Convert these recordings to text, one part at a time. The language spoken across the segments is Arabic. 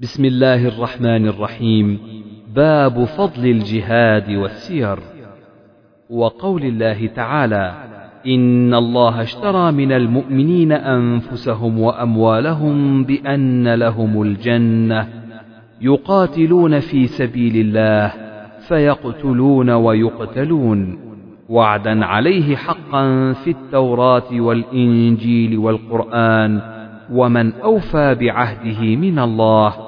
بسم الله الرحمن الرحيم. باب فضل الجهاد والسير. وقول الله تعالى إن الله اشترى من المؤمنين أنفسهم وأموالهم بأن لهم الجنة يقاتلون في سبيل الله فيقتلون ويقتلون. وعدا عليه حقا في التوراة والإنجيل والقرآن. ومن أوفى بعهده من الله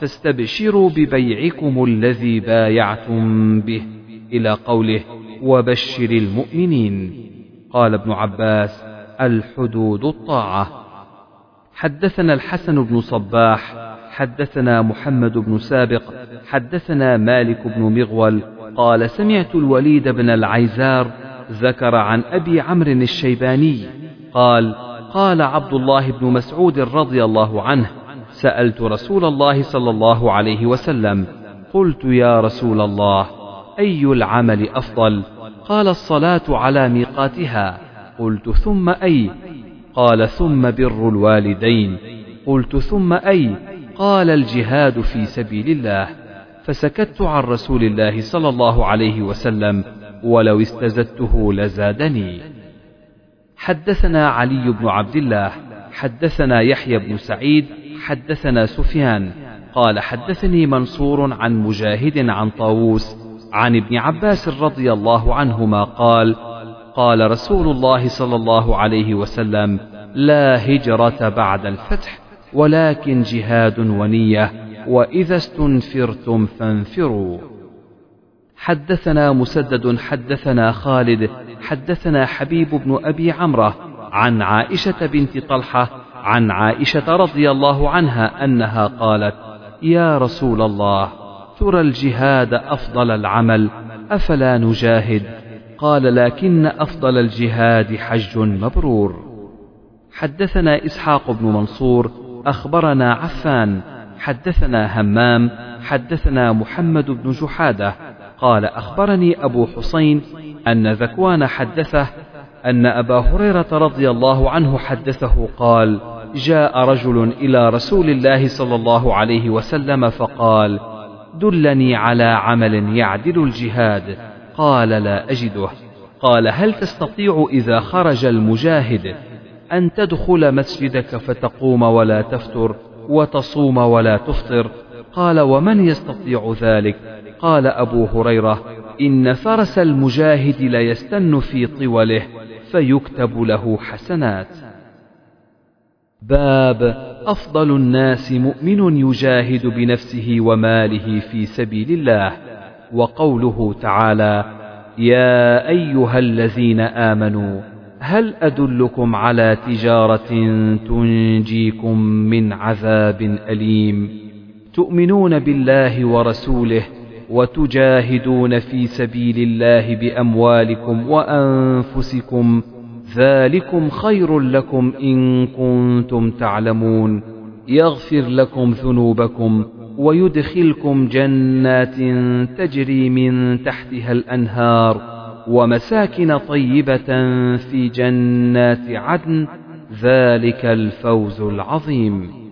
فاستبشروا ببيعكم الذي بايعتم به إلى قوله وبشر المؤمنين. قال ابن عباس الحدود الطاعة. حدثنا الحسن بن صباح حدثنا محمد بن سابق حدثنا مالك بن مغول. قال سمعت الوليد بن العيزار ذكر عن أبي عمرو الشيباني قال قال عبد الله بن مسعود رضي الله عنه سألت رسول الله صلى الله عليه وسلم قلت يا رسول الله أي العمل أفضل؟ قال الصلاة على ميقاتها. قلت ثم أي؟ قال ثم بر الوالدين. قلت ثم أي؟ قال الجهاد في سبيل الله. فسكت عن رسول الله صلى الله عليه وسلم ولو استزدته لزادني. حدثنا علي بن عبد الله حدثنا يحيى بن سعيد حدثنا سفيان قال حدثني منصور عن مجاهد عن طاووس عن ابن عباس رضي الله عنهما قال قال رسول الله صلى الله عليه وسلم لا هجرة بعد الفتح ولكن جهاد ونية وإذا استنفرتم فانفروا. حدثنا مسدد حدثنا خالد حدثنا حبيب بن أبي عمرة عن عائشة بنت طلحة عن عائشة رضي الله عنها أنها قالت: يا رسول الله، ترى الجهاد أفضل العمل، أفلا نجاهد؟ قال: لكن أفضل الجهاد حج مبرور. حدثنا إسحاق بن منصور، أخبرنا عفان، حدثنا همام، حدثنا محمد بن جحادة، قال: أخبرني أبو حسين أن ذكوان حدثه أن أبا هريرة رضي الله عنه حدثه قال: جاء رجل إلى رسول الله صلى الله عليه وسلم فقال: دلني على عمل يعدل الجهاد، قال لا أجده، قال هل تستطيع إذا خرج المجاهد أن تدخل مسجدك فتقوم ولا تفتر، وتصوم ولا تفطر؟ قال ومن يستطيع ذلك؟ قال أبو هريرة: إن فرس المجاهد ليستن في طوله فيكتب له حسنات. باب أفضل الناس مؤمن يجاهد بنفسه وماله في سبيل الله وقوله تعالى يا أيها الذين آمنوا هل أدلكم على تجارة تنجيكم من عذاب أليم تؤمنون بالله ورسوله وتجاهدون في سبيل الله بأموالكم وأنفسكم ذلكم خير لكم إن كنتم تعلمون. يغفر لكم ذنوبكم ويدخلكم جنات تجري من تحتها الأنهار ومساكن طيبة في جنات عدن. ذلك الفوز العظيم.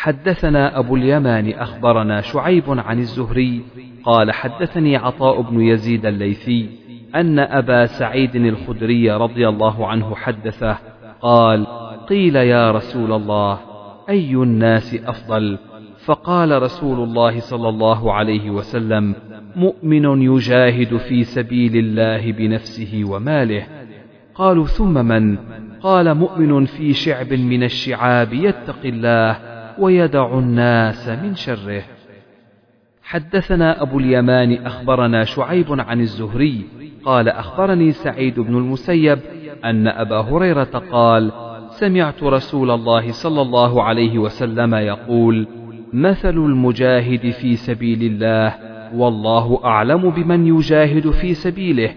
حدثنا أبو اليمان أخبرنا شعيب عن الزهري قال حدثني عطاء بن يزيد الليثي أن أبا سعيد الخدري رضي الله عنه حدثه قال قيل يا رسول الله أي الناس أفضل؟ فقال رسول الله صلى الله عليه وسلم مؤمن يجاهد في سبيل الله بنفسه وماله. قالوا ثم من؟ قال مؤمن في شعب من الشعاب يتقي الله ويدع الناس من شره. حدثنا أبو اليمان أخبرنا شعيب عن الزهري قال أخبرني سعيد بن المسيب أن أبا هريرة قال سمعت رسول الله صلى الله عليه وسلم يقول مثل المجاهد في سبيل الله والله أعلم بمن يجاهد في سبيله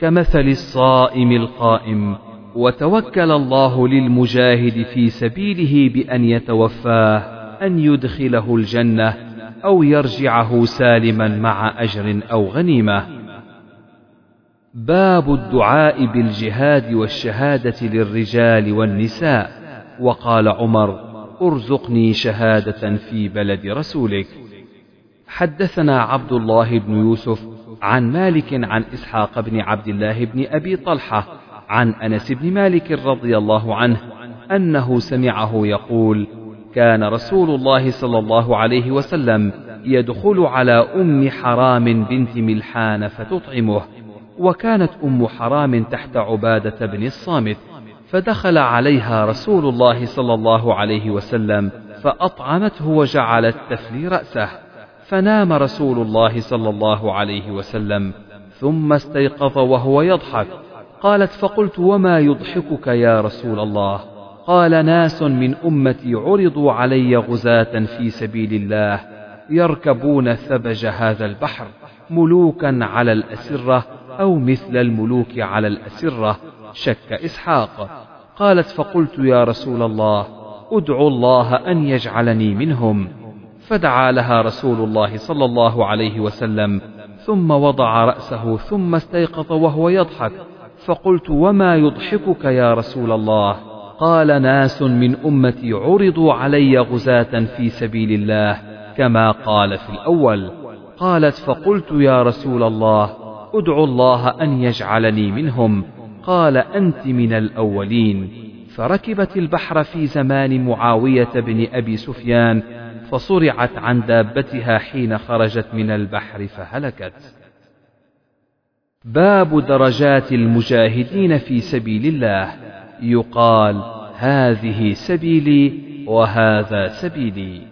كمثل الصائم القائم. وتوكل الله للمجاهد في سبيله بأن يتوفاه أن يدخله الجنة أو يرجعه سالما مع أجر أو غنيمة. باب الدعاء بالجهاد والشهادة للرجال والنساء. وقال عمر ارزقني شهادة في بلد رسولك. حدثنا عبد الله بن يوسف عن مالك عن إسحاق بن عبد الله بن أبي طلحة عن أنس بن مالك رضي الله عنه أنه سمعه يقول كان رسول الله صلى الله عليه وسلم يدخل على أم حرام بنت ملحان فتطعمه وكانت أم حرام تحت عبادة بن الصامت فدخل عليها رسول الله صلى الله عليه وسلم فأطعمته وجعلت تفلي رأسه فنام رسول الله صلى الله عليه وسلم ثم استيقظ وهو يضحك قالت فقلت وما يضحكك يا رسول الله؟ قال ناس من أمتي عرضوا علي غزاة في سبيل الله يركبون ثبج هذا البحر ملوكا على الأسرة أو مثل الملوك على الأسرة شك إسحاق. قالت فقلت يا رسول الله أدعو الله أن يجعلني منهم. فدعا لها رسول الله صلى الله عليه وسلم ثم وضع رأسه ثم استيقظ وهو يضحك. فقلت وما يضحكك يا رسول الله؟ قال ناس من أمتي عرضوا علي غزاة في سبيل الله كما قال في الأول. قالت فقلت يا رسول الله أدعو الله أن يجعلني منهم. قال أنت من الأولين. فركبت البحر في زمان معاوية بن أبي سفيان فصرعت عن دابتها حين خرجت من البحر فهلكت. باب درجات المجاهدين في سبيل الله. يقال هذه سبيلي وهذا سبيلي.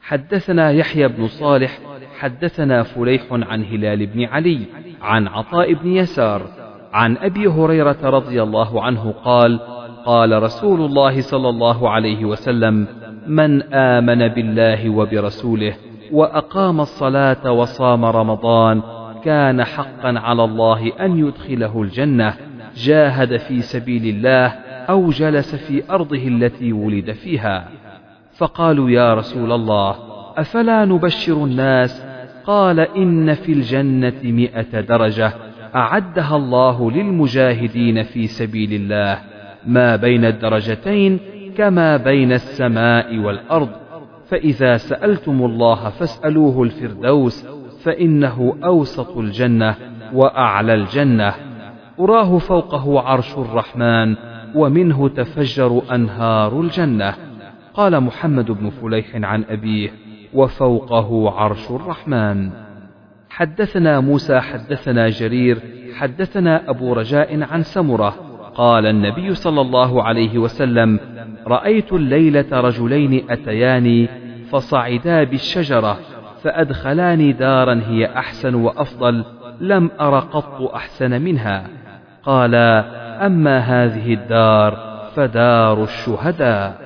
حدثنا يحيى بن صالح حدثنا فليح عن هلال بن علي عن عطاء بن يسار عن أبي هريرة رضي الله عنه قال قال رسول الله صلى الله عليه وسلم من آمن بالله وبرسوله وأقام الصلاة وصام رمضان كان حقا على الله أن يدخله الجنة جاهد في سبيل الله أو جلس في أرضه التي ولد فيها. فقالوا يا رسول الله أفلا نبشر الناس؟ قال إن في الجنة مائه درجة أعدها الله للمجاهدين في سبيل الله ما بين الدرجتين كما بين السماء والأرض. فإذا سألتم الله فاسألوه الفردوس فإنه أوسط الجنة وأعلى الجنة. أراه فوقه عرش الرحمن ومنه تفجر أنهار الجنة. قال محمد بن فليح عن أبيه وفوقه عرش الرحمن. حدثنا موسى حدثنا جرير حدثنا أبو رجاء عن سمرة. قال النبي صلى الله عليه وسلم رأيت الليلة رجلين أتياني فصعدا بالشجرة. فأدخلاني دارا هي أحسن وأفضل لم أر قط أحسن منها. قال أما هذه الدار فدار الشهداء.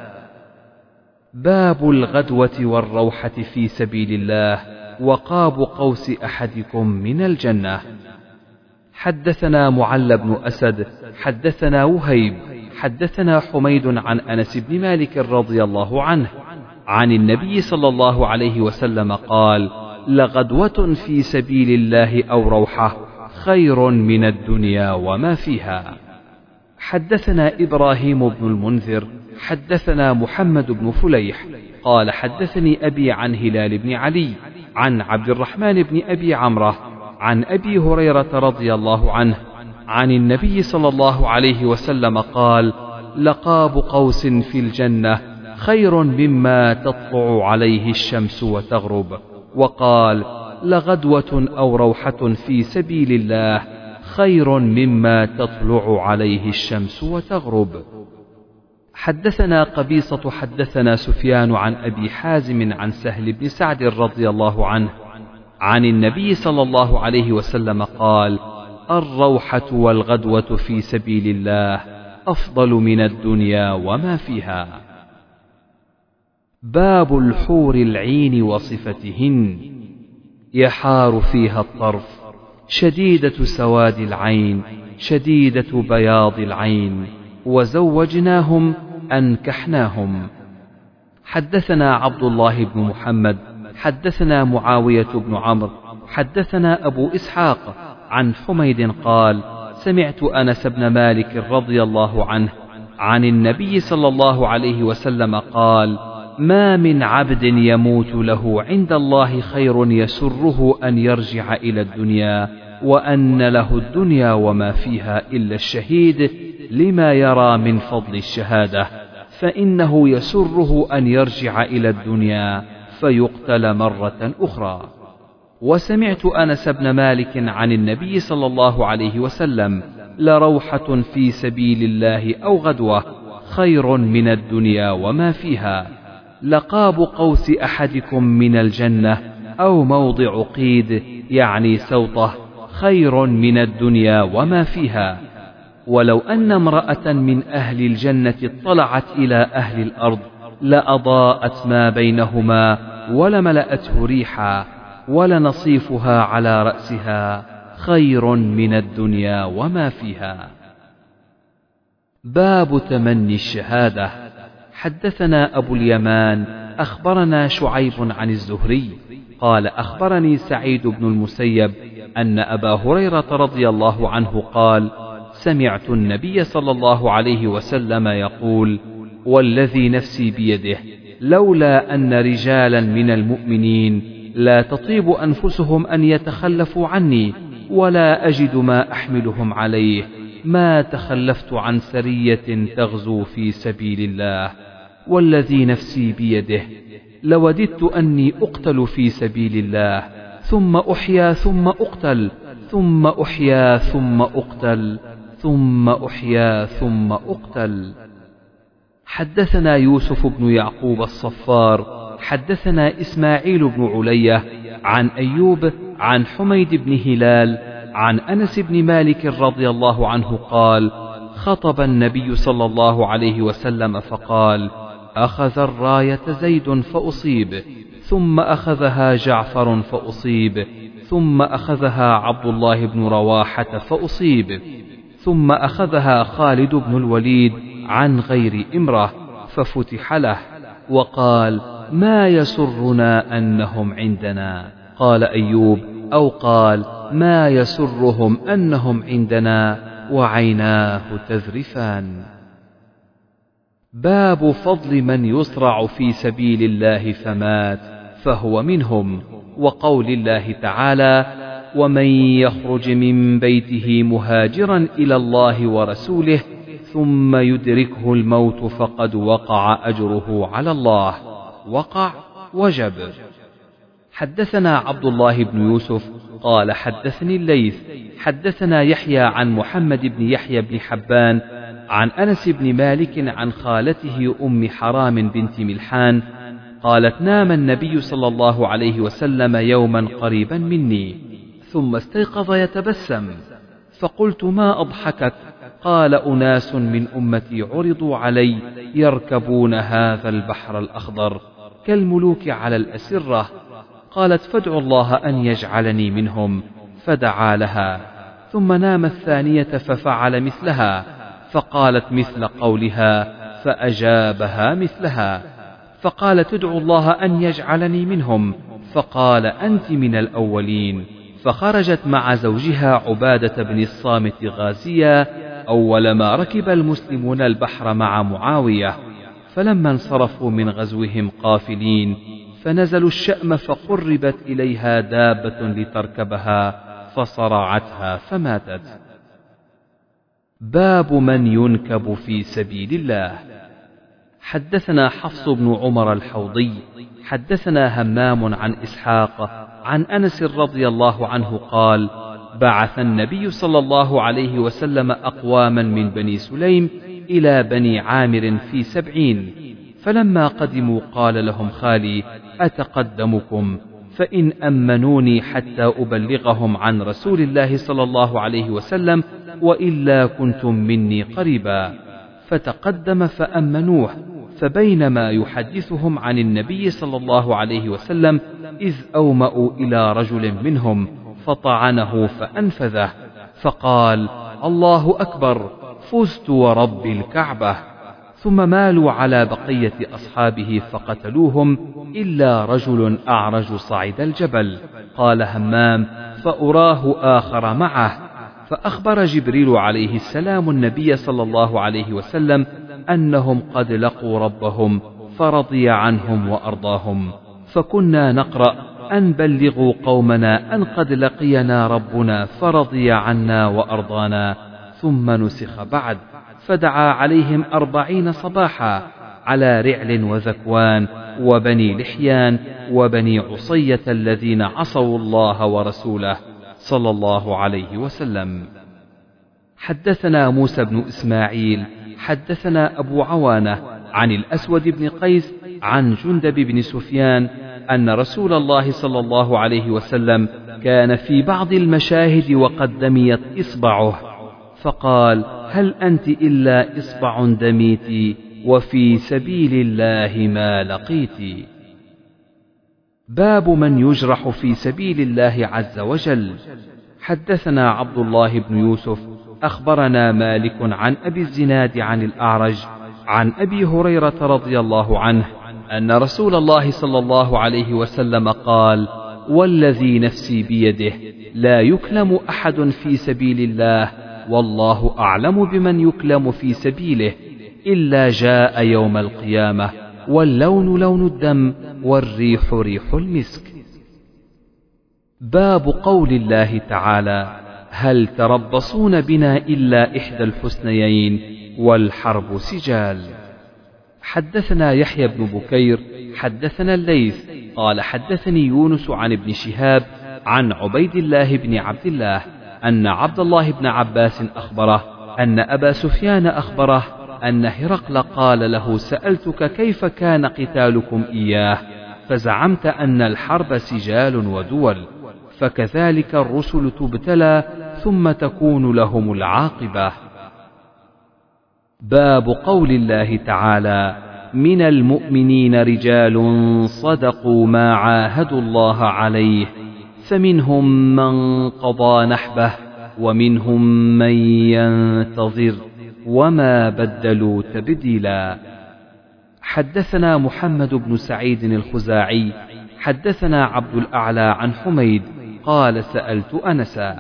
باب الغدوة والروحة في سبيل الله وقاب قوس أحدكم من الجنة. حدثنا معل بن أسد حدثنا وهيب حدثنا حميد عن أنس بن مالك رضي الله عنه. عن النبي صلى الله عليه وسلم قال لغدوة في سبيل الله أو روحة خير من الدنيا وما فيها. حدثنا إبراهيم بن المنذر حدثنا محمد بن فليح قال حدثني أبي عن هلال بن علي عن عبد الرحمن بن أبي عمرة عن أبي هريرة رضي الله عنه عن النبي صلى الله عليه وسلم قال لقاب قوس في الجنة خير مما تطلع عليه الشمس وتغرب. وقال لغدوة أو روحة في سبيل الله خير مما تطلع عليه الشمس وتغرب. حدثنا قبيصة حدثنا سفيان عن أبي حازم عن سهل بن سعد رضي الله عنه عن النبي صلى الله عليه وسلم قال الروحة والغدوة في سبيل الله أفضل من الدنيا وما فيها. باب الحور العين وصفتهن. يحار فيها الطرف شديدة سواد العين شديدة بياض العين. وزوجناهم أنكحناهم. حدثنا عبد الله بن محمد حدثنا معاوية بن عمرو حدثنا أبو إسحاق عن حميد قال سمعت أنس بن مالك رضي الله عنه عن النبي صلى الله عليه وسلم قال ما من عبد يموت له عند الله خير يسره أن يرجع إلى الدنيا وأن له الدنيا وما فيها إلا الشهيد لما يرى من فضل الشهادة فإنه يسره أن يرجع إلى الدنيا فيقتل مرة أخرى. وسمعت أنس بن مالك عن النبي صلى الله عليه وسلم لروحة في سبيل الله أو غدوة خير من الدنيا وما فيها. لقاب قوس أحدكم من الجنة أو موضع قيد يعني سوطة خير من الدنيا وما فيها. ولو أن امرأة من أهل الجنة اطلعت إلى أهل الأرض لأضاءت ما بينهما ولملأته ريحا ولنصيفها على رأسها خير من الدنيا وما فيها. باب تمني الشهادة. حدثنا أبو اليمان أخبرنا شعيب عن الزهري قال أخبرني سعيد بن المسيب أن أبا هريرة رضي الله عنه قال سمعت النبي صلى الله عليه وسلم يقول والذي نفسي بيده لولا أن رجالا من المؤمنين لا تطيب أنفسهم أن يتخلفوا عني ولا أجد ما أحملهم عليه ما تخلفت عن سرية تغزو في سبيل الله. والذي نفسي بيده لوددت أني أقتل في سبيل الله ثم أحيا ثم أقتل ثم أحيا ثم أقتل ثم أحيا ثم أقتل. حدثنا يوسف بن يعقوب الصفار حدثنا إسماعيل بن علية عن أيوب عن حميد بن هلال عن أنس بن مالك رضي الله عنه قال خطب النبي صلى الله عليه وسلم فقال أخذ الراية زيد فأصيب ثم أخذها جعفر فأصيب ثم أخذها عبد الله بن رواحة فأصيب ثم أخذها خالد بن الوليد عن غير إمرة ففتح له وقال ما يسرنا أنهم عندنا؟ قال أيوب أو قال ما يسرهم أنهم عندنا؟ وعيناه تذرفان. باب فضل من يصرع في سبيل الله فمات فهو منهم وقول الله تعالى ومن يخرج من بيته مهاجرا إلى الله ورسوله ثم يدركه الموت فقد وقع أجره على الله. وقع وجب. حدثنا عبد الله بن يوسف قال حدثني الليث حدثنا يحيى عن محمد بن يحيى بن حبان عن أنس بن مالك عن خالته أم حرام بنت ملحان قالت نام النبي صلى الله عليه وسلم يوما قريبا مني ثم استيقظ يتبسم. فقلت ما اضحكك قال أناس من أمتي عرضوا علي يركبون هذا البحر الأخضر كالملوك على الأسرة. قالت فادعوا الله أن يجعلني منهم فدعا لها. ثم نام الثانية ففعل مثلها. فقالت مثل قولها فأجابها مثلها. فقال تدعو الله أن يجعلني منهم. فقال أنت من الأولين. فخرجت مع زوجها عبادة بن الصامت غازيا أول ما ركب المسلمون البحر مع معاوية. فلما انصرفوا من غزوهم قافلين فنزلوا الشأم فقربت إليها دابة لتركبها فصرعتها فماتت. باب من ينكب في سبيل الله. حدثنا حفص بن عمر الحوضي، حدثنا همام عن إسحاق عن أنس رضي الله عنه قال: بعث النبي صلى الله عليه وسلم أقواما من بني سليم إلى بني عامر في سبعين فلما قدموا قال لهم خالي أتقدمكم فإن أمنوني حتى أبلغهم عن رسول الله صلى الله عليه وسلم وإلا كنتم مني قريبا. فتقدم فأمنوه فبينما يحدثهم عن النبي صلى الله عليه وسلم إذ أومأوا إلى رجل منهم فطعنه فأنفذه فقال الله أكبر فزت ورب الكعبة. ثم مالوا على بقية أصحابه فقتلوهم إلا رجل أعرج صعد الجبل. قال همام فأراه آخر معه. فأخبر جبريل عليه السلام النبي صلى الله عليه وسلم أنهم قد لقوا ربهم فرضي عنهم وأرضاهم. فكنا نقرأ أن بلغوا قومنا أن قد لقينا ربنا فرضي عنا وأرضانا. ثم نسخ بعد. فدعا عليهم أربعين صباحا على رعل وذكوان وبني لحيان وبني عصية الذين عصوا الله ورسوله صلى الله عليه وسلم. حدثنا موسى بن إسماعيل حدثنا أبو عوانة عن الأسود بن قيس عن جندب بن سفيان أن رسول الله صلى الله عليه وسلم كان في بعض المشاهد وقد دميت إصبعه فقال هل أنت إلا إصبع دميت وفي سبيل الله ما لقيت؟ باب من يجرح في سبيل الله عز وجل. حدثنا عبد الله بن يوسف أخبرنا مالك عن أبي الزناد عن الأعرج عن أبي هريرة رضي الله عنه أن رسول الله صلى الله عليه وسلم قال والذي نفسي بيده لا يكلم أحد في سبيل الله والله أعلم بمن يكلم في سبيله إلا جاء يوم القيامة واللون لون الدم والريح ريح المسك. باب قول الله تعالى هل تربصون بنا إلا إحدى الحسنيين والحرب سجال. حدثنا يحيى بن بكير حدثنا الليث قال حدثني يونس عن ابن شهاب عن عبيد الله بن عبد الله أن عبد الله بن عباس أخبره أن أبا سفيان أخبره أن هرقل قال له سألتك كيف كان قتالكم إياه؟ فزعمت أن الحرب سجال ودول فكذلك الرسل تبتلى ثم تكون لهم العاقبة. باب قول الله تعالى من المؤمنين رجال صدقوا ما عاهدوا الله عليه فمنهم من قضى نحبه ومنهم من ينتظر وما بدلوا تبديلا. حدثنا محمد بن سعيد الخزاعي حدثنا عبد الأعلى عن حميد قال سألت أنسا.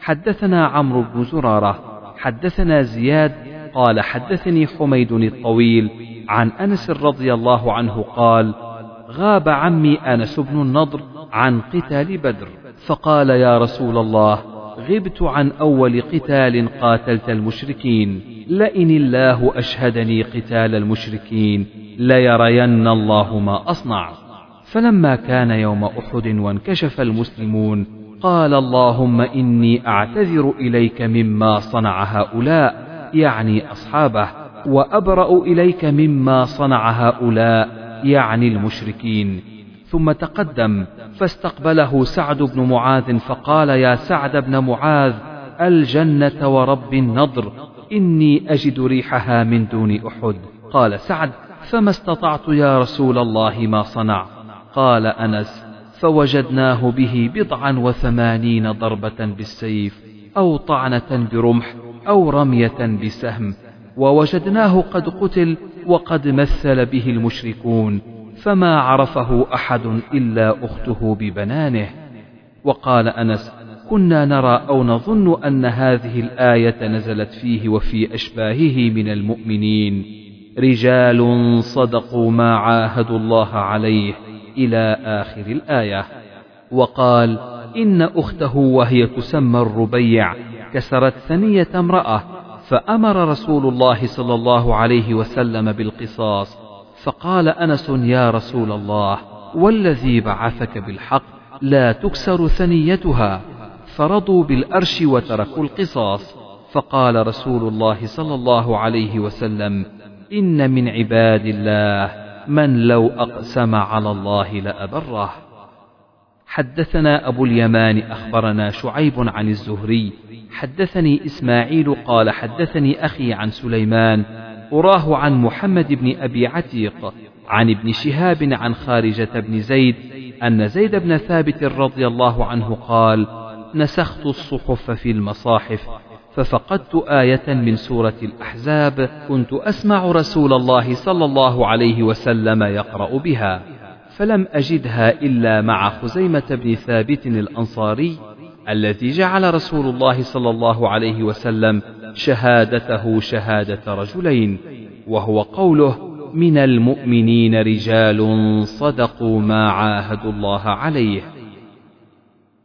حدثنا عمرو بن زرارة حدثنا زياد قال حدثني حميد الطويل عن أنس رضي الله عنه قال غاب عمي أنس بن النضر عن قتال بدر. فقال يا رسول الله غبت عن أول قتال قاتلت المشركين. لئن الله أشهدني قتال المشركين ليرين الله ما أصنع. فلما كان يوم أحد وانكشف المسلمون قال اللهم إني أعتذر إليك مما صنع هؤلاء يعني أصحابه وأبرأ إليك مما صنع هؤلاء يعني المشركين. ثم تقدم فاستقبله سعد بن معاذ فقال يا سعد بن معاذ الجنة ورب النضر إني أجد ريحها من دون أحد قال سعد فما استطعت يا رسول الله ما صنع قال أنس فوجدناه به بضعا وثمانين ضربة بالسيف أو طعنة برمح أو رمية بسهم ووجدناه قد قتل وقد مثل به المشركون فما عرفه أحد إلا أخته ببنانه. وقال أنس كنا نرى أو نظن أن هذه الآية نزلت فيه وفي أشباهه من المؤمنين. رجال صدقوا ما عاهدوا الله عليه إلى آخر الآية. وقال إن أخته وهي تسمى الربيع كسرت ثنية امرأة فأمر رسول الله صلى الله عليه وسلم بالقصاص فقال أنس يا رسول الله والذي بعثك بالحق لا تكسر ثنيتها فرضوا بالأرش وتركوا القصاص. فقال رسول الله صلى الله عليه وسلم إن من عباد الله من لو أقسم على الله لأبره. حدثنا أبو اليمان أخبرنا شعيب عن الزهري حدثني إسماعيل قال حدثني أخي عن سليمان أراه عن محمد بن أبي عتيق عن ابن شهاب عن خارجة بن زيد أن زيد بن ثابت رضي الله عنه قال نسخت الصحف في المصاحف ففقدت آية من سورة الأحزاب كنت أسمع رسول الله صلى الله عليه وسلم يقرأ بها فلم أجدها إلا مع خزيمة بن ثابت الأنصاري الذي جعل رسول الله صلى الله عليه وسلم شهادته شهادة رجلين وهو قوله من المؤمنين رجال صدقوا ما عاهدوا الله عليه.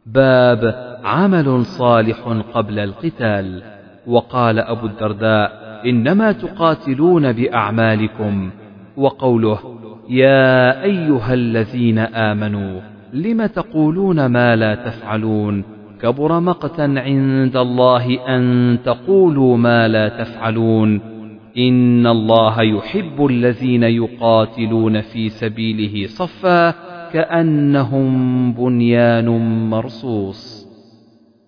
باب عمل صالح قبل القتال. وقال أبو الدرداء إنما تقاتلون بأعمالكم. وقوله يا أيها الذين آمنوا لم تقولون ما لا تفعلون؟ كبر مقتا عند الله أن تقولوا ما لا تفعلون. إن الله يحب الذين يقاتلون في سبيله صفا كأنهم بنيان مرصوص.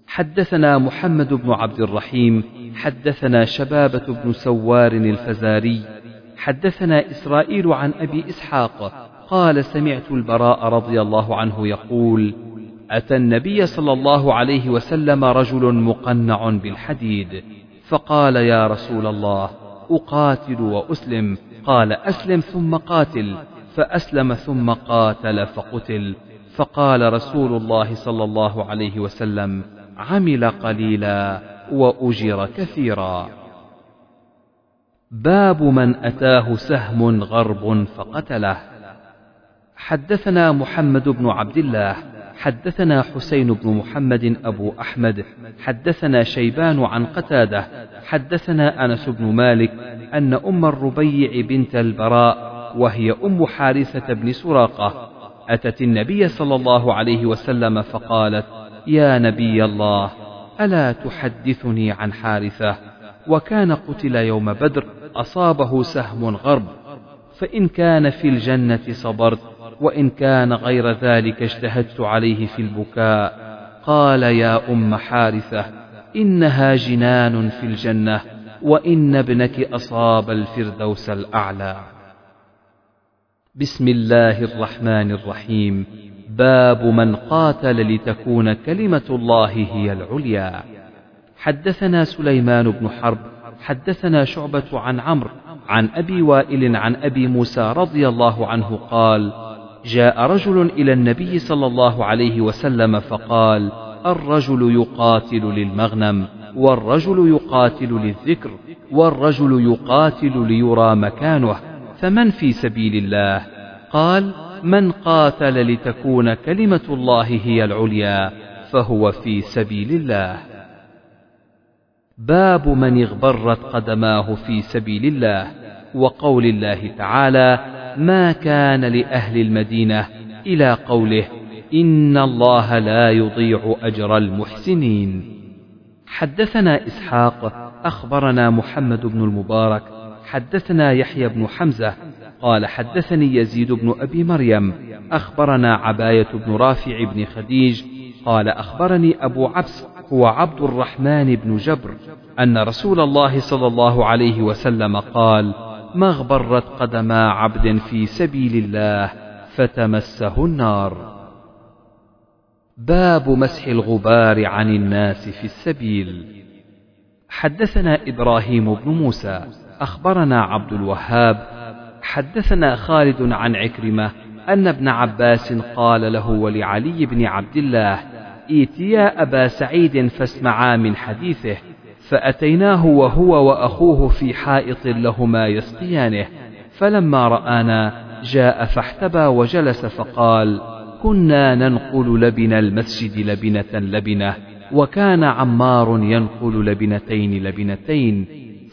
حدثنا محمد بن عبد الرحيم حدثنا شبابة بن سوار الفزاري حدثنا إسرائيل عن أبي إسحاق قال سمعت البراء رضي الله عنه يقول أتى النبي صلى الله عليه وسلم رجل مقنع بالحديد فقال يا رسول الله أقاتل وأسلم. قال أسلم ثم قاتل. فأسلم ثم قاتل فقتل. فقال رسول الله صلى الله عليه وسلم عمل قليلا وأجر كثيرا. باب من أتاه سهم غرب فقتله. حدثنا محمد بن عبد الله حدثنا حسين بن محمد أبو أحمد حدثنا شيبان عن قتادة حدثنا أنس بن مالك أن أم الربيع بنت البراء وهي أم حارثة بن سراقة أتت النبي صلى الله عليه وسلم فقالت يا نبي الله ألا تحدثني عن حارثة؟ وكان قتل يوم بدر أصابه سهم غرب فإن كان في الجنة صبرت وإن كان غير ذلك اجتهدت عليه في البكاء. قال يا أم حارثة إنها جنان في الجنة وإن ابنك أصاب الفردوس الأعلى. بسم الله الرحمن الرحيم. باب من قاتل لتكون كلمة الله هي العليا. حدثنا سليمان بن حرب حدثنا شعبة عن عمرو عن أبي وائل عن أبي موسى رضي الله عنه قال جاء رجل إلى النبي صلى الله عليه وسلم فقال الرجل يقاتل للمغنم والرجل يقاتل للذكر والرجل يقاتل ليرى مكانه فمن في سبيل الله؟ قال من قاتل لتكون كلمة الله هي العليا فهو في سبيل الله. باب من اغبرت قدماه في سبيل الله وقول الله تعالى ما كان لأهل المدينة إلى قوله إن الله لا يضيع أجر المحسنين. حدثنا إسحاق أخبرنا محمد بن المبارك حدثنا يحيى بن حمزة قال حدثني يزيد بن أبي مريم أخبرنا عباية بن رافع بن خديج قال أخبرني أبو عبس هو عبد الرحمن بن جبر أن رسول الله صلى الله عليه وسلم قال ما اغبرت قدما عبد في سبيل الله فتمسه النار. باب مسح الغبار عن الناس في السبيل. حدثنا إبراهيم بن موسى أخبرنا عبد الوهاب حدثنا خالد عن عكرمة أن ابن عباس قال له ولعلي بن عبد الله ائتيا أبا سعيد فاسمعا من حديثه فأتيناه وهو وأخوه في حائط لهما يسقيانه فلما رآنا جاء فاحتبى وجلس فقال كنا ننقل لبن المسجد لبنة لبنة وكان عمار ينقل لبنتين لبنتين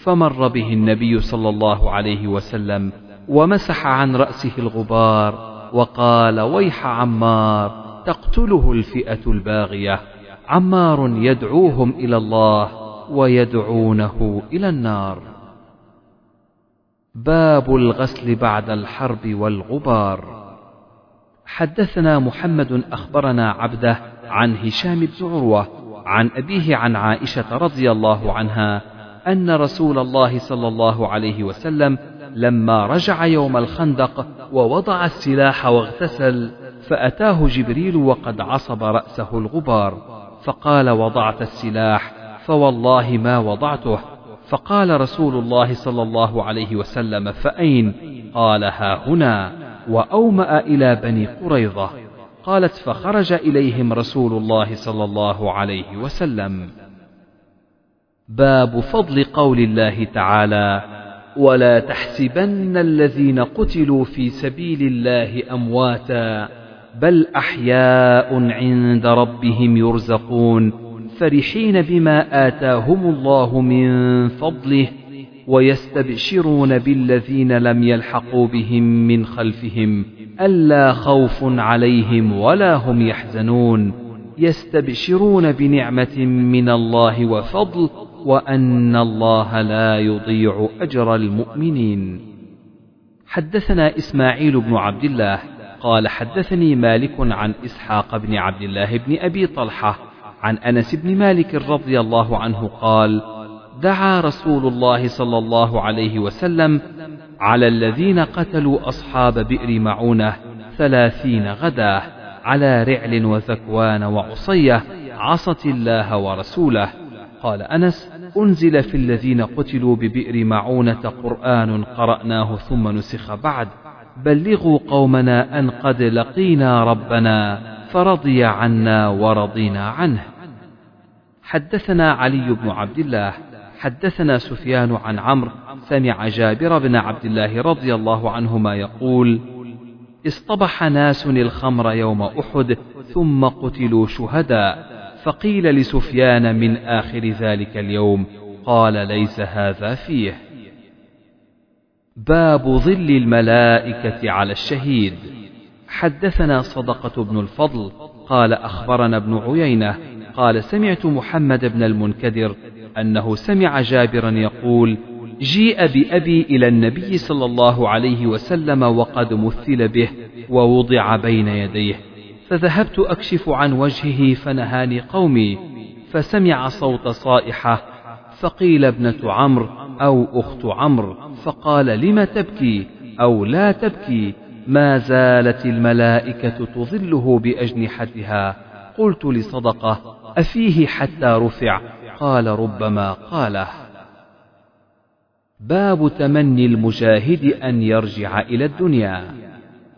فمر به النبي صلى الله عليه وسلم ومسح عن رأسه الغبار وقال ويح عمار تقتله الفئة الباغية عمار يدعوهم إلى الله ويدعونه إلى النار. باب الغسل بعد الحرب والغبار. حدثنا محمد أخبرنا عبده عن هشام بن عروة عن أبيه عن عائشة رضي الله عنها أن رسول الله صلى الله عليه وسلم لما رجع يوم الخندق ووضع السلاح واغتسل فأتاه جبريل وقد عصب رأسه الغبار فقال وضعت السلاح فوالله ما وضعته. فقال رسول الله صلى الله عليه وسلم فأين؟ قال ها هنا. وأومأ إلى بني قريظة. قالت فخرج إليهم رسول الله صلى الله عليه وسلم. باب فضل قول الله تعالى ولا تحسبن الذين قتلوا في سبيل الله أمواتا بل أحياء عند ربهم يرزقون. فرحين بما اتاهم الله من فضله ويستبشرون بالذين لم يلحقوا بهم من خلفهم الا خوف عليهم ولا هم يحزنون يستبشرون بنعمه من الله وفضل وأن الله لا يضيع أجر المؤمنين. حدثنا إسماعيل بن عبد الله قال حدثني مالك عن إسحاق بن عبد الله بن أبي طلحة عن أنس بن مالك رضي الله عنه قال: دعا رسول الله صلى الله عليه وسلم على الذين قتلوا أصحاب بئر معونة ثلاثين غداة على رعل وذكوان وعصية عصت الله ورسوله قال أنس أنزل في الذين قتلوا ببئر معونة قرآن قرأناه ثم نسخ بعد بلغوا قومنا أن قد لقينا ربنا فرضي عنا ورضينا عنه. حدثنا علي بن عبد الله حدثنا سفيان عن عمرو سمع جابر بن عبد الله رضي الله عنهما يقول اصطبح ناس الخمر يوم أحد ثم قتلوا شهداء فقيل لسفيان من آخر ذلك اليوم قال ليس هذا فيه. باب ظل الملائكة على الشهيد. حدثنا صدقة بن الفضل قال أخبرنا ابن عيينة قال سمعت محمد بن المنكدر أنه سمع جابرا يقول جيء بأبي إلى النبي صلى الله عليه وسلم وقد مثل به ووضع بين يديه فذهبت أكشف عن وجهه فنهاني قومي فسمع صوت صائحة فقيل ابنة عمرو أو أخت عمرو فقال لم تبكي أو لا تبكي؟ ما زالت الملائكة تظله بأجنحتها. قلت لصدقة أفيه حتى رفع؟ قال ربما قاله. باب تمني المجاهد أن يرجع إلى الدنيا.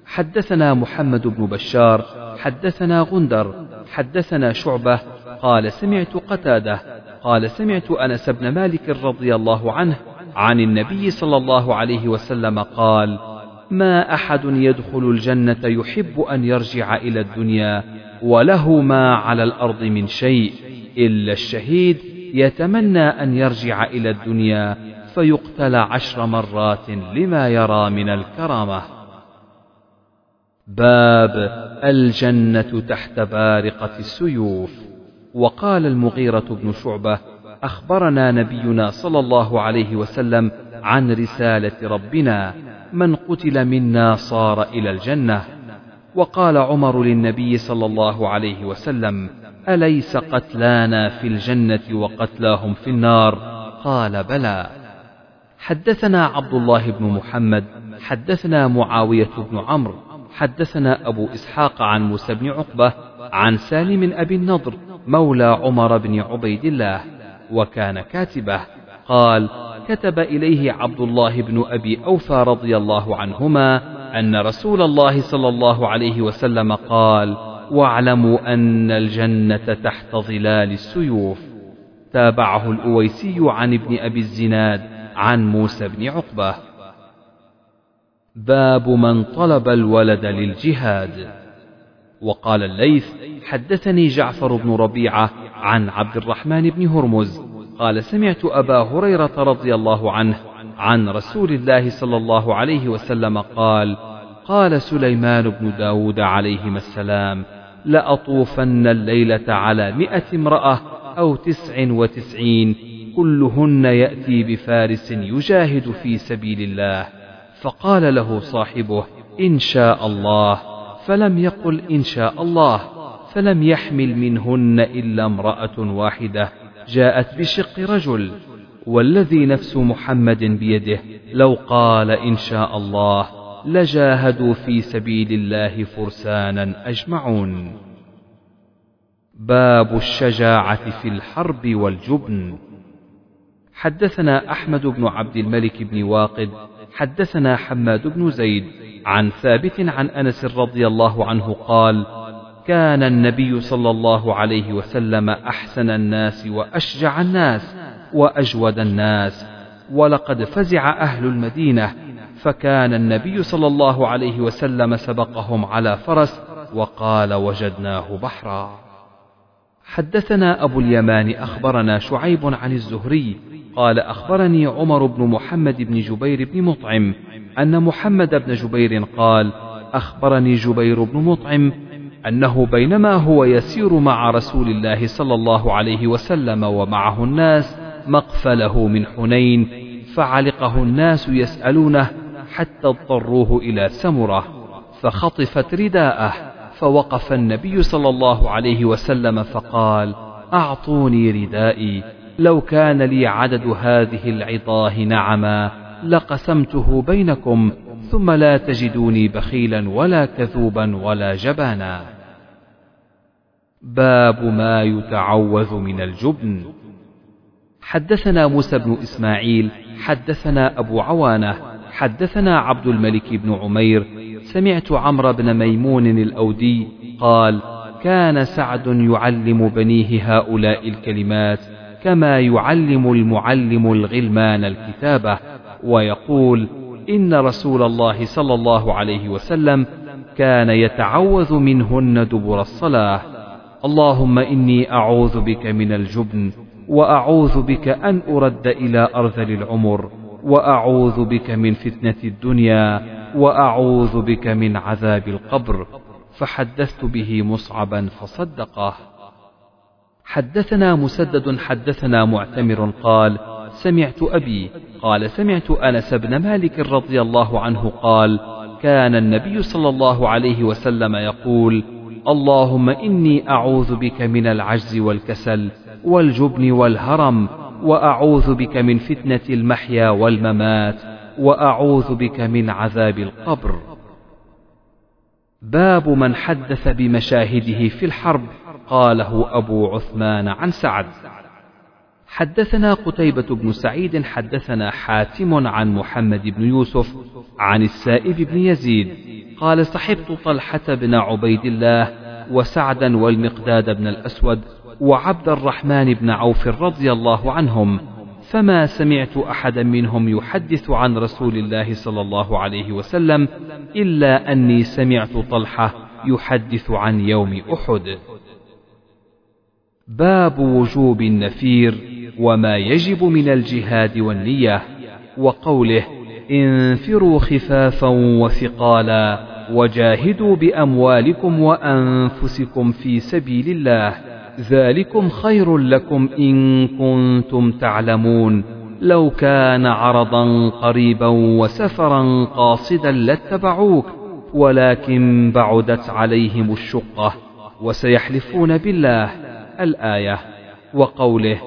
حدثنا محمد بن بشار حدثنا غندر حدثنا شعبة. قال سمعت قتادة. قال سمعت أنس بن مالك رضي الله عنه عن النبي صلى الله عليه وسلم قال ما أحد يدخل الجنة يحب أن يرجع إلى الدنيا وله ما على الأرض من شيء إلا الشهيد يتمنى أن يرجع إلى الدنيا فيقتل عشر مرات لما يرى من الكرامة. باب الجنة تحت بارقة السيوف. وقال المغيرة بن شعبة أخبرنا نبينا صلى الله عليه وسلم عن رسالة ربنا من قتل منا صار إلى الجنة. وقال عمر للنبي صلى الله عليه وسلم أليس قتلانا في الجنة وقتلاهم في النار؟ قال بلى. حدثنا عبد الله بن محمد حدثنا معاوية بن عمرو حدثنا أبو إسحاق عن موسى بن عقبة عن سالم أبي النضر مولى عمر بن عبيد الله وكان كاتبه. قال كتب إليه عبد الله بن أبي أوفى رضي الله عنهما أن رسول الله صلى الله عليه وسلم قال واعلموا أن الجنة تحت ظلال السيوف. تابعه الأويسي عن ابن أبي الزناد عن موسى بن عقبة. باب من طلب الولد للجهاد. وقال الليث حدثني جعفر بن ربيعة عن عبد الرحمن بن هرمز قال سمعت أبا هريرة رضي الله عنه عن رسول الله صلى الله عليه وسلم قال قال سليمان بن داود عليهما السلام لأطوفن الليلة على مئة امرأة أو تسع وتسعين كلهن يأتي بفارس يجاهد في سبيل الله. فقال له صاحبه إن شاء الله. فلم يقل إن شاء الله فلم يحمل منهن إلا امرأة واحدة. جاءت بشق رجل والذي نفس محمد بيده لو قال إن شاء الله لجاهدوا في سبيل الله فرسانا أجمعون. باب الشجاعة في الحرب والجبن. حدثنا أحمد بن عبد الملك بن واقد حدثنا حماد بن زيد عن ثابت عن أنس رضي الله عنه قال كان النبي صلى الله عليه وسلم أحسن الناس وأشجع الناس وأجود الناس ولقد فزع أهل المدينة فكان النبي صلى الله عليه وسلم سبقهم على فرس وقال وجدناه بحرا. حدثنا أبو اليمان أخبرنا شعيب عن الزهري قال أخبرني عمر بن محمد بن جبير بن مطعم أن محمد بن جبير قال أخبرني جبير بن مطعم أنه بينما هو يسير مع رسول الله صلى الله عليه وسلم ومعه الناس مقفله من حنين فعلقه الناس يسألونه حتى اضطروه إلى سمرة فخطفت رداءه فوقف النبي صلى الله عليه وسلم فقال أعطوني ردائي لو كان لي عدد هذه العطاه نعما لقسمته بينكم ثم لا تجدوني بخيلا ولا كذوبا ولا جبانا. باب ما يتعوذ من الجبن. حدثنا موسى بن إسماعيل حدثنا أبو عوانة حدثنا عبد الملك بن عمير. سمعت عمرو بن ميمون الأودي قال كان سعد يعلم بنيه هؤلاء الكلمات كما يعلم المعلم الغلمان الكتابة. ويقول إن رسول الله صلى الله عليه وسلم كان يتعوذ منهن دبر الصلاة. اللهم إني أعوذ بك من الجبن وأعوذ بك أن أرد إلى أرذل العمر وأعوذ بك من فتنة الدنيا وأعوذ بك من عذاب القبر. فحدثت به مصعبا فصدقه. حدثنا مسدد حدثنا معتمر قال سمعت أبي قال سمعت أنس بن مالك رضي الله عنه قال كان النبي صلى الله عليه وسلم يقول اللهم إني أعوذ بك من العجز والكسل والجبن والهرم وأعوذ بك من فتنة المحيا والممات وأعوذ بك من عذاب القبر. باب من حدث بمشاهده في الحرب قاله أبو عثمان عن سعد. حدثنا قتيبة بن سعيد حدثنا حاتم عن محمد بن يوسف عن السائب بن يزيد قال صحبت طلحة بن عبيد الله وسعدا والمقداد بن الأسود وعبد الرحمن بن عوف رضي الله عنهم فما سمعت أحدا منهم يحدث عن رسول الله صلى الله عليه وسلم إلا أني سمعت طلحة يحدث عن يوم أحد. باب وجوب النفير. وما يجب من الجهاد والنية وقوله انفروا خفافا وثقالا وجاهدوا بأموالكم وأنفسكم في سبيل الله ذلكم خير لكم إن كنتم تعلمون. لو كان عرضا قريبا وسفرا قاصدا لاتبعوك ولكن بعدت عليهم الشقة وسيحلفون بالله. الآية وقوله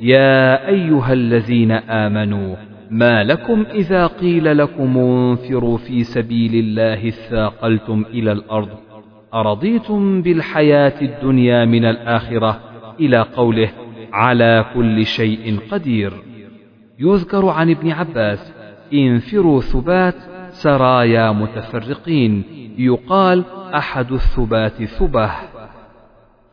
يا أيها الذين آمنوا ما لكم إذا قيل لكم انفروا في سبيل الله اثاقلتم إلى الأرض أرضيتم بالحياة الدنيا من الآخرة؟ إلى قوله على كل شيء قدير. يذكر عن ابن عباس انفروا ثبات سرايا متفرقين. يقال أحد الثبات ثبه.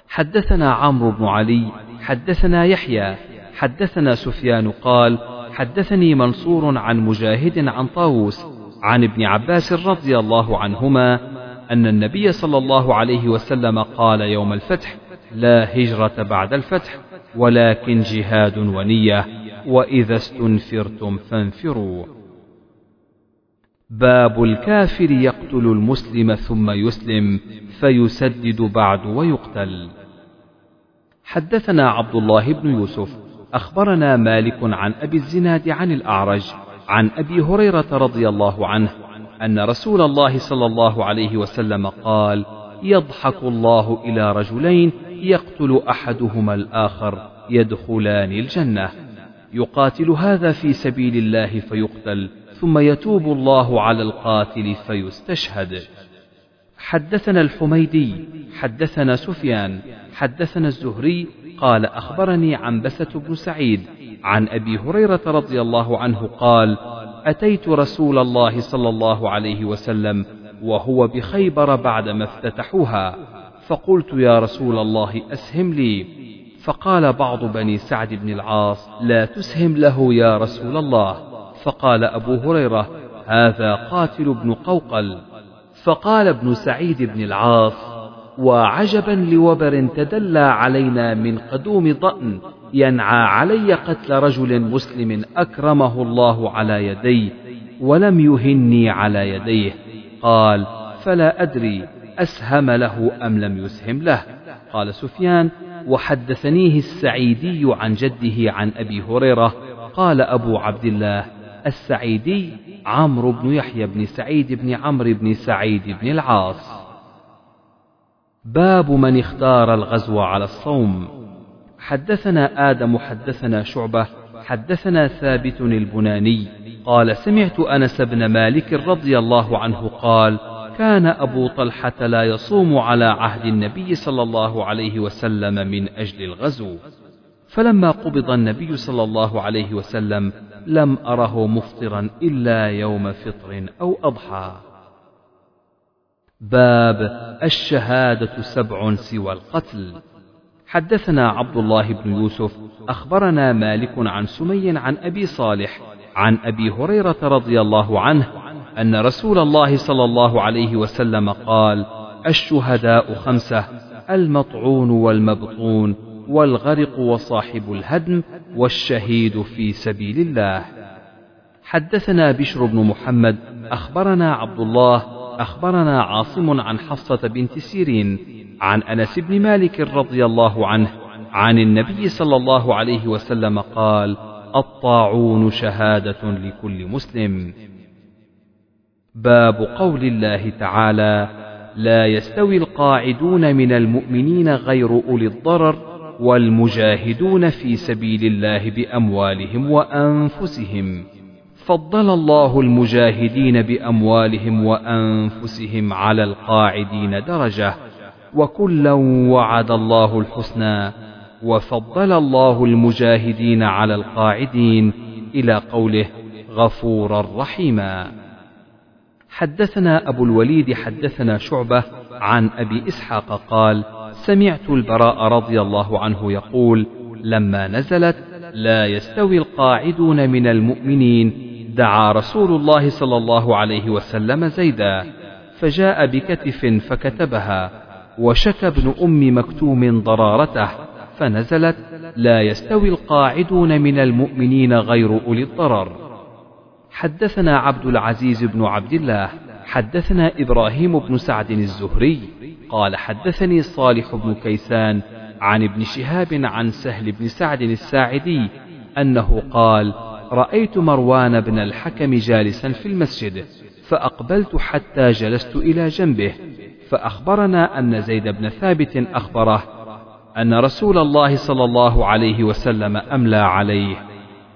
حدثنا عمرو بن علي حدثنا يحيى حدثنا سفيان قال حدثني منصور عن مجاهد عن طاووس عن ابن عباس رضي الله عنهما أن النبي صلى الله عليه وسلم قال يوم الفتح لا هجرة بعد الفتح ولكن جهاد ونية وإذا استنفرتم فانفروا. باب الكافر يقتل المسلم ثم يسلم فيسدد بعد ويقتل. حدثنا عبد الله بن يوسف أخبرنا مالك عن أبي الزناد عن الأعرج عن أبي هريرة رضي الله عنه أن رسول الله صلى الله عليه وسلم قال: يضحك الله إلى رجلين يقتل أحدهما الآخر يدخلان الجنة. يقاتل هذا في سبيل الله فيقتل، ثم يتوب الله على القاتل فيستشهد. حدثنا الحميدي، حدثنا سفيان، حدثنا الزهري قال أخبرني عنبسة بن سعيد عن أبي هريرة رضي الله عنه قال أتيت رسول الله صلى الله عليه وسلم وهو بخيبر بعدما افتتحوها فقلت يا رسول الله أسهم لي. فقال بعض بني سعد بن العاص لا تسهم له يا رسول الله. فقال أبو هريرة هذا قاتل بن قوقل. فقال ابن سعيد بن العاص وعجبا لوبر تدلى علينا من قدوم ضأن ينعى علي قتل رجل مسلم أكرمه الله على يدي ولم يهني على يديه. قال فلا أدري أسهم له أم لم يسهم له. قال سفيان وحدثنيه السعيدي عن جده عن أبي هريرة. قال أبو عبد الله السعيدي عمرو بن يحيى بن سعيد بن عمرو بن سعيد بن العاص. باب من اختار الغزو على الصوم. حدثنا آدم حدثنا شعبة حدثنا ثابت البناني قال سمعت أنس بن مالك رضي الله عنه قال كان أبو طلحة لا يصوم على عهد النبي صلى الله عليه وسلم من أجل الغزو. فلما قبض النبي صلى الله عليه وسلم لم أره مفطرا إلا يوم فطر أو أضحى. باب الشهادة سبع سوى القتل. حدثنا عبد الله بن يوسف أخبرنا مالك عن سمي عن أبي صالح عن أبي هريرة رضي الله عنه أن رسول الله صلى الله عليه وسلم قال الشهداء خمسة المطعون والمبطون والغرق وصاحب الهدم والشهيد في سبيل الله. حدثنا بشر بن محمد أخبرنا عبد الله أخبرنا عاصم عن حفصة بنت سيرين عن أنس بن مالك رضي الله عنه عن النبي صلى الله عليه وسلم قال الطاعون شهادة لكل مسلم. باب قول الله تعالى لا يستوي القاعدون من المؤمنين غير أولي الضرر والمجاهدون في سبيل الله بأموالهم وأنفسهم. فضل الله المجاهدين بأموالهم وأنفسهم على القاعدين درجة وكلا وعد الله الحسنى وفضل الله المجاهدين على القاعدين إلى قوله غفورا رحيما. حدثنا أبو الوليد حدثنا شعبة عن أبي إسحاق قال سمعت البراء رضي الله عنه يقول لما نزلت لا يستوي القاعدون من المؤمنين دعا رسول الله صلى الله عليه وسلم زيدا فجاء بكتف فكتبها وشكى ابن أم مكتوم ضرارته فنزلت لا يستوي القاعدون من المؤمنين غير أولي الضرر. حدثنا عبد العزيز بن عبد الله حدثنا إبراهيم بن سعد الزهري قال حدثني صالح بن كيسان عن ابن شهاب عن سهل بن سعد الساعدي أنه قال رأيت مروان بن الحكم جالسا في المسجد فأقبلت حتى جلست إلى جنبه فأخبرنا أن زيد بن ثابت أخبره أن رسول الله صلى الله عليه وسلم أملى عليه.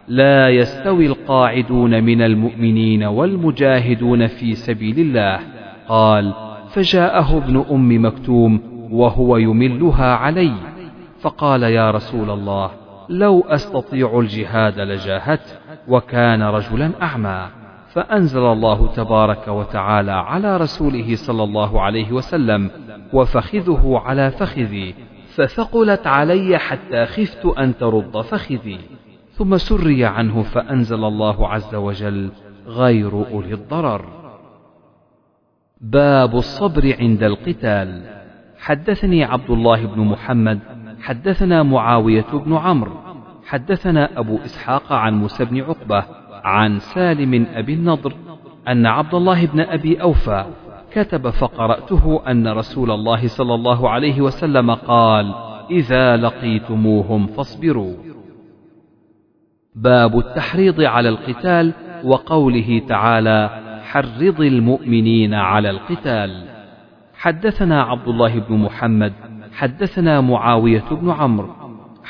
لا يستوي القاعدون من المؤمنين والمجاهدون في سبيل الله قال فجاءه ابن أم مكتوم وهو يملها علي فقال يا رسول الله لو أستطيع الجهاد لجاهدت. وكان رجلا أعمى فأنزل الله تبارك وتعالى على رسوله صلى الله عليه وسلم وفخذه على فخذي فثقلت علي حتى خفت أن ترد فخذي. ثم سري عنه فأنزل الله عز وجل غير أولي الضرر. باب الصبر عند القتال. حدثني عبد الله بن محمد حدثنا معاوية بن عمرو حدثنا أبو إسحاق عن موسى بن عقبة عن سالم أبي النضر أن عبد الله بن أبي أوفى كتب فقرأته أن رسول الله صلى الله عليه وسلم قال إذا لقيتموهم فاصبروا. باب التحريض على القتال وقوله تعالى حرض المؤمنين على القتال. حدثنا عبد الله بن محمد حدثنا معاوية بن عمرو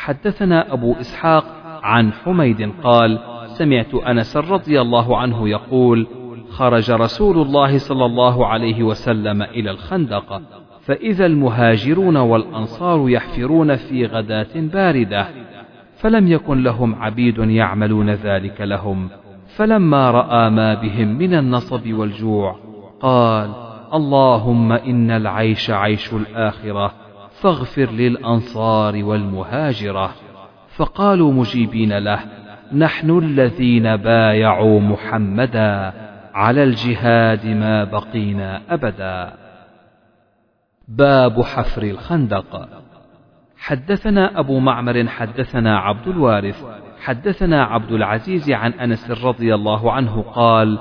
حدثنا أبو إسحاق عن حميد قال سمعت أنس رضي الله عنه يقول خرج رسول الله صلى الله عليه وسلم إلى الخندق فإذا المهاجرون والأنصار يحفرون في غداة باردة فلم يكن لهم عبيد يعملون ذلك لهم. فلما رأى ما بهم من النصب والجوع قال اللهم إن العيش عيش الآخرة فاغفر للأنصار والمهاجرة. فقالوا مجيبين له نحن الذين بايعوا محمدا على الجهاد ما بقينا أبدا. باب حفر الخندق. حدثنا أبو معمر حدثنا عبد الوارث حدثنا عبد العزيز عن أنس رضي الله عنه قال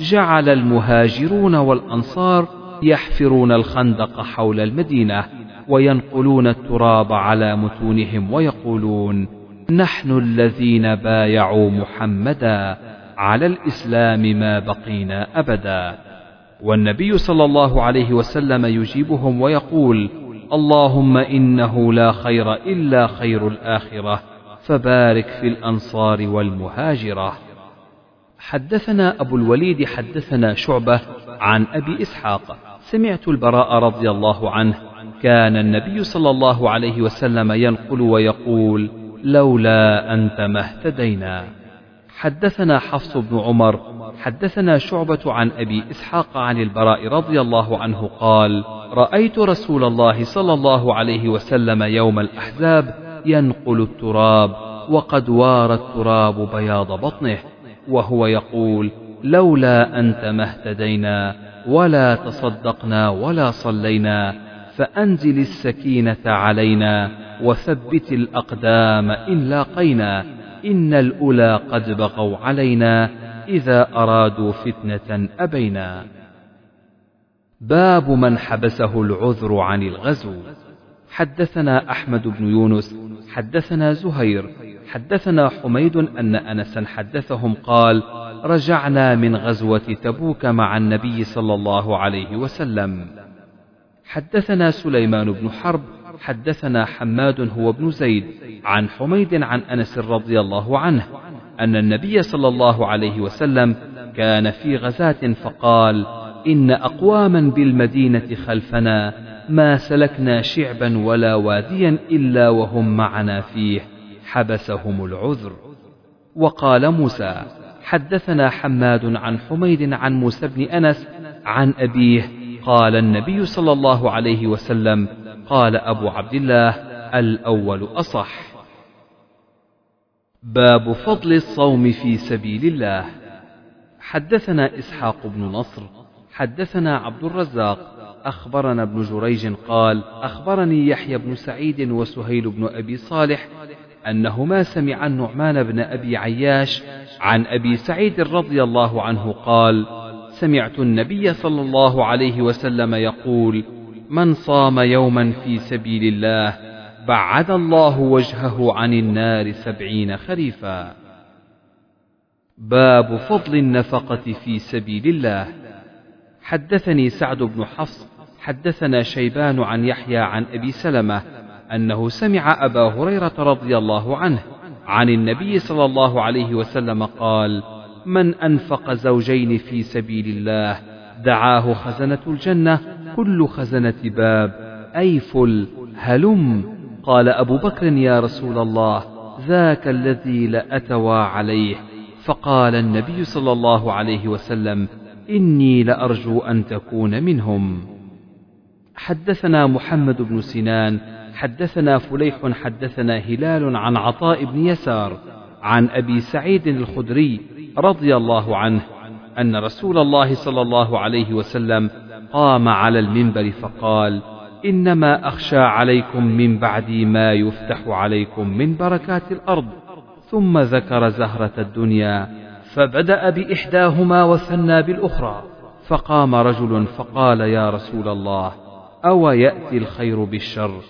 جعل المهاجرون والأنصار يحفرون الخندق حول المدينة وينقلون التراب على متونهم ويقولون نحن الذين بايعوا محمدا على الإسلام ما بقينا أبدا. والنبي صلى الله عليه وسلم يجيبهم ويقول اللهم إنه لا خير إلا خير الآخرة فبارك في الأنصار والمهاجرة. حدثنا أبو الوليد حدثنا شعبة عن أبي إسحاق. سمعت البراء رضي الله عنه كان النبي صلى الله عليه وسلم ينقل ويقول لولا أنت ما اهتدينا. حدثنا حفص بن عمر حدثنا شعبة عن أبي إسحاق عن البراء رضي الله عنه قال رأيت رسول الله صلى الله عليه وسلم يوم الأحزاب ينقل التراب وقد وار التراب بياض بطنه وهو يقول لولا أنت ما اهتدينا ولا تصدقنا ولا صلينا. فأنزل السكينة علينا وثبت الأقدام إن لاقينا. إن الأولى قد بغوا علينا إذا أرادوا فتنة أبينا. باب من حبسه العذر عن الغزو. حدثنا أحمد بن يونس حدثنا زهير حدثنا حميد أن أنسا حدثهم قال رجعنا من غزوة تبوك مع النبي صلى الله عليه وسلم. حدثنا سليمان بن حرب حدثنا حماد هو ابن زيد عن حميد عن أنس رضي الله عنه أن النبي صلى الله عليه وسلم كان في غزاة فقال إن أقواما بالمدينة خلفنا ما سلكنا شعبا ولا واديا إلا وهم معنا فيه حبسهم العذر. وقال موسى حدثنا حماد عن حميد عن موسى بن أنس عن أبيه قال النبي صلى الله عليه وسلم قال أبو عبد الله الأول أصح. باب فضل الصوم في سبيل الله. حدثنا إسحاق بن نصر حدثنا عبد الرزاق أخبرنا ابن جريج قال أخبرني يحيى بن سعيد وسهيل بن أبي صالح أنهما سمعا النعمان بن أبي عياش عن أبي سعيد رضي الله عنه قال سمعت النبي صلى الله عليه وسلم يقول من صام يوما في سبيل الله بعد الله وجهه عن النار سبعين خريفا. باب فضل النفقة في سبيل الله. حدثني سعد بن حفص حدثنا شيبان عن يحيى عن أبي سلمة أنه سمع أبا هريرة رضي الله عنه عن النبي صلى الله عليه وسلم قال من أنفق زوجين في سبيل الله. دعاه خزنة الجنة. كل خزنة باب. أي فل. هلم. قال أبو بكر يا رسول الله ذاك الذي لأتوى عليه. فقال النبي صلى الله عليه وسلم إني لأرجو أن تكون منهم. حدثنا محمد بن سنان حدثنا فليح حدثنا هلال عن عطاء بن يسار عن أبي سعيد الخدري رضي الله عنه أن رسول الله صلى الله عليه وسلم قام على المنبر فقال إنما أخشى عليكم من بعدي ما يفتح عليكم من بركات الأرض ثم ذكر زهرة الدنيا فبدأ بإحداهما وثنى بالأخرى فقام رجل فقال يا رسول الله أو يأتي الخير بالشر؟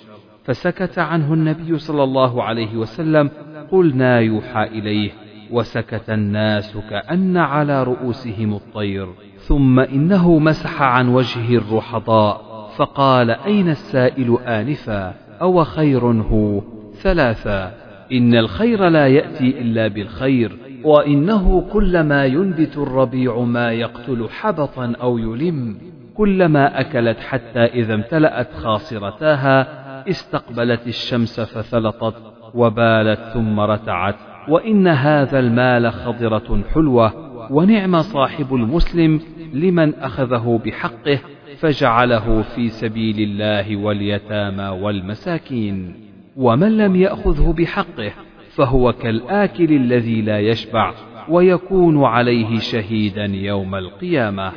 فسكت عنه النبي صلى الله عليه وسلم قلنا يوحى إليه. وسكت الناس كأن على رؤوسهم الطير ثم إنه مسح عن وجهه الرحضاء فقال أين السائل آنفا؟ أو خير هو؟ ثلاثا إن الخير لا يأتي إلا بالخير وإنه كلما ينبت الربيع ما يقتل حبطا أو يلم كلما أكلت حتى إذا امتلأت خاصرتاها استقبلت الشمس فثلطت وبالت ثم رتعت. وإن هذا المال خضرة حلوة ونعم صاحب المسلم لمن أخذه بحقه فجعله في سبيل الله واليتامى والمساكين. ومن لم يأخذه بحقه فهو كالآكل الذي لا يشبع ويكون عليه شهيدا يوم القيامة.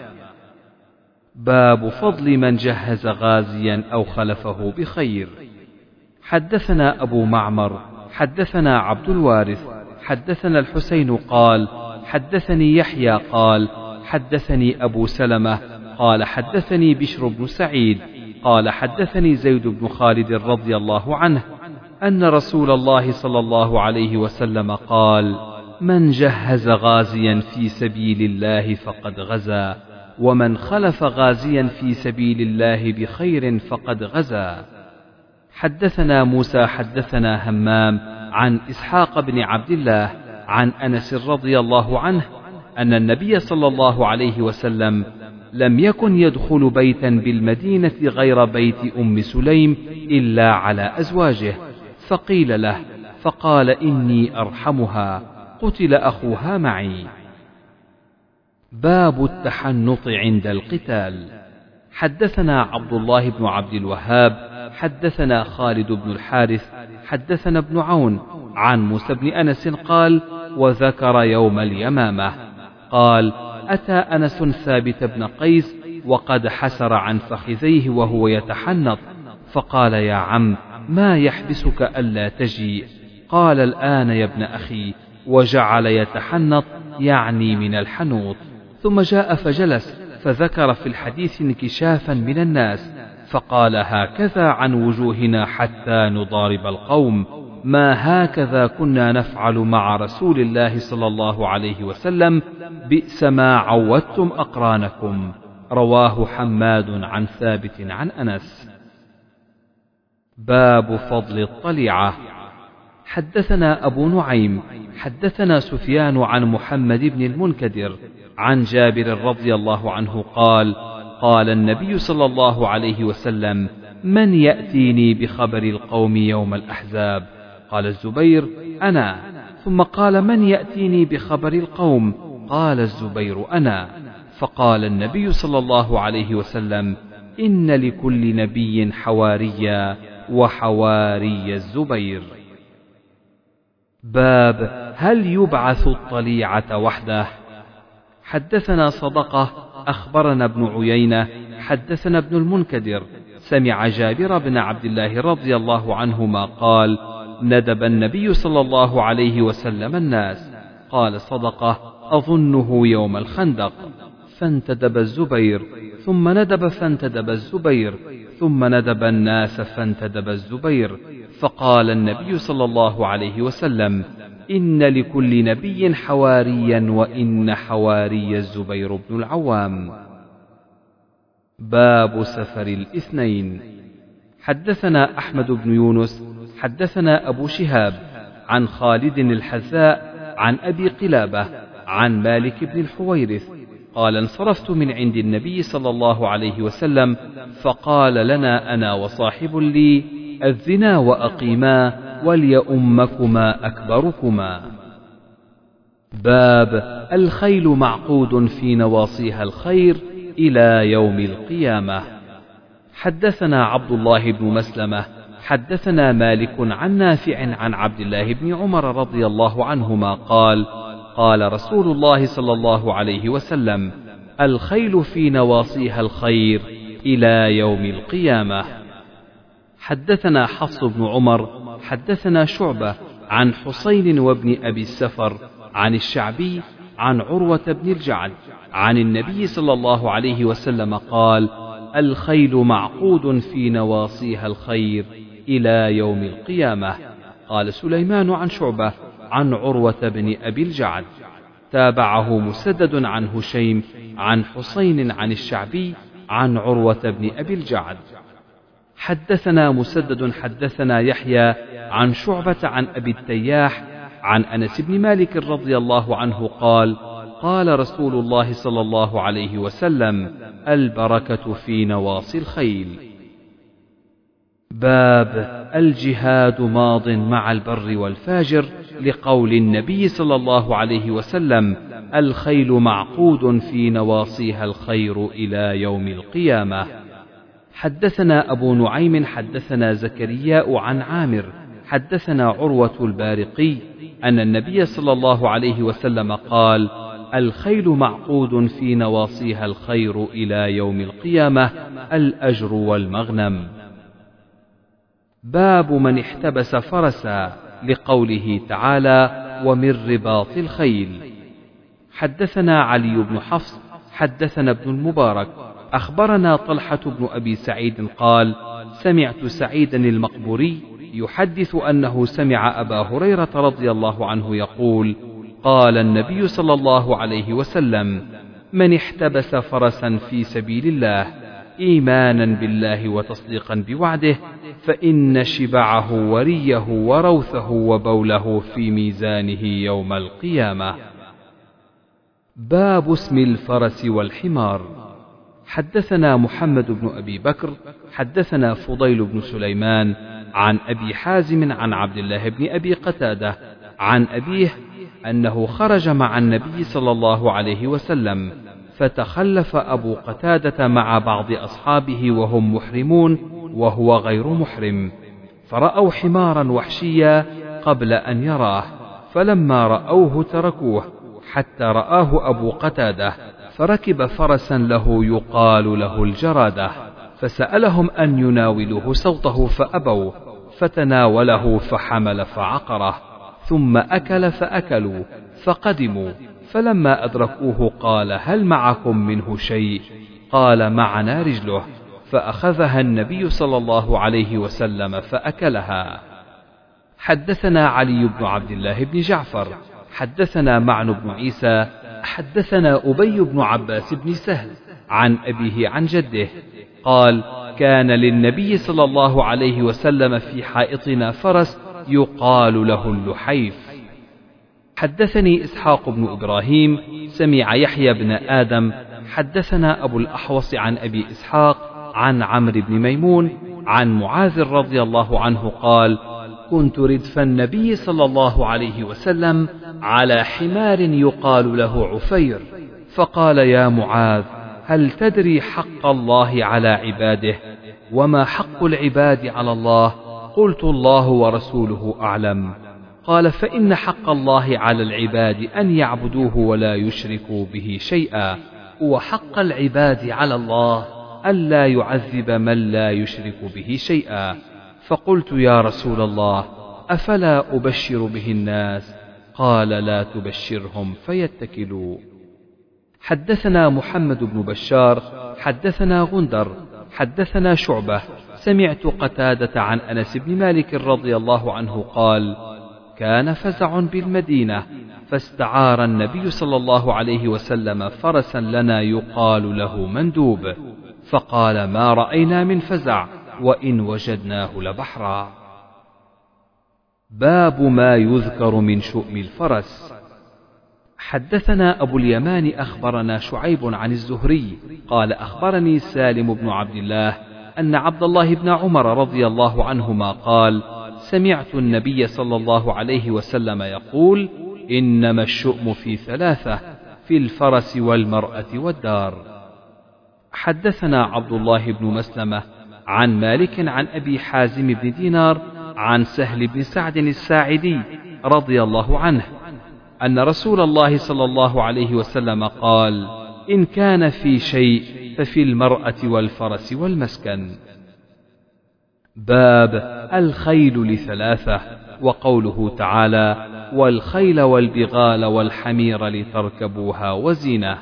باب فضل من جهز غازيا أو خلفه بخير. حدثنا أبو معمر حدثنا عبد الوارث حدثنا الحسين قال حدثني يحيى قال حدثني أبو سلمة قال حدثني بشر بن سعيد قال حدثني زيد بن خالد رضي الله عنه أن رسول الله صلى الله عليه وسلم قال من جهز غازيا في سبيل الله فقد غزا ومن خلف غازيا في سبيل الله بخير فقد غزا. حدثنا موسى حدثنا همام عن إسحاق بن عبد الله عن أنس رضي الله عنه أن النبي صلى الله عليه وسلم لم يكن يدخل بيتا بالمدينة غير بيت أم سليم إلا على أزواجه فقيل له فقال إني أرحمها قتل أخوها معي. باب التحنط عند القتال. حدثنا عبد الله بن عبد الوهاب حدثنا خالد بن الحارث حدثنا ابن عون عن موسى بن أنس قال وذكر يوم اليمامة. قال أتى أنس ثابت بن قيس وقد حسر عن فخذيه وهو يتحنط فقال يا عم ما يحبسك ألا تجيء؟ قال الآن يا ابن أخي. وجعل يتحنط يعني من الحنوط ثم جاء فجلس فذكر في الحديث انكشافا من الناس. فقال هكذا عن وجوهنا حتى نضارب القوم ما هكذا كنا نفعل مع رسول الله صلى الله عليه وسلم بئس ما عودتم أقرانكم. رواه حماد عن ثابت عن أنس. باب فضل الطليعه حدثنا أبو نعيم حدثنا سفيان عن محمد بن المنكدر عن جابر رضي الله عنه قال قال النبي صلى الله عليه وسلم من يأتيني بخبر القوم يوم الأحزاب؟ قال الزبير أنا. ثم قال من يأتيني بخبر القوم؟ قال الزبير أنا. فقال النبي صلى الله عليه وسلم إن لكل نبي حواريا وحواري الزبير. باب هل يبعث الطليعة وحده؟ حدثنا صدقة أخبرنا ابن عيينة حدثنا ابن المنكدر سمع جابر بن عبد الله رضي الله عنهما قال ندب النبي صلى الله عليه وسلم الناس قال صدقة أظنه يوم الخندق. فانتدب الزبير ثم ندب فانتدب الزبير ثم ندب الناس فانتدب الزبير فقال النبي صلى الله عليه وسلم إن لكل نبي حواريا وإن حواري الزبير بن العوام. باب سفر الاثنين. حدثنا أحمد بن يونس حدثنا أبو شهاب عن خالد الحذاء عن أبي قلابة عن مالك بن الحويرث. قال انصرفت من عند النبي صلى الله عليه وسلم فقال لنا أنا وصاحب لي الزنا وأقيما. وليؤمكما أكبركما. باب الخيل معقود في نواصيها الخير إلى يوم القيامة. حدثنا عبد الله بن مسلمة حدثنا مالك عن نافع عن عبد الله بن عمر رضي الله عنهما قال قال رسول الله صلى الله عليه وسلم الخيل في نواصيها الخير إلى يوم القيامة. حدثنا حفص بن عمر حدثنا شعبة عن حسين وابن أبي السفر عن الشعبي عن عروة بن الجعد عن النبي صلى الله عليه وسلم قال الخيل معقود في نواصيها الخير إلى يوم القيامة. قال سليمان عن شعبة عن عروة بن أبي الجعد. تابعه مسدد عن هشيم عن حسين عن الشعبي عن عروة بن أبي الجعد. حدثنا مسدد حدثنا يحيى عن شعبة عن أبي التياح عن أنس بن مالك رضي الله عنه قال قال رسول الله صلى الله عليه وسلم البركة في نواصي الخيل. باب الجهاد ماض مع البر والفاجر لقول النبي صلى الله عليه وسلم الخيل معقود في نواصيها الخير إلى يوم القيامة. حدثنا أبو نعيم حدثنا زكرياء عن عامر حدثنا عروة البارقي أن النبي صلى الله عليه وسلم قال الخيل معقود في نواصيها الخير إلى يوم القيامة الأجر والمغنم. باب من احتبس فرسا لقوله تعالى ومن رباط الخيل. حدثنا علي بن حفص حدثنا ابن المبارك أخبرنا طلحة بن أبي سعيد قال سمعت سعيدا المقبوري يحدث أنه سمع أبا هريرة رضي الله عنه يقول قال النبي صلى الله عليه وسلم من احتبس فرسا في سبيل الله إيمانا بالله وتصديقا بوعده فإن شبعه وريه وروثه وبوله في ميزانه يوم القيامة. باب اسم الفرس والحمار. حدثنا محمد بن أبي بكر حدثنا فضيل بن سليمان عن أبي حازم عن عبد الله بن أبي قتادة عن أبيه أنه خرج مع النبي صلى الله عليه وسلم فتخلف أبو قتادة مع بعض أصحابه وهم محرمون وهو غير محرم فرأوا حمارا وحشيا قبل أن يراه فلما رأوه تركوه حتى رآه أبو قتادة فركب فرسا له يقال له الجرادة فسألهم أن يناولوه صوته فأبوا فتناوله فحمل فعقره ثم أكل فأكلوا فقدموا فلما أدركوه قال هل معكم منه شيء؟ قال معنا رجله فأخذها النبي صلى الله عليه وسلم فأكلها. حدثنا علي بن عبد الله بن جعفر حدثنا معن بن عيسى حدثنا أبي بن عباس بن سهل عن أبيه عن جده قال كان للنبي صلى الله عليه وسلم في حائطنا فرس يقال له اللحيف حدثني إسحاق بن إبراهيم سمع يحيى بن آدم حدثنا أبو الأحوص عن أبي إسحاق عن عمرو بن ميمون عن معاذ رضي الله عنه قال كنت ردف النبي صلى الله عليه وسلم على حمار يقال له عفير فقال يا معاذ هل تدري حق الله على عباده؟ وما حق العباد على الله؟ قلت الله ورسوله أعلم. قال فإن حق الله على العباد أن يعبدوه ولا يشركوا به شيئا. وحق العباد على الله الا يعذب من لا يشرك به شيئا. فقلت يا رسول الله أفلا أبشر به الناس؟ قال لا تبشرهم فيتكلوا. حدثنا محمد بن بشار حدثنا غندر حدثنا شعبة. سمعت قتادة عن أنس بن مالك رضي الله عنه قال كان فزع بالمدينة فاستعار النبي صلى الله عليه وسلم فرسا لنا يقال له مندوب. فقال ما رأينا من فزع؟ وإن وجدناه لبحرا. باب ما يذكر من شؤم الفرس. حدثنا أبو اليمان أخبرنا شعيب عن الزهري قال أخبرني سالم بن عبد الله أن عبد الله بن عمر رضي الله عنهما قال سمعت النبي صلى الله عليه وسلم يقول إنما الشؤم في ثلاثة في الفرس والمرأة والدار. حدثنا عبد الله بن مسلمة عن مالك عن أبي حازم بن دينار عن سهل بن سعد الساعدي رضي الله عنه أن رسول الله صلى الله عليه وسلم قال: إن كان في شيء ففي المرأة والفرس والمسكن. باب الخيل لثلاثة وقوله تعالى: والخيل والبغال والحمير لتركبوها وزينة.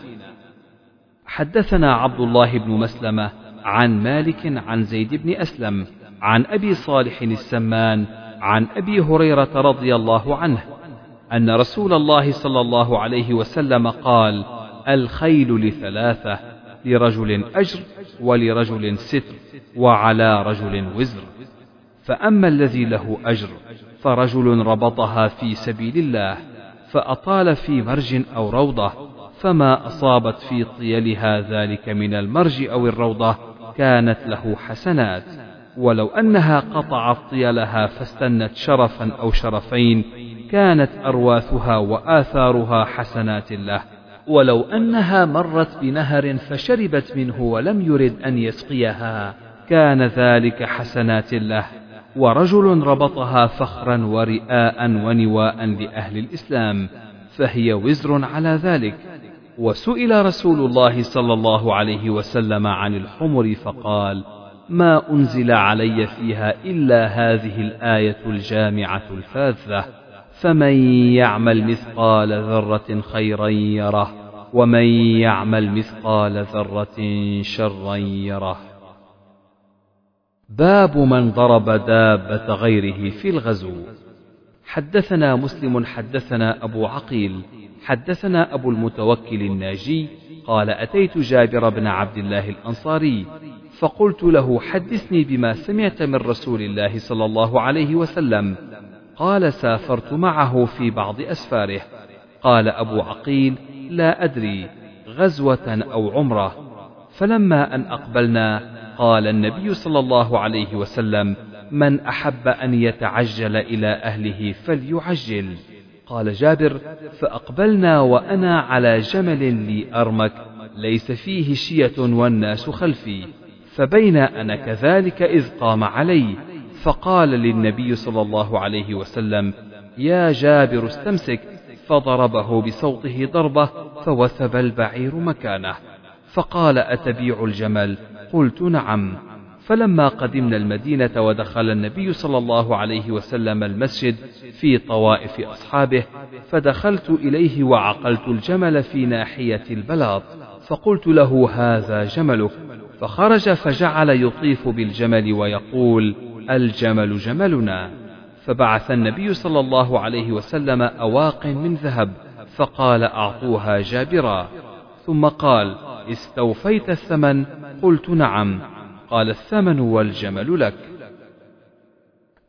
حدثنا عبد الله بن مسلمة عن مالك عن زيد بن أسلم عن أبي صالح السمان عن أبي هريرة رضي الله عنه أن رسول الله صلى الله عليه وسلم قال: الخيل لثلاثة لرجل أجر ولرجل ستر وعلى رجل وزر. فأما الذي له أجر فرجل ربطها في سبيل الله فأطال في مرج أو روضة فما أصابت في طيلها ذلك من المرج أو الروضة كانت له حسنات. ولو أنها قطعت طيلها فاستنت شرفا أو شرفين كانت أرواثها وآثارها حسنات له. ولو أنها مرت بنهر فشربت منه ولم يرد أن يسقيها كان ذلك حسنات له. ورجل ربطها فخرا ورئاء ونواء لأهل الإسلام فهي وزر على ذلك. وسئل رسول الله صلى الله عليه وسلم عن الحمر فقال ما أنزل علي فيها إلا هذه الآية الجامعة الفاذة فمن يعمل مثقال ذرة خيرا يره ومن يعمل مثقال ذرة شرا يره. باب من ضرب دابة غيره في الغزو. حدثنا مسلم حدثنا أبو عقيل حدثنا أبو المتوكل الناجي قال أتيت جابر بن عبد الله الأنصاري فقلت له حدثني بما سمعت من رسول الله صلى الله عليه وسلم قال سافرت معه في بعض أسفاره قال أبو عقيل لا أدري غزوة أو عمرة فلما أن أقبلنا قال النبي صلى الله عليه وسلم من أحب أن يتعجل إلى أهله فليعجل قال جابر فأقبلنا وأنا على جمل لي أرمك ليس فيه شية والناس خلفي. فبين أنا كذلك إذ قام علي فقال للنبي صلى الله عليه وسلم يا جابر استمسك. فضربه بصوته ضربة فوثب البعير مكانه. فقال أتبيع الجمل؟ قلت نعم. فلما قدمنا المدينة ودخل النبي صلى الله عليه وسلم المسجد في طوائف أصحابه فدخلت إليه وعقلت الجمل في ناحية البلاط فقلت له هذا جملك؟ فخرج فجعل يطيف بالجمل ويقول الجمل جملنا. فبعث النبي صلى الله عليه وسلم أواق من ذهب فقال أعطوها جابرا. ثم قال استوفيت الثمن؟ قلت نعم. قال الثمن والجمل لك.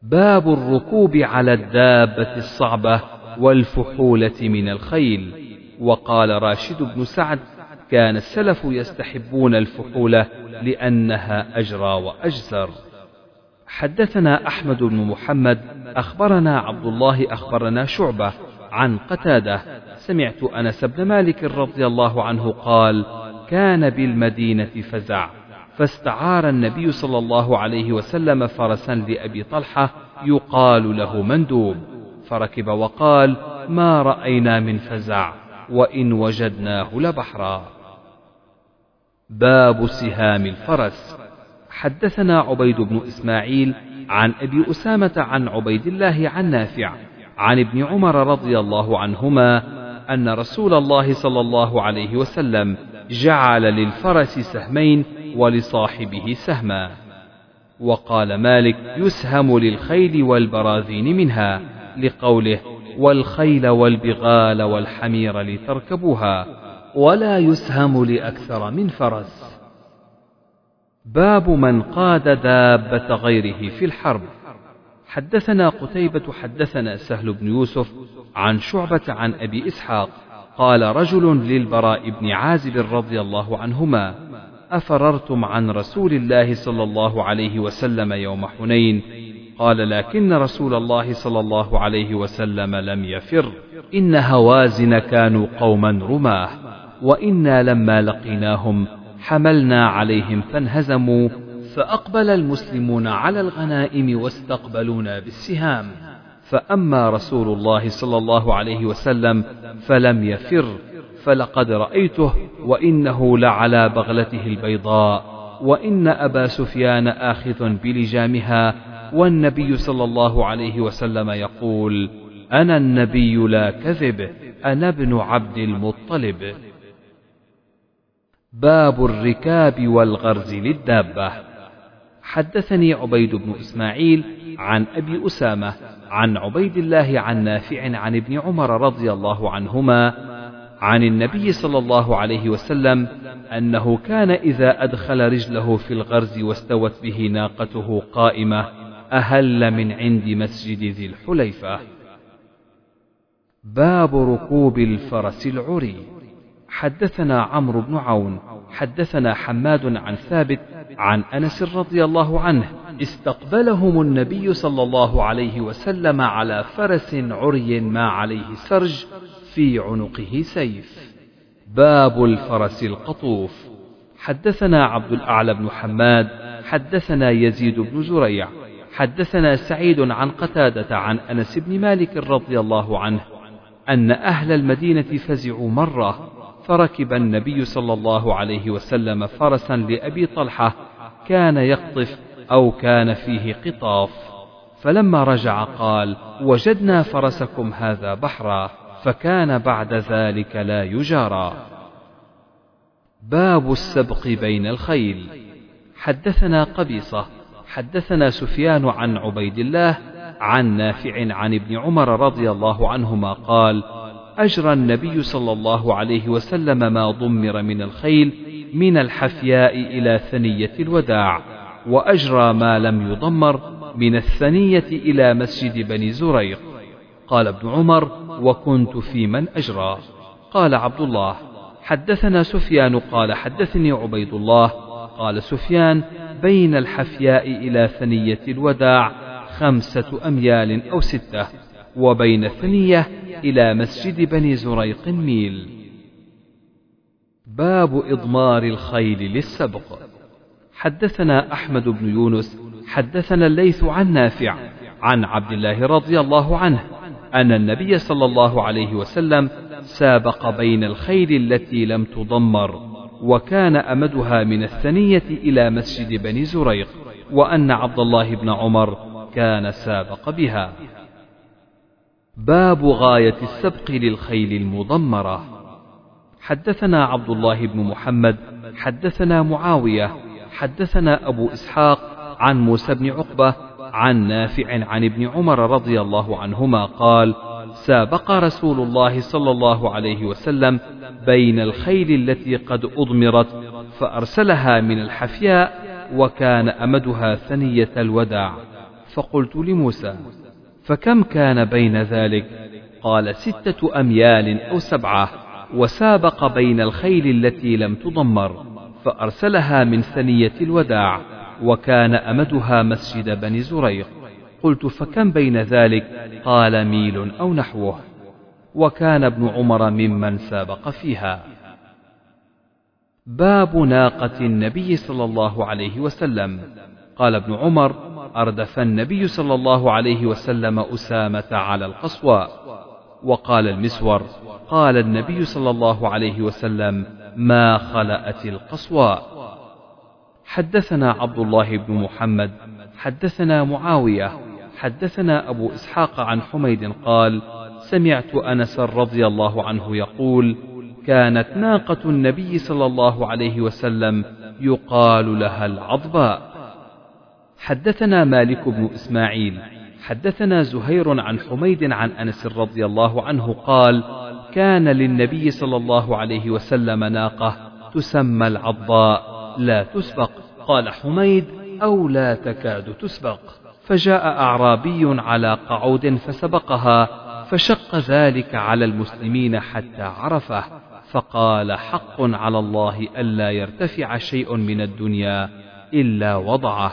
باب الركوب على الدابة الصعبة والفحولة من الخيل. وقال راشد بن سعد كان السلف يستحبون الفحولة لأنها أجرى وأجزر. حدثنا أحمد بن محمد أخبرنا عبد الله أخبرنا شعبة عن قتادة. سمعت أنس بن مالك رضي الله عنه قال كان بالمدينة فزع. فاستعار النبي صلى الله عليه وسلم فرسا لأبي طلحة يقال له مندوب. فركب وقال ما رأينا من فزع وإن وجدناه لبحرا. باب سهام الفرس. حدثنا عبيد بن إسماعيل عن أبي أسامة عن عبيد الله عن نافع عن ابن عمر رضي الله عنهما أن رسول الله صلى الله عليه وسلم جعل للفرس سهمين ولصاحبه سهما. وقال مالك يسهم للخيل والبراذين منها لقوله والخيل والبغال والحمير لتركبوها ولا يسهم لأكثر من فرس. باب من قاد دابة غيره في الحرب. حدثنا قتيبة حدثنا سهل بن يوسف عن شعبة عن أبي إسحاق قال رجل للبراء بن عازب رضي الله عنهما أفررتم عن رسول الله صلى الله عليه وسلم يوم حنين؟ قال لكن رسول الله صلى الله عليه وسلم لم يفر. إن هوازن كانوا قوما رماه وإنا لما لقيناهم حملنا عليهم فانهزموا فأقبل المسلمون على الغنائم واستقبلونا بالسهام. فأما رسول الله صلى الله عليه وسلم فلم يفر. فلقد رأيته وإنه لعلى بغلته البيضاء وإن أبا سفيان آخذ بلجامها والنبي صلى الله عليه وسلم يقول أنا النبي لا كذب أنا ابن عبد المطلب. باب الركاب والغرز للدابة. حدثني عبيد بن إسماعيل عن أبي أسامة عن عبيد الله عن نافع عن ابن عمر رضي الله عنهما عن النبي صلى الله عليه وسلم أنه كان إذا أدخل رجله في الغرز واستوت به ناقته قائمة أهل من عند مسجد ذي الحليفة. باب ركوب الفرس العري. حدثنا عمرو بن عون حدثنا حماد عن ثابت عن أنس رضي الله عنه استقبلهم النبي صلى الله عليه وسلم على فرس عري ما عليه سرج في عنقه سيف. باب الفرس القطوف. حدثنا عبد الأعلى بن حماد حدثنا يزيد بن زريع حدثنا سعيد عن قتادة عن أنس بن مالك رضي الله عنه أن أهل المدينة فزعوا مرة فركب النبي صلى الله عليه وسلم فرسا لأبي طلحة كان يقطف أو كان فيه قطاف. فلما رجع قال وجدنا فرسكم هذا بحرا. فكان بعد ذلك لا يجارى. باب السبق بين الخيل. حدثنا قبيصة حدثنا سفيان عن عبيد الله عن نافع عن ابن عمر رضي الله عنهما قال أجرى النبي صلى الله عليه وسلم ما ضمر من الخيل من الحفياء إلى ثنية الوداع وأجرى ما لم يضمر من الثنية إلى مسجد بني زريق. قال ابن عمر وكنت في من أجرى. قال عبد الله حدثنا سفيان قال حدثني عبيد الله. قال سفيان بين الحفياء إلى ثنية الوداع خمسة أميال أو ستة وبين الثنية إلى مسجد بني زريق ميل باب إضمار الخيل للسبق. حدثنا أحمد بن يونس حدثنا الليث عن نافع عن عبد الله رضي الله عنه أن النبي صلى الله عليه وسلم سابق بين الخيل التي لم تضمر وكان أمدها من الثنية إلى مسجد بني زريق وأن عبد الله بن عمر كان سابق بها. باب غاية السبق للخيل المضمرة حدثنا عبد الله بن محمد حدثنا معاوية حدثنا أبو إسحاق عن موسى بن عقبة عن نافع عن ابن عمر رضي الله عنهما قال سابق رسول الله صلى الله عليه وسلم بين الخيل التي قد أضمرت فأرسلها من الحفياء وكان أمدها ثنية الوداع. فقلت لموسى فكم كان بين ذلك؟ قال ستة أميال أو سبعة. وسابق بين الخيل التي لم تضمر فأرسلها من ثنية الوداع. وكان أمدها مسجد بني زريق. قلت فكم بين ذلك؟ قال ميل أو نحوه. وكان ابن عمر ممن سابق فيها. باب ناقة النبي صلى الله عليه وسلم. قال ابن عمر أردف النبي صلى الله عليه وسلم أسامة على القصواء وقال المسور قال النبي صلى الله عليه وسلم ما خلأت القصواء حدثنا عبد الله بن محمد حدثنا معاوية حدثنا أبو إسحاق عن حميد قال سمعت أنس رضي الله عنه يقول كانت ناقة النبي صلى الله عليه وسلم يقال لها العضباء. حدثنا مالك بن إسماعيل حدثنا زهير عن حميد عن أنس رضي الله عنه قال كان للنبي صلى الله عليه وسلم ناقة تسمى العضاء لا تسبق. قال حميد أو لا تكاد تسبق. فجاء أعرابي على قعود فسبقها فشق ذلك على المسلمين حتى عرفه. فقال حق على الله ألا يرتفع شيء من الدنيا إلا وضعه.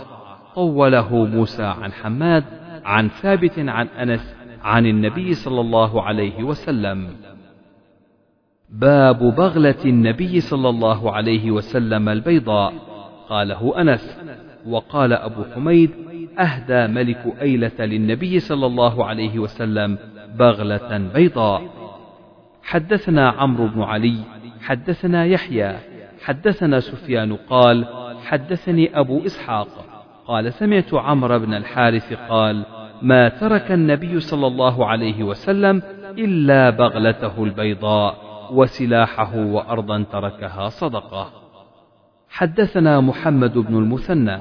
طوله موسى عن حماد عن ثابت عن أنس عن النبي صلى الله عليه وسلم. باب بغلة النبي صلى الله عليه وسلم البيضاء. قاله أنس. وقال أبو حميد أهدى ملك أيلة للنبي صلى الله عليه وسلم بغلة بيضاء. حدثنا عمرو بن علي حدثنا يحيى حدثنا سفيان قال حدثني أبو إسحاق. قال سمعت عمرو بن الحارث قال ما ترك النبي صلى الله عليه وسلم إلا بغلته البيضاء. وسلاحه وأرضا تركها صدقة. حدثنا محمد بن المثنى.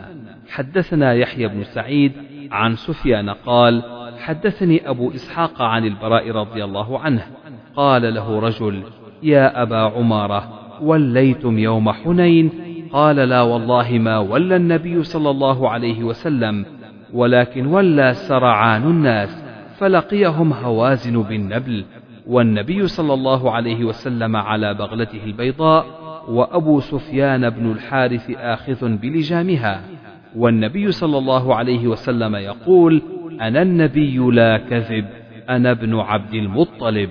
حدثنا يحيى بن سعيد عن سفيان قال حدثني أبو إسحاق عن البراء رضي الله عنه. قال له رجل يا أبا عمارة وليتم يوم حنين؟ قال لا والله ما ولى النبي صلى الله عليه وسلم ولكن ولى سرعان الناس فلقيهم هوازن بالنبل والنبي صلى الله عليه وسلم على بغلته البيضاء وأبو سفيان بن الحارث آخذ بلجامها. والنبي صلى الله عليه وسلم يقول أنا النبي لا كذب أنا ابن عبد المطلب.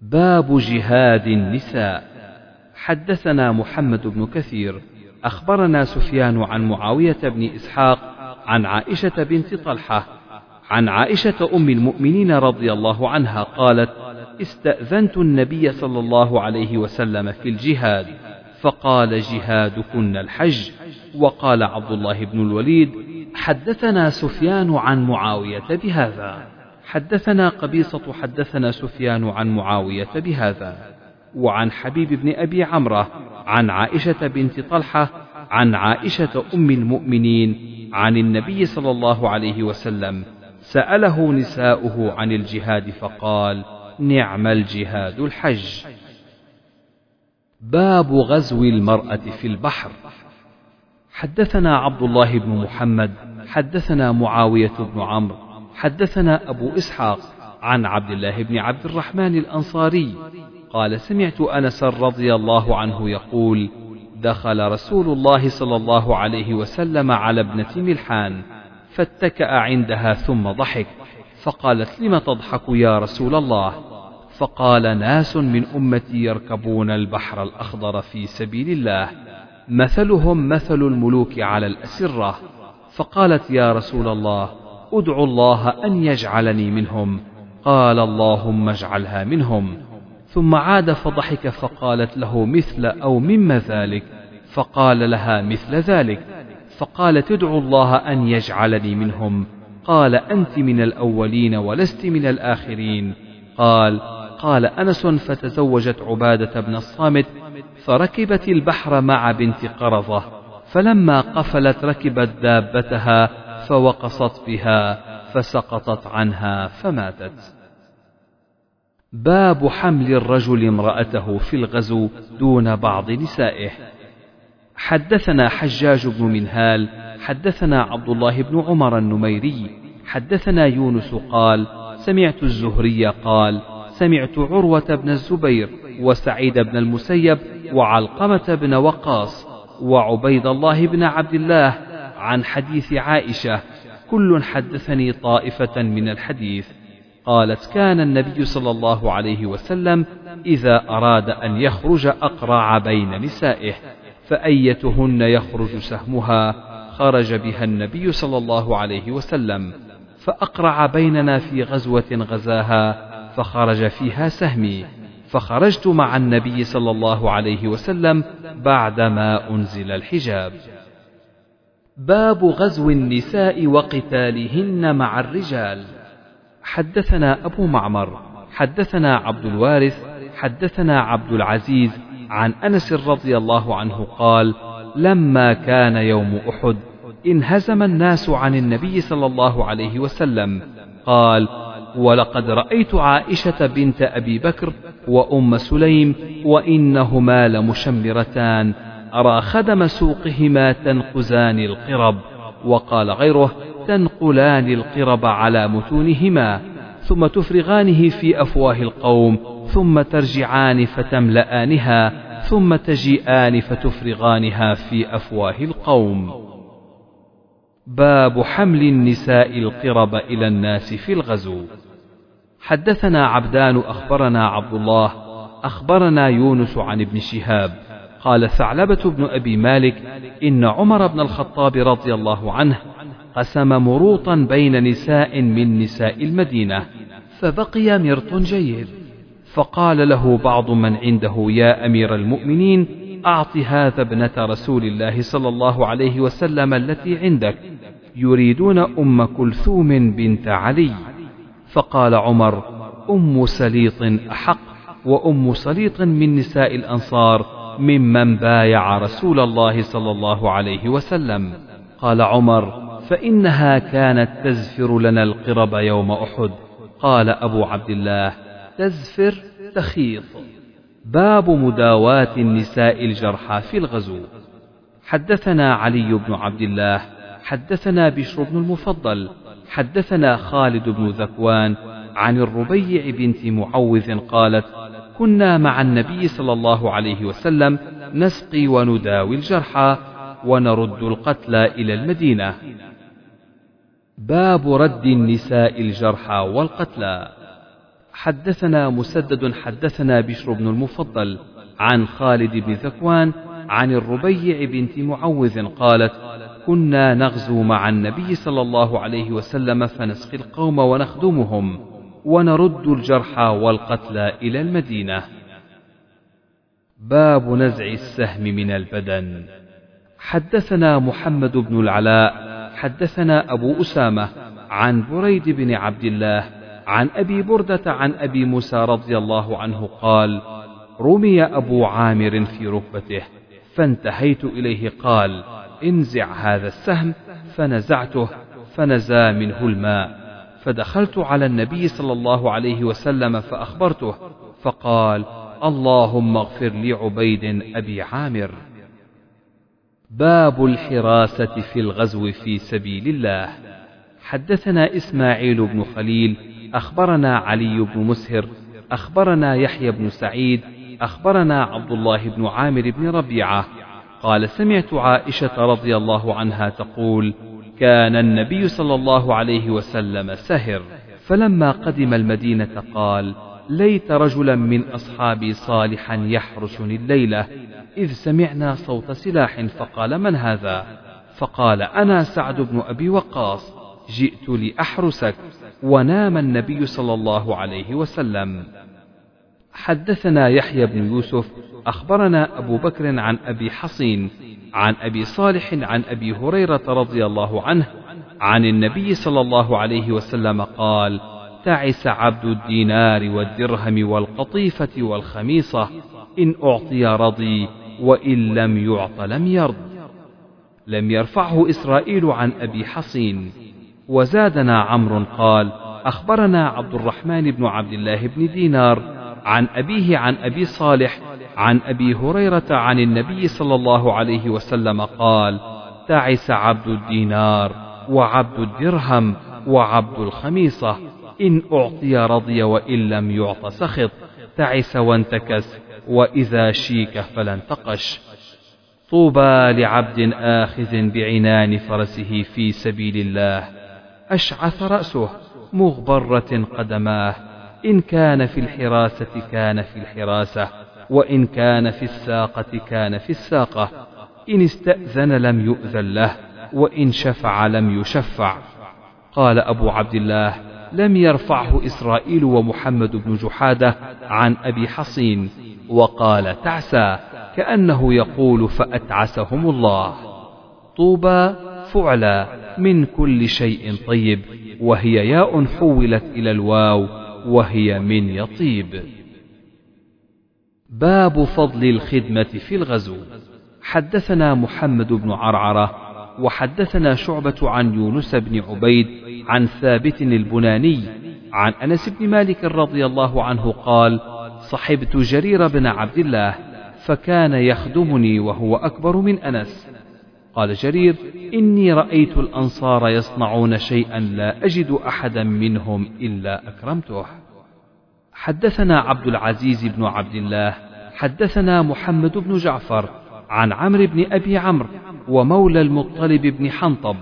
باب جهاد النساء. حدثنا محمد بن كثير أخبرنا سفيان عن معاوية بن إسحاق عن عائشة بنت طلحة عن عائشة أم المؤمنين رضي الله عنها قالت استأذنت النبي صلى الله عليه وسلم في الجهاد فقال جهادكن الحج وقال عبد الله بن الوليد حدثنا سفيان عن معاوية بهذا حدثنا قبيصة حدثنا سفيان عن معاوية بهذا وعن حبيب بن أبي عمرة عن عائشة بنت طلحة عن عائشة أم المؤمنين عن النبي صلى الله عليه وسلم سأله نساؤه عن الجهاد فقال نعم الجهاد الحج. باب غزو المرأة في البحر. حدثنا عبد الله بن محمد حدثنا معاوية بن عمرو حدثنا أبو إسحاق عن عبد الله بن عبد الرحمن الأنصاري. قال سمعت أنس رضي الله عنه يقول دخل رسول الله صلى الله عليه وسلم على ابنة ملحان. فاتكأ عندها ثم ضحك فقالت لم تضحك يا رسول الله؟ فقال ناس من أمتي يركبون البحر الأخضر في سبيل الله مثلهم مثل الملوك على الأسرة. فقالت يا رسول الله أدعو الله أن يجعلني منهم. قال اللهم اجعلها منهم. ثم عاد فضحك فقالت له مثل أو مما ذلك فقال لها مثل ذلك. فقالت ادعو الله أن يجعلني منهم. قال أنت من الأولين ولست من الآخرين. قال قال أنس فتزوجت عبادة بن الصامت فركبت البحر مع بنت قرظة فلما قفلت ركبت دابتها فوقصت بها فسقطت عنها فماتت. باب حمل الرجل امرأته في الغزو دون بعض نسائه. حدثنا حجاج بن منهال حدثنا عبد الله بن عمر النميري حدثنا يونس قال سمعت الزهري قال سمعت عروة بن الزبير وسعيد بن المسيب وعلقمة بن وقاص وعبيد الله بن عبد الله عن حديث عائشة كل حدثني طائفة من الحديث. قالت كان النبي صلى الله عليه وسلم إذا أراد أن يخرج أقرع بين نسائه. فأيتهن يخرج سهمها خرج بها النبي صلى الله عليه وسلم فأقرع بيننا في غزوة غزاها فخرج فيها سهمي فخرجت مع النبي صلى الله عليه وسلم بعدما أنزل الحجاب. باب غزو النساء وقتالهن مع الرجال. حدثنا أبو معمر حدثنا عبد الوارث حدثنا عبد العزيز عن أنس رضي الله عنه قال لما كان يوم أحد انهزم الناس عن النبي صلى الله عليه وسلم. قال ولقد رأيت عائشة بنت أبي بكر وأم سليم وإنهما لمشمرتان. أرى خدم سوقهما تنقزان القرب وقال غيره تنقلان القرب على متونهما ثم تفرغانه في أفواه القوم ثم ترجعان فتملآنها ثم تجيئان فتفرغانها في أفواه القوم. باب حمل النساء القرب إلى الناس في الغزو. حدثنا عبدان أخبرنا عبد الله أخبرنا يونس عن ابن شهاب قال ثعلبة بن أبي مالك إن عمر بن الخطاب رضي الله عنه قسم مروطا بين نساء من نساء المدينة فبقي مرط جيد. فقال له بعض من عنده يا أمير المؤمنين أعط هذا ابنة رسول الله صلى الله عليه وسلم التي عندك يريدون أم كلثوم بنت علي. فقال عمر أم سليط أحق وأم سليط من نساء الأنصار ممن بايع رسول الله صلى الله عليه وسلم. قال عمر فإنها كانت تزفر لنا القرب يوم أحد. قال أبو عبد الله تزفر تخيط. باب مداواة النساء الجرحى في الغزو. حدثنا علي بن عبد الله حدثنا بشر بن المفضل حدثنا خالد بن ذكوان عن الربيع بنت معوذ قالت كنا مع النبي صلى الله عليه وسلم نسقي ونداوي الجرحى ونرد القتلى إلى المدينة. باب رد النساء الجرحى والقتلى. حدثنا مسدد حدثنا بشر بن المفضل عن خالد بن ذكوان عن الربيع بنت معوذ قالت كنا نغزو مع النبي صلى الله عليه وسلم فنسقي القوم ونخدمهم ونرد الجرحى والقتلى إلى المدينة. باب نزع السهم من البدن. حدثنا محمد بن العلاء حدثنا أبو أسامة عن بريد بن عبد الله عن أبي بردة عن أبي موسى رضي الله عنه قال رمي أبو عامر في ركبته فانتهيت إليه قال انزع هذا السهم فنزعته فنزى منه الماء. فدخلت على النبي صلى الله عليه وسلم فأخبرته فقال اللهم اغفر لعبيد أبي عامر. باب الحراسة في الغزو في سبيل الله. حدثنا إسماعيل بن خليل أخبرنا علي بن مسهر أخبرنا يحيى بن سعيد أخبرنا عبد الله بن عامر بن ربيعة. قال سمعت عائشة رضي الله عنها تقول كان النبي صلى الله عليه وسلم سهر. فلما قدم المدينة قال ليت رجلا من أصحابي صالحا يحرسني الليلة إذ سمعنا صوت سلاح فقال من هذا؟ فقال أنا سعد بن أبي وقاص جئت لأحرسك. ونام النبي صلى الله عليه وسلم. حدثنا يحيى بن يوسف أخبرنا أبو بكر عن أبي حصين عن أبي صالح عن أبي هريرة رضي الله عنه عن النبي صلى الله عليه وسلم قال تعس عبد الدينار والدرهم والقطيفة والخميصة إن أعطي رضي وإن لم يعط لم يرض. لم يرفعه إسرائيل عن أبي حصين. وزادنا عمرو قال أخبرنا عبد الرحمن بن عبد الله بن دينار عن أبيه عن أبي صالح عن أبي هريرة عن النبي صلى الله عليه وسلم قال تعس عبد الدينار وعبد الدرهم وعبد الخميصة إن أعطي رضي وإن لم يعط سخط تعس وانتكس وإذا شيك فلا انتقش طوبى لعبد آخذ بعنان فرسه في سبيل الله. أشعث رأسه مغبرة قدماه إن كان في الحراسة كان في الحراسة وإن كان في الساقة كان في الساقة إن استأذن لم يؤذن له وإن شفع لم يشفع. قال أبو عبد الله لم يرفعه إسرائيل ومحمد بن جحادة عن أبي حصين وقال تعسى كأنه يقول فأتعسهم الله. طوبى فعلى. من كل شيء طيب وهي ياء حولت إلى الواو وهي من يطيب. باب فضل الخدمة في الغزو. حدثنا محمد بن عرعرة وحدثنا شعبة عن يونس بن عبيد عن ثابت البناني عن أنس بن مالك رضي الله عنه قال صحبت جرير بن عبد الله فكان يخدمني وهو أكبر من أنس. قال جرير إني رأيت الأنصار يصنعون شيئا لا أجد أحدا منهم إلا أكرمته. حدثنا عبد العزيز بن عبد الله حدثنا محمد بن جعفر عن عمرو بن أبي عمرو ومولى المطلب بن حنطب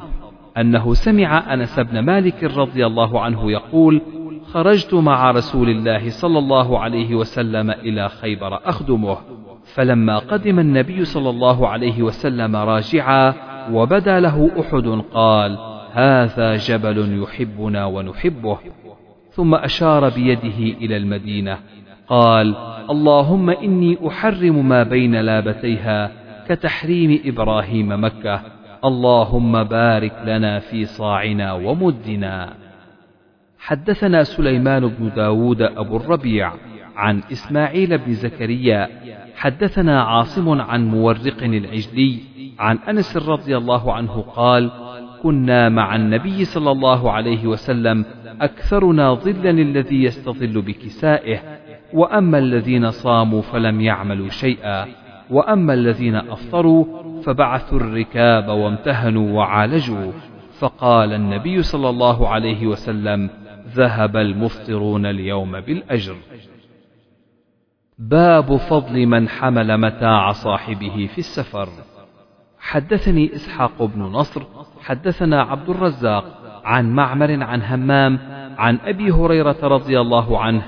أنه سمع أنس بن مالك رضي الله عنه يقول خرجت مع رسول الله صلى الله عليه وسلم إلى خيبر أخدمه. فلما قدم النبي صلى الله عليه وسلم راجعا وبدا له أحد قال هذا جبل يحبنا ونحبه. ثم أشار بيده إلى المدينة قال اللهم إني أحرم ما بين لابتيها كتحريم إبراهيم مكة اللهم بارك لنا في صاعنا ومدنا. حدثنا سليمان بن داود أبو الربيع عن إسماعيل بن زكريا. حدثنا عاصم عن مورق العجلي عن أنس رضي الله عنه قال كنا مع النبي صلى الله عليه وسلم أكثرنا ظلا الذي يستظل بكسائه وأما الذين صاموا فلم يعملوا شيئا وأما الذين أفطروا فبعثوا الركاب وامتهنوا وعالجوا. فقال النبي صلى الله عليه وسلم ذهب المفطرون اليوم بالأجر. باب فضل من حمل متاع صاحبه في السفر. حدثني إسحاق بن نصر حدثنا عبد الرزاق عن معمر عن همام عن أبي هريرة رضي الله عنه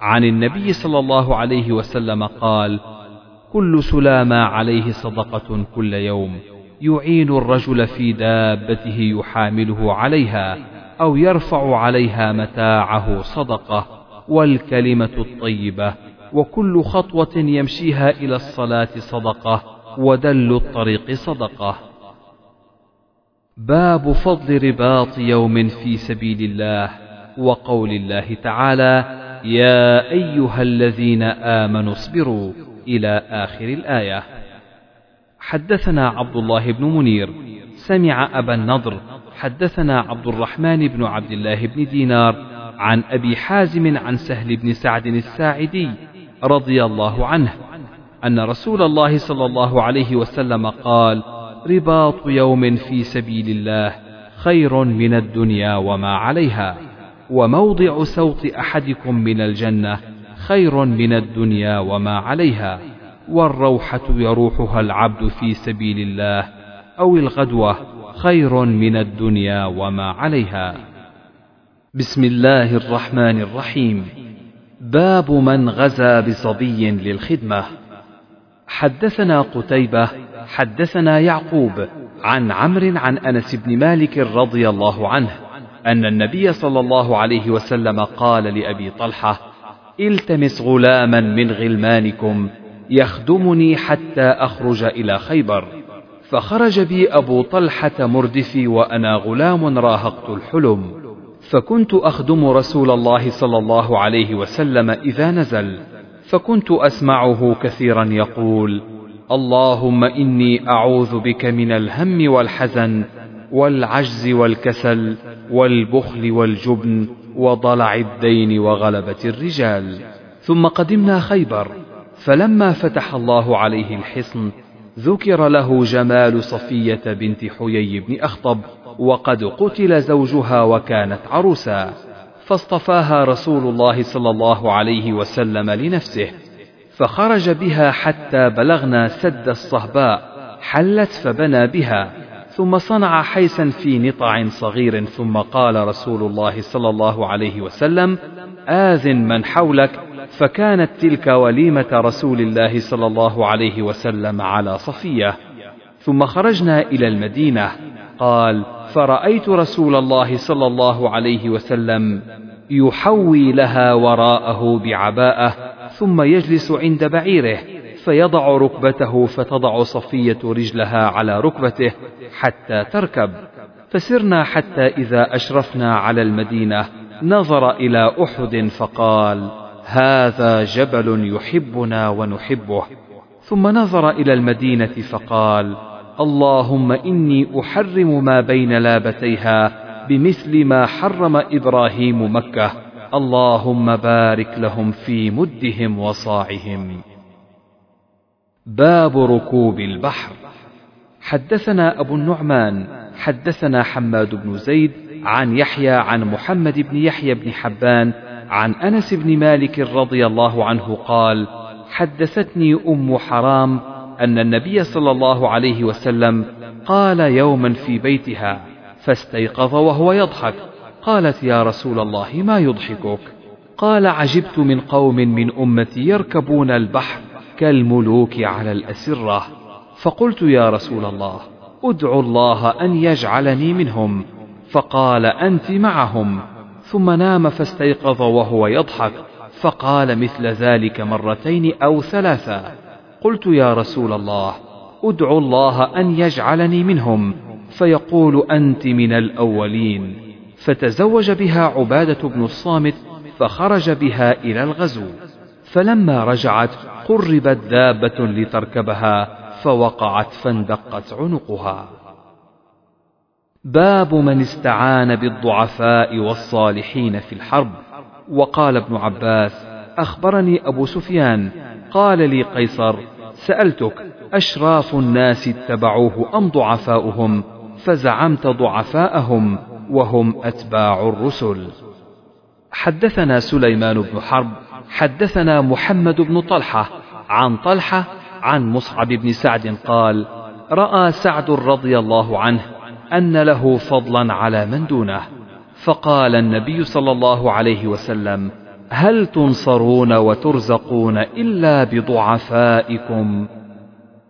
عن النبي صلى الله عليه وسلم قال كل سلامة عليه صدقة كل يوم يعين الرجل في دابته يحامله عليها أو يرفع عليها متاعه صدقة والكلمة الطيبة وكل خطوة يمشيها إلى الصلاة صدقة ودل الطريق صدقة. باب فضل رباط يوم في سبيل الله وقول الله تعالى يا أيها الذين آمنوا اصبروا إلى آخر الآية. حدثنا عبد الله بن منير سمع أبا النضر حدثنا عبد الرحمن بن عبد الله بن دينار عن أبي حازم عن سهل بن سعد الساعدي رضي الله عنه أن رسول الله صلى الله عليه وسلم قال رباط يوم في سبيل الله خير من الدنيا وما عليها وموضع سوط أحدكم من الجنة خير من الدنيا وما عليها والروحة يروحها العبد في سبيل الله أو الغدوة خير من الدنيا وما عليها. بسم الله الرحمن الرحيم. باب من غزا بصبي للخدمة. حدثنا قتيبة حدثنا يعقوب عن عمرو عن أنس بن مالك رضي الله عنه أن النبي صلى الله عليه وسلم قال لأبي طلحة التمس غلاما من غلمانكم يخدمني حتى أخرج إلى خيبر فخرج بي أبو طلحة مردفي وأنا غلام راهقت الحلم. فكنت أخدم رسول الله صلى الله عليه وسلم إذا نزل فكنت أسمعه كثيرا يقول اللهم إني أعوذ بك من الهم والحزن والعجز والكسل والبخل والجبن وضلع الدين وغلبة الرجال. ثم قدمنا خيبر فلما فتح الله عليه الحصن ذكر له جمال صفية بنت حيي بن أخطب وقد قتل زوجها وكانت عروسا فاصطفاها رسول الله صلى الله عليه وسلم لنفسه فخرج بها حتى بلغنا سد الصهباء حلت فبنى بها ثم صنع حيسا في نطع صغير ثم قال رسول الله صلى الله عليه وسلم آذن من حولك. فكانت تلك وليمة رسول الله صلى الله عليه وسلم على صفية. ثم خرجنا إلى المدينة. قال فرأيت رسول الله صلى الله عليه وسلم يحوي لها وراءه بعباءة ثم يجلس عند بعيره فيضع ركبته فتضع صفية رجلها على ركبته حتى تركب. فسرنا حتى إذا أشرفنا على المدينة نظر إلى أحد فقال هذا جبل يحبنا ونحبه. ثم نظر إلى المدينة فقال اللهم إني أحرم ما بين لابتيها بمثل ما حرم إبراهيم مكة. اللهم بارك لهم في مدهم وصاعهم. باب ركوب البحر. حدثنا أبو النعمان حدثنا حماد بن زيد عن يحيى عن محمد بن يحيى بن حبان عن أنس بن مالك رضي الله عنه قال حدثتني أم حرام أن النبي صلى الله عليه وسلم قال يوما في بيتها فاستيقظ وهو يضحك. قالت يا رسول الله ما يضحكك؟ قال عجبت من قوم من أمتي يركبون البحر كالملوك على الأسرة. فقلت يا رسول الله أدعو الله أن يجعلني منهم. فقال أنت معهم. ثم نام فاستيقظ وهو يضحك. فقال مثل ذلك مرتين أو ثلاثا قلت يا رسول الله ادعو الله أن يجعلني منهم. فيقول أنت من الأولين. فتزوج بها عبادة بن الصامت فخرج بها إلى الغزو. فلما رجعت قربت دابة لتركبها فوقعت فاندقت عنقها. باب من استعان بالضعفاء والصالحين في الحرب. وقال ابن عباس أخبرني أبو سفيان قال لي قيصر سألتك أشراف الناس اتبعوه أم ضعفاؤهم؟ فزعمت ضعفاءهم وهم أتباع الرسل. حدثنا سليمان بن حرب حدثنا محمد بن طلحة عن طلحة عن مصعب بن سعد قال رأى سعد رضي الله عنه أن له فضلا على من دونه. فقال النبي صلى الله عليه وسلم هل تنصرون وترزقون إلا بضعفائكم؟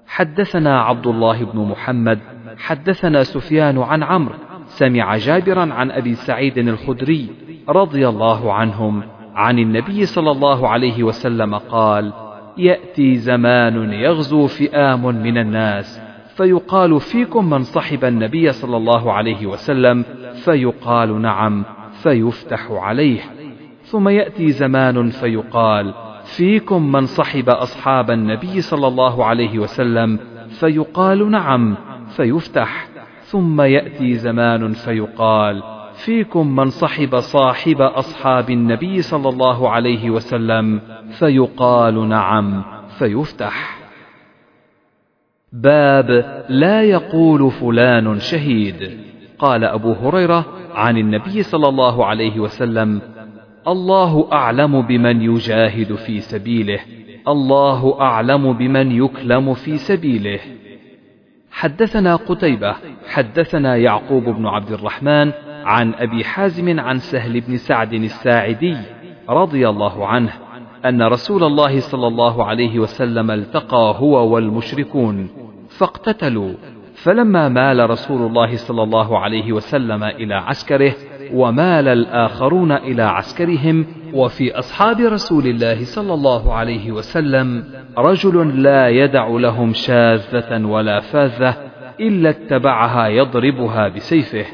حدثنا عبد الله بن محمد حدثنا سفيان عن عمرو سمع جابرا عن أبي سعيد الخدري رضي الله عنهم عن النبي صلى الله عليه وسلم قال يأتي زمان يغزو فئام من الناس فيقال فيكم من صحب النبي صلى الله عليه وسلم فيقال نعم فيفتح عليه. ثم يأتي زمان فيقال فيكم من صحب أصحاب النبي صلى الله عليه وسلم. فيقال نعم. فيفتح. ثم يأتي زمان فيقال فيكم من صحب صاحب أصحاب النبي صلى الله عليه وسلم. فيقال نعم. فيفتح. باب لا يقول فلان شهيد. قال أبو هريرة عن النبي صلى الله عليه وسلم الله أعلم بمن يجاهد في سبيله. الله أعلم بمن يكلم في سبيله. حدثنا قتيبة حدثنا يعقوب بن عبد الرحمن عن أبي حازم عن سهل بن سعد الساعدي رضي الله عنه أن رسول الله صلى الله عليه وسلم التقى هو والمشركون فاقتتلوا. فلما مال رسول الله صلى الله عليه وسلم إلى عسكره ومال الآخرون إلى عسكرهم وفي أصحاب رسول الله صلى الله عليه وسلم رجل لا يدع لهم شاذة ولا فاذة إلا اتبعها يضربها بسيفه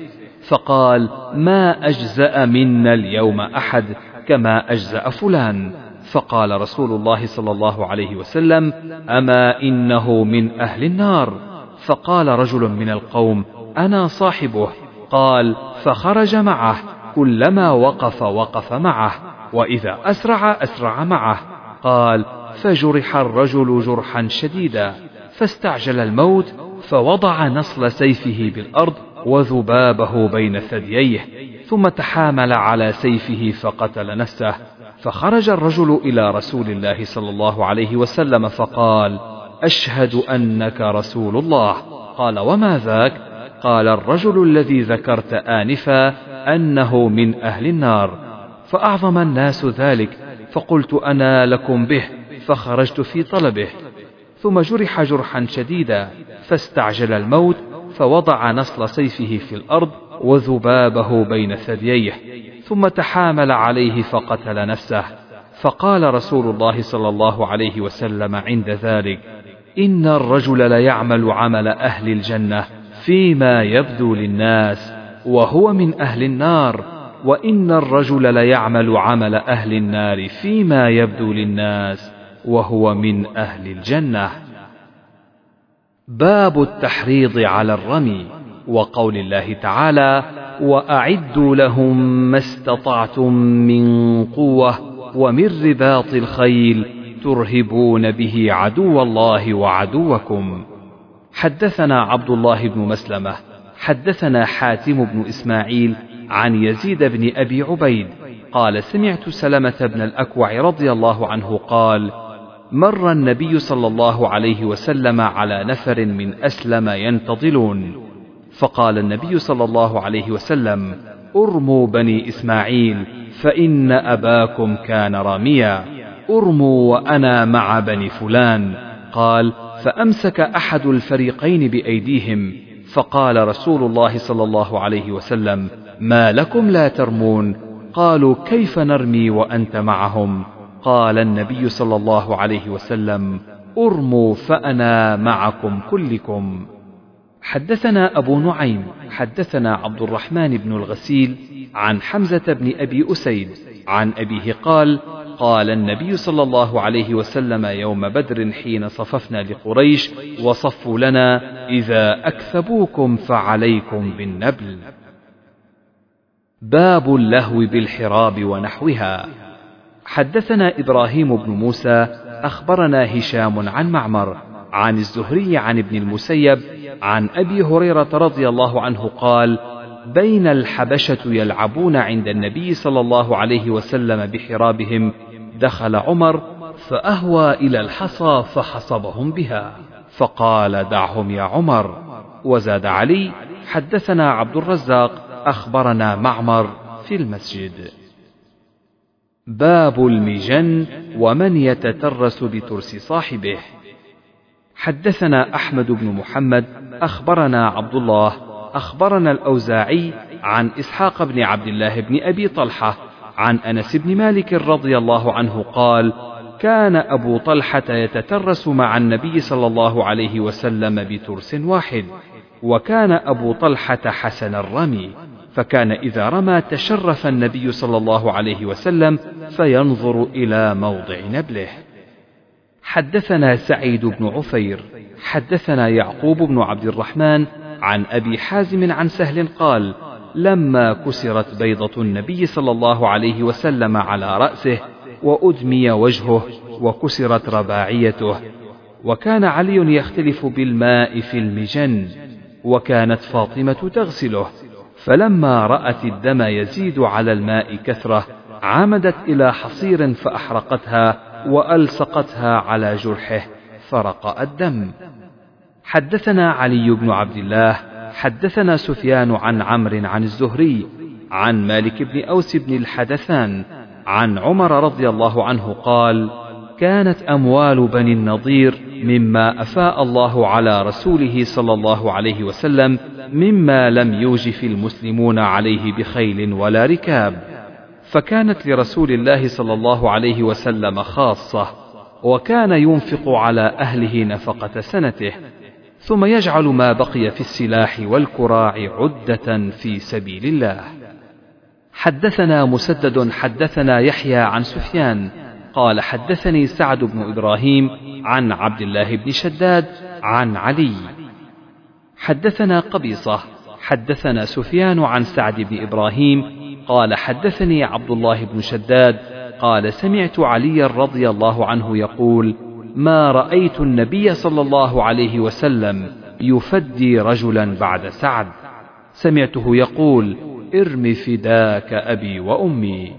فقال ما أجزأ منا اليوم أحد كما أجزأ فلان. فقال رسول الله صلى الله عليه وسلم أما إنه من أهل النار. فقال رجل من القوم أنا صاحبه. قال فخرج معه كلما وقف وقف معه وإذا أسرع أسرع معه. قال فجرح الرجل جرحا شديدا فاستعجل الموت فوضع نصل سيفه بالأرض وذبابه بين ثدييه ثم تحامل على سيفه فقتل نفسه. فخرج الرجل إلى رسول الله صلى الله عليه وسلم فقال أشهد أنك رسول الله. قال وما ذاك؟ قال الرجل الذي ذكرت آنفا أنه من أهل النار فأعظم الناس ذلك فقلت أنا لكم به فخرجت في طلبه ثم جرح جرحا شديدا فاستعجل الموت فوضع نصل سيفه في الأرض وذبابه بين ثدييه ثم تحامل عليه فقتل نفسه. فقال رسول الله صلى الله عليه وسلم عند ذلك إن الرجل ليعمل عمل أهل الجنة. فيما يبدو للناس وهو من أهل النار وإن الرجل ليعمل عمل أهل النار فيما يبدو للناس وهو من أهل الجنة. باب التحريض على الرمي وقول الله تعالى وأعدوا لهم ما استطعتم من قوة ومن رباط الخيل ترهبون به عدو الله وعدوكم. حدثنا عبد الله بن مسلمة حدثنا حاتم بن إسماعيل عن يزيد بن أبي عبيد قال سمعت سلمة بن الأكوع رضي الله عنه قال مر النبي صلى الله عليه وسلم على نفر من أسلم ينتظلون. فقال النبي صلى الله عليه وسلم أرموا بني إسماعيل فإن أباكم كان راميا. أرموا وأنا مع بني فلان. قال فأمسك أحد الفريقين بأيديهم فقال رسول الله صلى الله عليه وسلم ما لكم لا ترمون؟ قالوا كيف نرمي وأنت معهم؟ قال النبي صلى الله عليه وسلم أرموا فأنا معكم كلكم. حدثنا أبو نعيم حدثنا عبد الرحمن بن الغسيل عن حمزة بن أبي أسيد عن أبيه قال قال النبي صلى الله عليه وسلم يوم بدر حين صففنا لقريش وصفوا لنا إذا أكثبوكم فعليكم بالنبل. باب اللهو بالحراب ونحوها. حدثنا إبراهيم بن موسى أخبرنا هشام عن معمر عن الزهري عن ابن المسيب عن أبي هريرة رضي الله عنه قال بين الحبشة يلعبون عند النبي صلى الله عليه وسلم بحرابهم دخل عمر فأهوى إلى الحصى فحصبهم بها فقال دعهم يا عمر. وزاد علي حدثنا عبد الرزاق أخبرنا معمر في المسجد. باب المجن ومن يتترس بترس صاحبه. حدثنا أحمد بن محمد أخبرنا عبد الله أخبرنا الأوزاعي عن إسحاق بن عبد الله بن أبي طلحة عن أنس بن مالك رضي الله عنه قال كان أبو طلحة يتترس مع النبي صلى الله عليه وسلم بترس واحد وكان أبو طلحة حسن الرمي فكان إذا رمى تشرف النبي صلى الله عليه وسلم فينظر إلى موضع نبله. حدثنا سعيد بن عفير، حدثنا يعقوب بن عبد الرحمن عن أبي حازم عن سهل قال: لما كسرت بيضة النبي صلى الله عليه وسلم على رأسه وأدمي وجهه وكسرت رباعيته وكان علي يختلف بالماء في المجن وكانت فاطمة تغسله فلما رأت الدم يزيد على الماء كثرة عمدت إلى حصير فأحرقتها وألصقتها على جرحه فرق الدم. حدثنا علي بن عبد الله حدثنا سفيان عن عمرو عن الزهري عن مالك بن أوس بن الحدثان عن عمر رضي الله عنه قال: كانت أموال بني النضير مما أفاء الله على رسوله صلى الله عليه وسلم مما لم يوجف المسلمون عليه بخيل ولا ركاب. فكانت لرسول الله صلى الله عليه وسلم خاصة وكان ينفق على أهله نفقة سنته. ثم يجعل ما بقي في السلاح والكراع عدة في سبيل الله. حدثنا مسدد حدثنا يحيى عن سفيان قال حدثني سعد بن إبراهيم عن عبد الله بن شداد عن علي. حدثنا قبيصة حدثنا سفيان عن سعد بن إبراهيم قال حدثني عبد الله بن شداد قال سمعت علي رضي الله عنه يقول ما رأيت النبي صلى الله عليه وسلم يفدي رجلا بعد سعد. سمعته يقول ارم فداك أبي وأمي.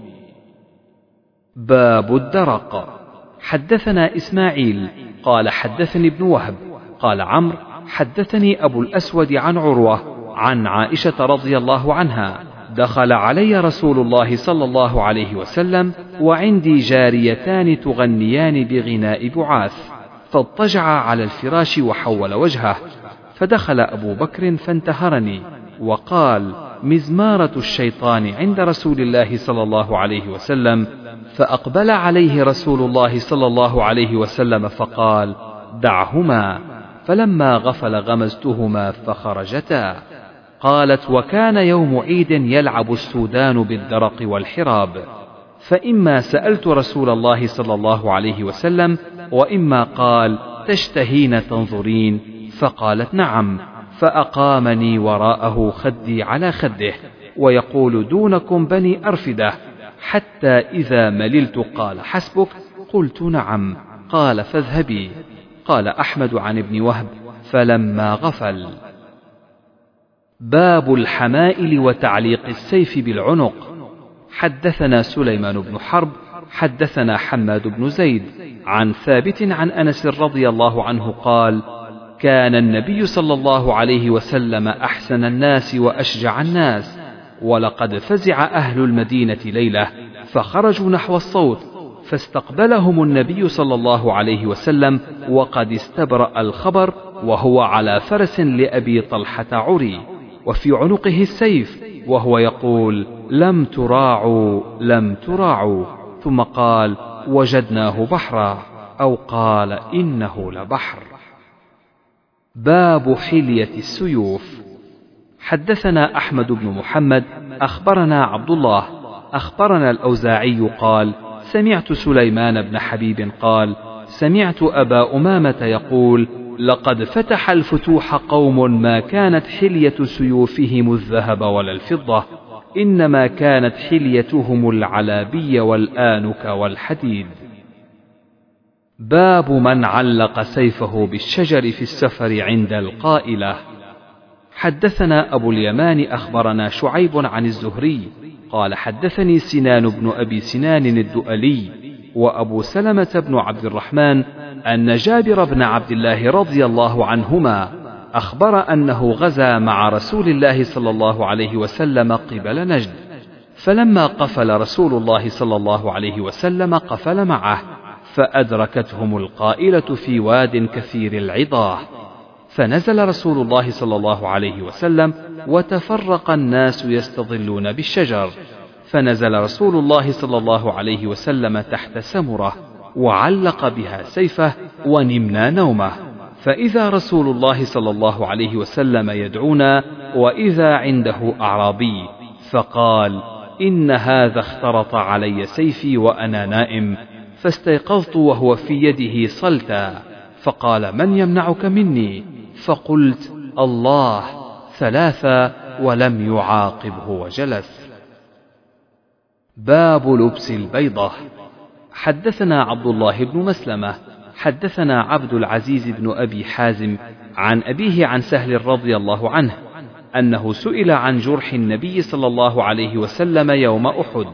باب الدرق. حدثنا إسماعيل قال حدثني ابن وهب. قال عمرو حدثني أبو الأسود عن عروة عن عائشة رضي الله عنها. دخل علي رسول الله صلى الله عليه وسلم وعندي جاريتان تغنيان بغناء بعاث. فاضطجع على الفراش وحول وجهه فدخل أبو بكر فانتهرني وقال مزمارة الشيطان عند رسول الله صلى الله عليه وسلم. فأقبل عليه رسول الله صلى الله عليه وسلم فقال دعهما. فلما غفل غمزتهما فخرجتا. قالت وكان يوم عيد يلعب السودان بالدرق والحراب. فإما سألت رسول الله صلى الله عليه وسلم وإما قال تشتهين تنظرين؟ فقالت نعم. فأقامني وراءه خدي على خده ويقول دونكم بني أرفدة. حتى إذا مللت قال حسبك. قلت نعم. قال فاذهبي. قال أحمد عن ابن وهب فلما غفل. باب الحمائل وتعليق السيف بالعنق. حدثنا سليمان بن حرب حدثنا حماد بن زيد عن ثابت عن أنس رضي الله عنه قال كان النبي صلى الله عليه وسلم أحسن الناس وأشجع الناس ولقد فزع أهل المدينة ليلة فخرجوا نحو الصوت فاستقبلهم النبي صلى الله عليه وسلم وقد استبرأ الخبر وهو على فرس لأبي طلحة عري. وفي عنقه السيف وهو يقول لم تراعوا لم تراعوا. ثم قال وجدناه بحرا. أو قال إنه لبحر. باب حلية السيوف. حدثنا أحمد بن محمد أخبرنا عبد الله أخبرنا الأوزاعي قال سمعت سليمان بن حبيب قال سمعت أبا أمامة يقول لقد فتح الفتوح قوم ما كانت حلية سيوفهم الذهب ولا الفضة إنما كانت حليتهم العلابي والآنك والحديد. باب من علق سيفه بالشجر في السفر عند القائلة. حدثنا أبو اليمان أخبرنا شعيب عن الزهري قال حدثني سنان بن أبي سنان الدؤلي وأبو سلمة بن عبد الرحمن أن جابر بن عبد الله رضي الله عنهما أخبر أنه غزا مع رسول الله صلى الله عليه وسلم قبل نجد فلما قفل رسول الله صلى الله عليه وسلم قفل معه فأدركتهم القائلة في واد كثير العضاه فنزل رسول الله صلى الله عليه وسلم وتفرق الناس يستظلون بالشجر. فنزل رسول الله صلى الله عليه وسلم تحت سمرة وعلق بها سيفه ونمنا نومه. فإذا رسول الله صلى الله عليه وسلم يدعونا وإذا عنده أعرابي فقال إن هذا اخترط علي سيفي وأنا نائم فاستيقظت وهو في يده صلتا. فقال من يمنعك مني؟ فقلت الله ثلاثا ولم يعاقبه وجلس. باب لبس البيضة. حدثنا عبد الله بن مسلمة حدثنا عبد العزيز بن أبي حازم عن أبيه عن سهل رضي الله عنه أنه سئل عن جرح النبي صلى الله عليه وسلم يوم أحد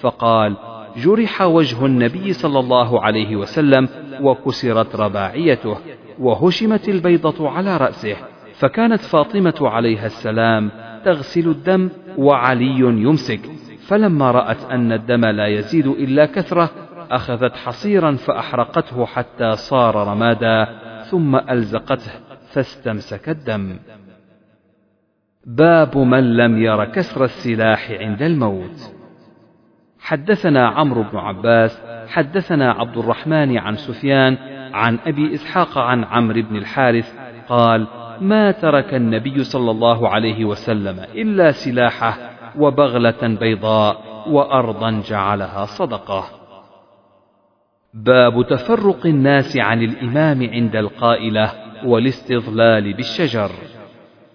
فقال جرح وجه النبي صلى الله عليه وسلم وكسرت رباعيته وهشمت البيضة على رأسه فكانت فاطمة عليها السلام تغسل الدم وعلي يمسك فلما رأت أن الدم لا يزيد إلا كثرة أخذت حصيرا فأحرقته حتى صار رمادا ثم ألزقته فاستمسك الدم. باب من لم ير كسر السلاح عند الموت. حدثنا عمرو بن عباس حدثنا عبد الرحمن عن سفيان عن أبي إسحاق عن عمرو بن الحارث قال ما ترك النبي صلى الله عليه وسلم إلا سلاحه وبغلة بيضاء وأرضا جعلها صدقة. باب تفرق الناس عن الإمام عند القائلة والاستظلال بالشجر.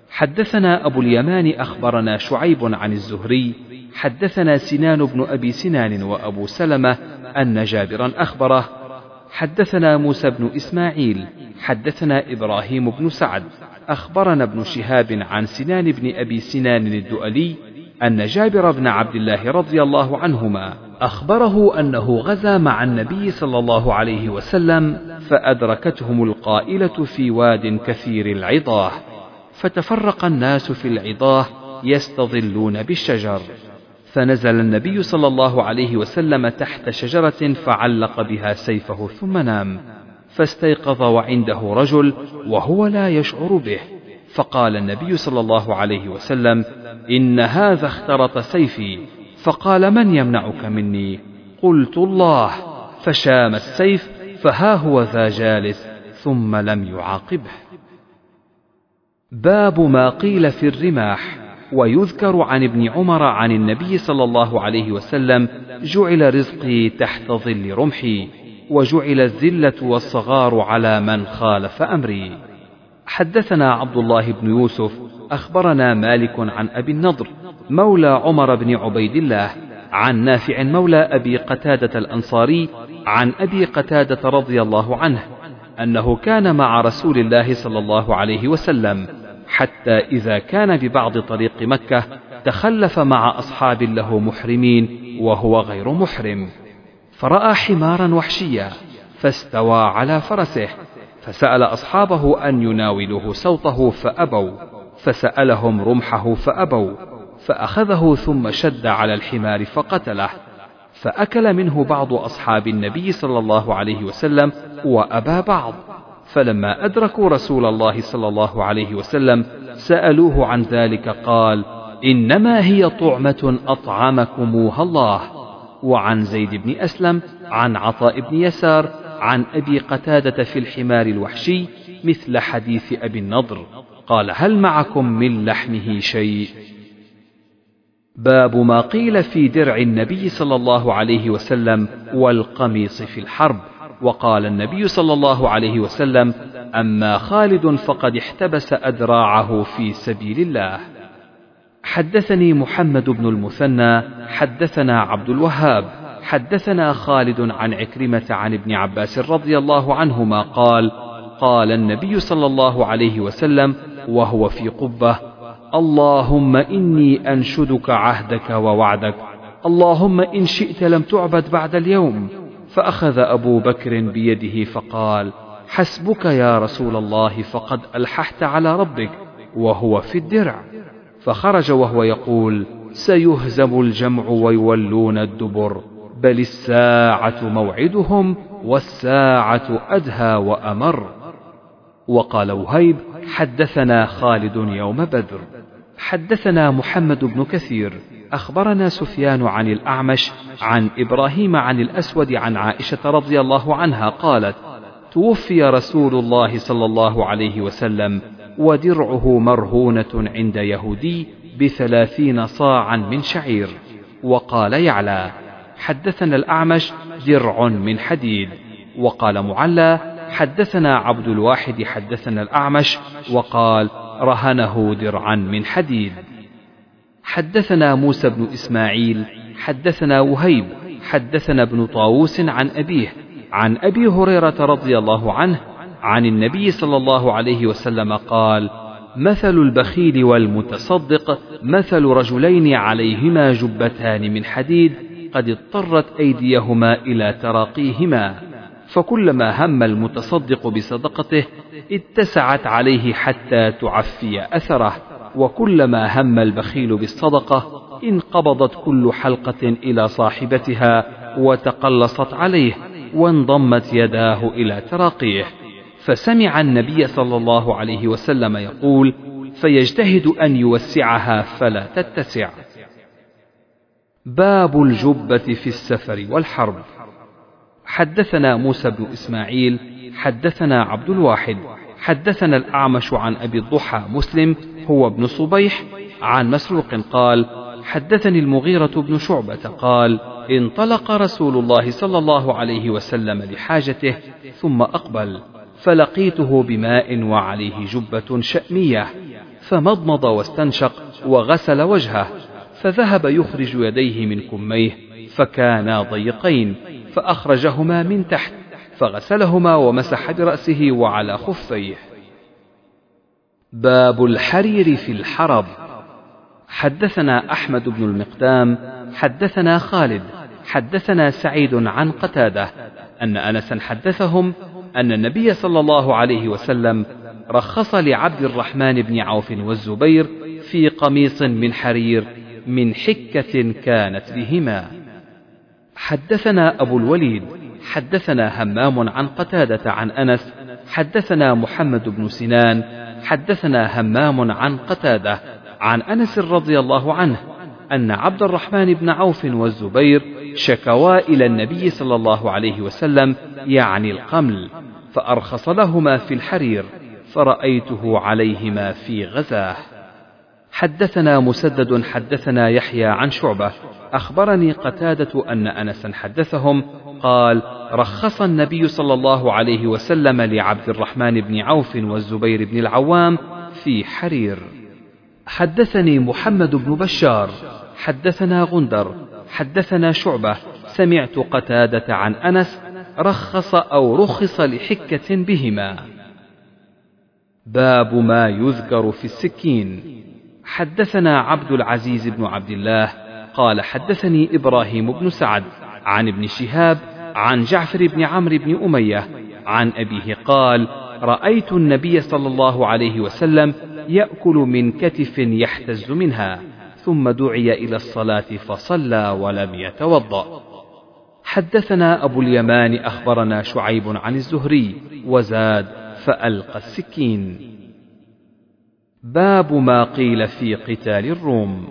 حدثنا أبو اليمان أخبرنا شعيب عن الزهري حدثنا سنان بن أبي سنان وأبو سلمة أن جابرا أخبره حدثنا موسى بن إسماعيل حدثنا إبراهيم بن سعد أخبرنا ابن شهاب عن سنان بن أبي سنان الدؤلي أن جابر بن عبد الله رضي الله عنهما أخبره أنه غزا مع النبي صلى الله عليه وسلم فأدركتهم القائلة في واد كثير العضاه فتفرق الناس في العضاه يستظلون بالشجر. فنزل النبي صلى الله عليه وسلم تحت شجرة فعلق بها سيفه ثم نام فاستيقظ وعنده رجل وهو لا يشعر به. فقال النبي صلى الله عليه وسلم إن هذا اخترط سيفي فقال من يمنعك مني؟ قلت الله فشام السيف فها هو ذا جالس ثم لم يعاقبه. باب ما قيل في الرماح ويذكر عن ابن عمر عن النبي صلى الله عليه وسلم جعل رزقي تحت ظل رمحي وجعل الذلة والصغار على من خالف أمري. حدثنا عبد الله بن يوسف أخبرنا مالك عن أبي النضر مولى عمر بن عبيد الله عن نافع مولى أبي قتادة الأنصاري عن أبي قتادة رضي الله عنه أنه كان مع رسول الله صلى الله عليه وسلم حتى إذا كان ببعض طريق مكة تخلف مع أصحاب له محرمين وهو غير محرم. فرأى حمارا وحشيا فاستوى على فرسه فسأل أصحابه أن يناولوه سوطه فأبوا فسألهم رمحه فأبوا فأخذه ثم شد على الحمار فقتله فأكل منه بعض أصحاب النبي صلى الله عليه وسلم وأبى بعض فلما أدركوا رسول الله صلى الله عليه وسلم سألوه عن ذلك قال إنما هي طعمة أطعمكموها الله وعن زيد بن أسلم عن عطاء بن يسار عن أبي قتادة في الحمار الوحشي مثل حديث أبي النضر قال هل معكم من لحمه شيء؟ باب ما قيل في درع النبي صلى الله عليه وسلم والقميص في الحرب وقال النبي صلى الله عليه وسلم أما خالد فقد احتبس أدراعه في سبيل الله. حدثني محمد بن المثنى حدثنا عبد الوهاب حدثنا خالد عن عكرمة عن ابن عباس رضي الله عنهما قال قال النبي صلى الله عليه وسلم وهو في قبة اللهم إني أنشدك عهدك ووعدك اللهم إن شئت لم تعبد بعد اليوم فأخذ أبو بكر بيده فقال حسبك يا رسول الله فقد ألححت على ربك وهو في الدرع فخرج وهو يقول سيهزم الجمع ويولون الدبر بل الساعة موعدهم والساعة أدهى وأمر. وقال وهيب حدثنا خالد يوم بدر. حدثنا محمد بن كثير. أخبرنا سفيان عن الأعمش عن إبراهيم عن الأسود عن عائشة رضي الله عنها قالت توفي رسول الله صلى الله عليه وسلم ودرعه مرهونة عند يهودي بثلاثين صاعا من شعير. وقال يعلى حدثنا الأعمش درع من حديد. وقال معلى حدثنا عبد الواحد حدثنا الأعمش وقال رهنه درعا من حديد. حدثنا موسى بن إسماعيل حدثنا وهيب حدثنا ابن طاووس عن أبيه عن أبي هريرة رضي الله عنه عن النبي صلى الله عليه وسلم قال مثل البخيل والمتصدق مثل رجلين عليهما جبتان من حديد قد اضطرت أيديهما إلى تراقيهما فكلما هم المتصدق بصدقته اتسعت عليه حتى تعفي أثره وكلما هم البخيل بالصدقة انقبضت كل حلقة إلى صاحبتها وتقلصت عليه وانضمت يداه إلى تراقيه. فسمع النبي صلى الله عليه وسلم يقول فيجتهد أن يوسعها فلا تتسع. باب الجبة في السفر والحرب. حدثنا موسى بن إسماعيل حدثنا عبد الواحد حدثنا الأعمش عن أبي الضحى مسلم هو ابن صبيح عن مسروق قال حدثني المغيرة بن شعبة قال انطلق رسول الله صلى الله عليه وسلم لحاجته ثم أقبل فلقيته بماء وعليه جبة شأمية فمضمض واستنشق وغسل وجهه. فذهب يخرج يديه من كميه فكانا ضيقين فأخرجهما من تحت فغسلهما ومسح برأسه وعلى خفيه. باب الحرير في الحرب. حدثنا أحمد بن المقدام حدثنا خالد حدثنا سعيد عن قتادة أن أنسا حدثهم أن النبي صلى الله عليه وسلم رخص لعبد الرحمن بن عوف والزبير في قميص من حرير من حكة كانت بهما. حدثنا أبو الوليد حدثنا همام عن قتادة عن أنس حدثنا محمد بن سنان حدثنا همام عن قتادة عن أنس رضي الله عنه أن عبد الرحمن بن عوف والزبير شكوا إلى النبي صلى الله عليه وسلم يعني القمل فأرخص لهما في الحرير فرأيته عليهما في غزاه. حدثنا مسدد حدثنا يحيى عن شعبة. أخبرني قتادة أن أنسا حدثهم قال رخص النبي صلى الله عليه وسلم لعبد الرحمن بن عوف والزبير بن العوام في حرير. حدثني محمد بن بشار. حدثنا غندر. حدثنا شعبة. سمعت قتادة عن أنس رخص أو رخص لحكة بهما. باب ما يذكر في السكين. حدثنا عبد العزيز بن عبد الله قال حدثني إبراهيم بن سعد عن ابن شهاب عن جعفر بن عمرو بن أمية عن أبيه قال رأيت النبي صلى الله عليه وسلم يأكل من كتف يحتز منها ثم دعي إلى الصلاة فصلى ولم يتوضأ. حدثنا أبو اليمان أخبرنا شعيب عن الزهري وزاد فألقى السكين. باب ما قيل في قتال الروم.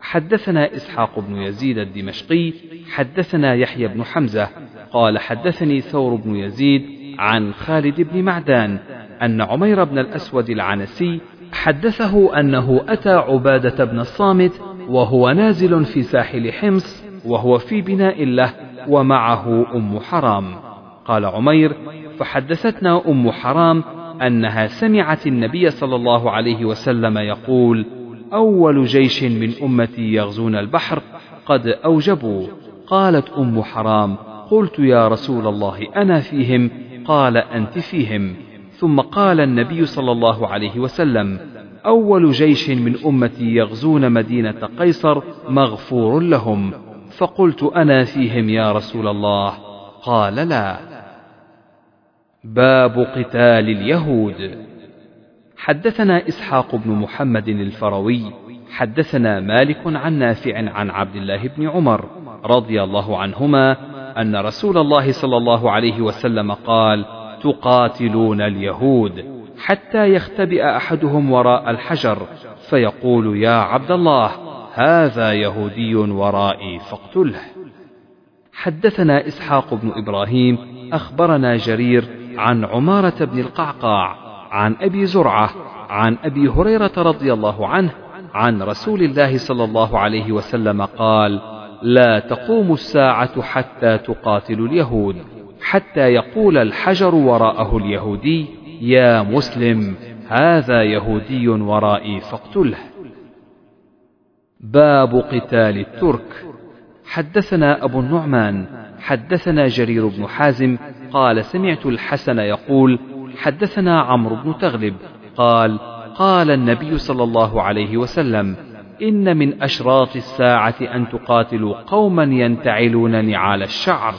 حدثنا إسحاق بن يزيد الدمشقي حدثنا يحيى بن حمزة قال حدثني ثور بن يزيد عن خالد بن معدان أن عمير بن الأسود العنسي حدثه أنه أتى عبادة بن الصامت وهو نازل في ساحل حمص وهو في بناء له ومعه أم حرام. قال عمير فحدثتنا أم حرام أنها سمعت النبي صلى الله عليه وسلم يقول أول جيش من أمتي يغزون البحر قد أوجبوا. قالت أم حرام قلت يا رسول الله أنا فيهم؟ قال أنت فيهم. ثم قال النبي صلى الله عليه وسلم أول جيش من أمتي يغزون مدينة قيصر مغفور لهم. فقلت أنا فيهم يا رسول الله؟ قال لا. باب قتال اليهود. حدثنا إسحاق بن محمد الفروي حدثنا مالك عن نافع عن عبد الله بن عمر رضي الله عنهما أن رسول الله صلى الله عليه وسلم قال تقاتلون اليهود حتى يختبئ أحدهم وراء الحجر فيقول يا عبد الله هذا يهودي ورائي فاقتله. حدثنا إسحاق بن إبراهيم أخبرنا جرير عن عمارة بن القعقاع عن أبي زرعة عن أبي هريرة رضي الله عنه عن رسول الله صلى الله عليه وسلم قال لا تقوم الساعة حتى تقاتل اليهود حتى يقول الحجر وراءه اليهودي يا مسلم هذا يهودي ورائي فاقتله باب قتال الترك. حدثنا أبو النعمان حدثنا جرير بن حازم قال سمعت الحسن يقول حدثنا عمرو بن تغلب قال قال النبي صلى الله عليه وسلم إن من أشراط الساعة أن تقاتلوا قوما ينتعلون نعال الشعر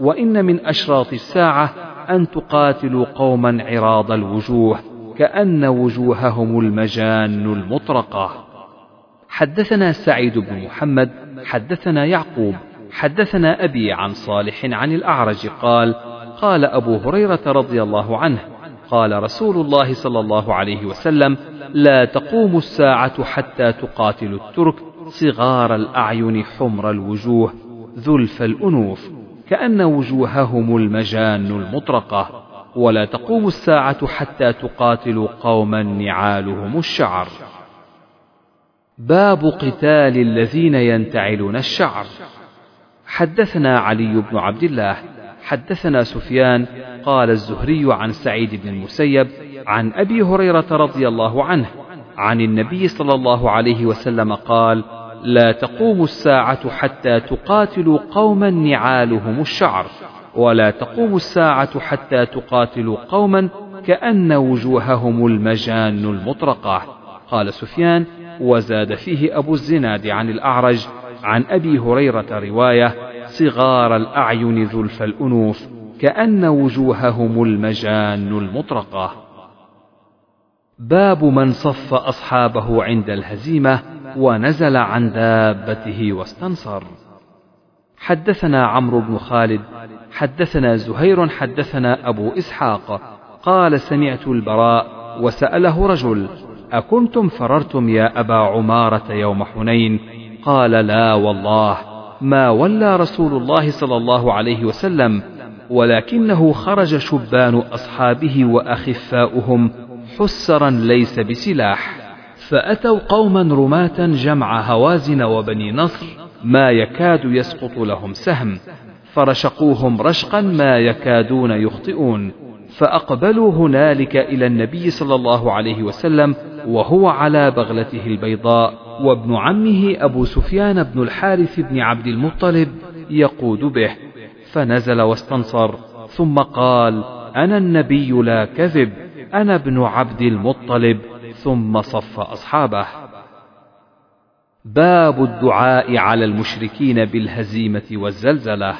وإن من أشراط الساعة أن تقاتلوا قوما عراض الوجوه كأن وجوههم المجان المطرقة. حدثنا سعيد بن محمد حدثنا يعقوب حدثنا أبي عن صالح عن الأعرج قال قال أبو هريرة رضي الله عنه قال رسول الله صلى الله عليه وسلم لا تقوم الساعة حتى تقاتل الترك صغار الأعين حمر الوجوه ذلف الأنوف كأن وجوههم المجان المطرقة ولا تقوم الساعة حتى تقاتل قوما نعالهم الشعر. باب قتال الذين ينتعلون الشعر. حدثنا علي بن عبد الله حدثنا سفيان قال الزهري عن سعيد بن المسيب عن أبي هريرة رضي الله عنه عن النبي صلى الله عليه وسلم قال لا تقوم الساعة حتى تقاتلوا قوما نعالهم الشعر ولا تقوم الساعة حتى تقاتلوا قوما كأن وجوههم المجان المطرقة. قال سفيان وزاد فيه أبو الزناد عن الأعرج عن أبي هريرة رواية صغار الأعين ذلف الأنوف كأن وجوههم المجان المطرقة. باب من صف أصحابه عند الهزيمة ونزل عن دابته واستنصر. حدثنا عمرو بن خالد، حدثنا زهير حدثنا أبو إسحاق، قال سمعت البراء وسأله رجل: أكنتم فررتم يا أبا عمارة يوم حنين؟ قال لا والله ما ولى رسول الله صلى الله عليه وسلم ولكنه خرج شبان أصحابه وأخفاؤهم حسرا ليس بسلاح. فأتوا قوما رماة جمع هوازن وبني نصر ما يكاد يسقط لهم سهم. فرشقوهم رشقا ما يكادون يخطئون. فأقبلوا هنالك إلى النبي صلى الله عليه وسلم وهو على بغلته البيضاء. وابن عمه أبو سفيان بن الحارث بن عبد المطلب يقود به فنزل واستنصر ثم قال أنا النبي لا كذب أنا ابن عبد المطلب. ثم صف أصحابه. باب الدعاء على المشركين بالهزيمة والزلزلة.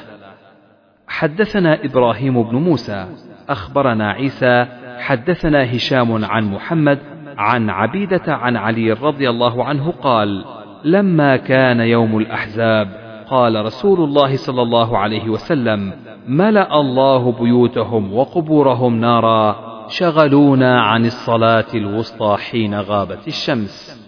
حدثنا إبراهيم بن موسى أخبرنا عيسى حدثنا هشام عن محمد عن عبيدة عن علي رضي الله عنه قال لما كان يوم الأحزاب قال رسول الله صلى الله عليه وسلم ملأ الله بيوتهم وقبورهم نارا شغلونا عن الصلاة الوسطى حين غابت الشمس.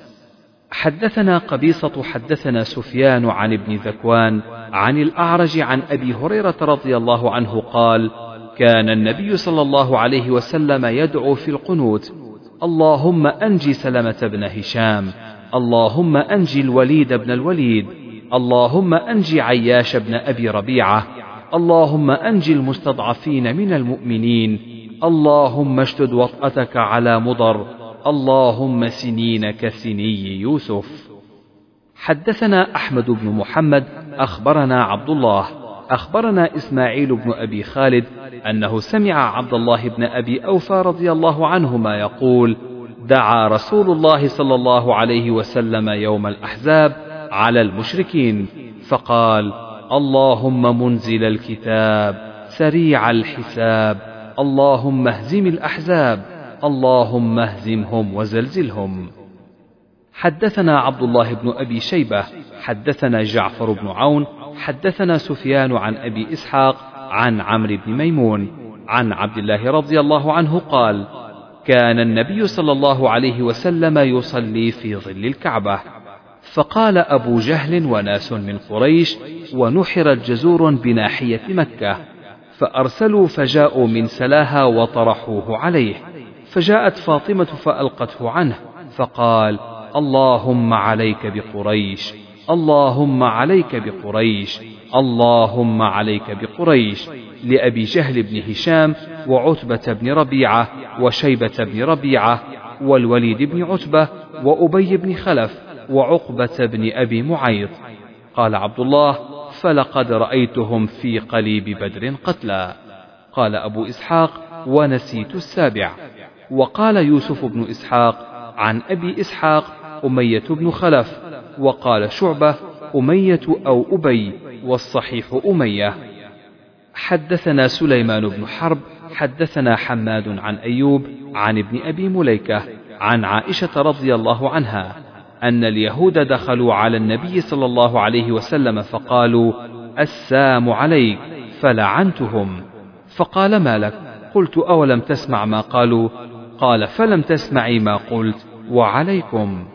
حدثنا قبيصة حدثنا سفيان عن ابن ذكوان عن الأعرج عن أبي هريرة رضي الله عنه قال كان النبي صلى الله عليه وسلم يدعو في القنوت اللهم انج سلمة بن هشام. اللهم انج الوليد بن الوليد. اللهم أنج عياش بن أبي ربيعة. اللهم أنج المستضعفين من المؤمنين. اللهم اشتد وطأتك على مضر. اللهم سنين كسني يوسف. حدثنا أحمد بن محمد. أخبرنا عبد الله. أخبرنا إسماعيل بن أبي خالد أنه سمع عبد الله بن أبي أوفى رضي الله عنهما يقول دعا رسول الله صلى الله عليه وسلم يوم الأحزاب على المشركين فقال اللهم منزل الكتاب سريع الحساب اللهم اهزم الأحزاب اللهم اهزمهم وزلزلهم. حدثنا عبد الله بن أبي شيبة حدثنا جعفر بن عون حدثنا سفيان عن أبي إسحاق عن عمرو بن ميمون عن عبد الله رضي الله عنه قال كان النبي صلى الله عليه وسلم يصلي في ظل الكعبة فقال أبو جهل وناس من قريش ونحرت جزور بناحية مكة فأرسلوا فجاءوا من سلاها وطرحوه عليه فجاءت فاطمة فألقته عنه فقال اللهم عليك بقريش. اللهم عليك بقريش اللهم عليك بقريش لأبي جهل بن هشام وعتبة بن ربيعة وشيبة بن ربيعة والوليد بن عتبة وأبي بن خلف وعقبة بن أبي معيط. قال عبد الله فلقد رأيتهم في قليب بدر قتلى قال أبو إسحاق ونسيت السابع. وقال يوسف بن إسحاق عن أبي إسحاق أمية بن خلف وقال شعبة أمية أو أبي والصحيح أمية. حدثنا سليمان بن حرب حدثنا حماد عن أيوب عن ابن أبي مليكة عن عائشة رضي الله عنها أن اليهود دخلوا على النبي صلى الله عليه وسلم فقالوا السام عليك فلعنتهم. فقال ما لك؟ قلت أولم تسمع ما قالوا؟ قال فلم تسمعي ما قلت وعليكم.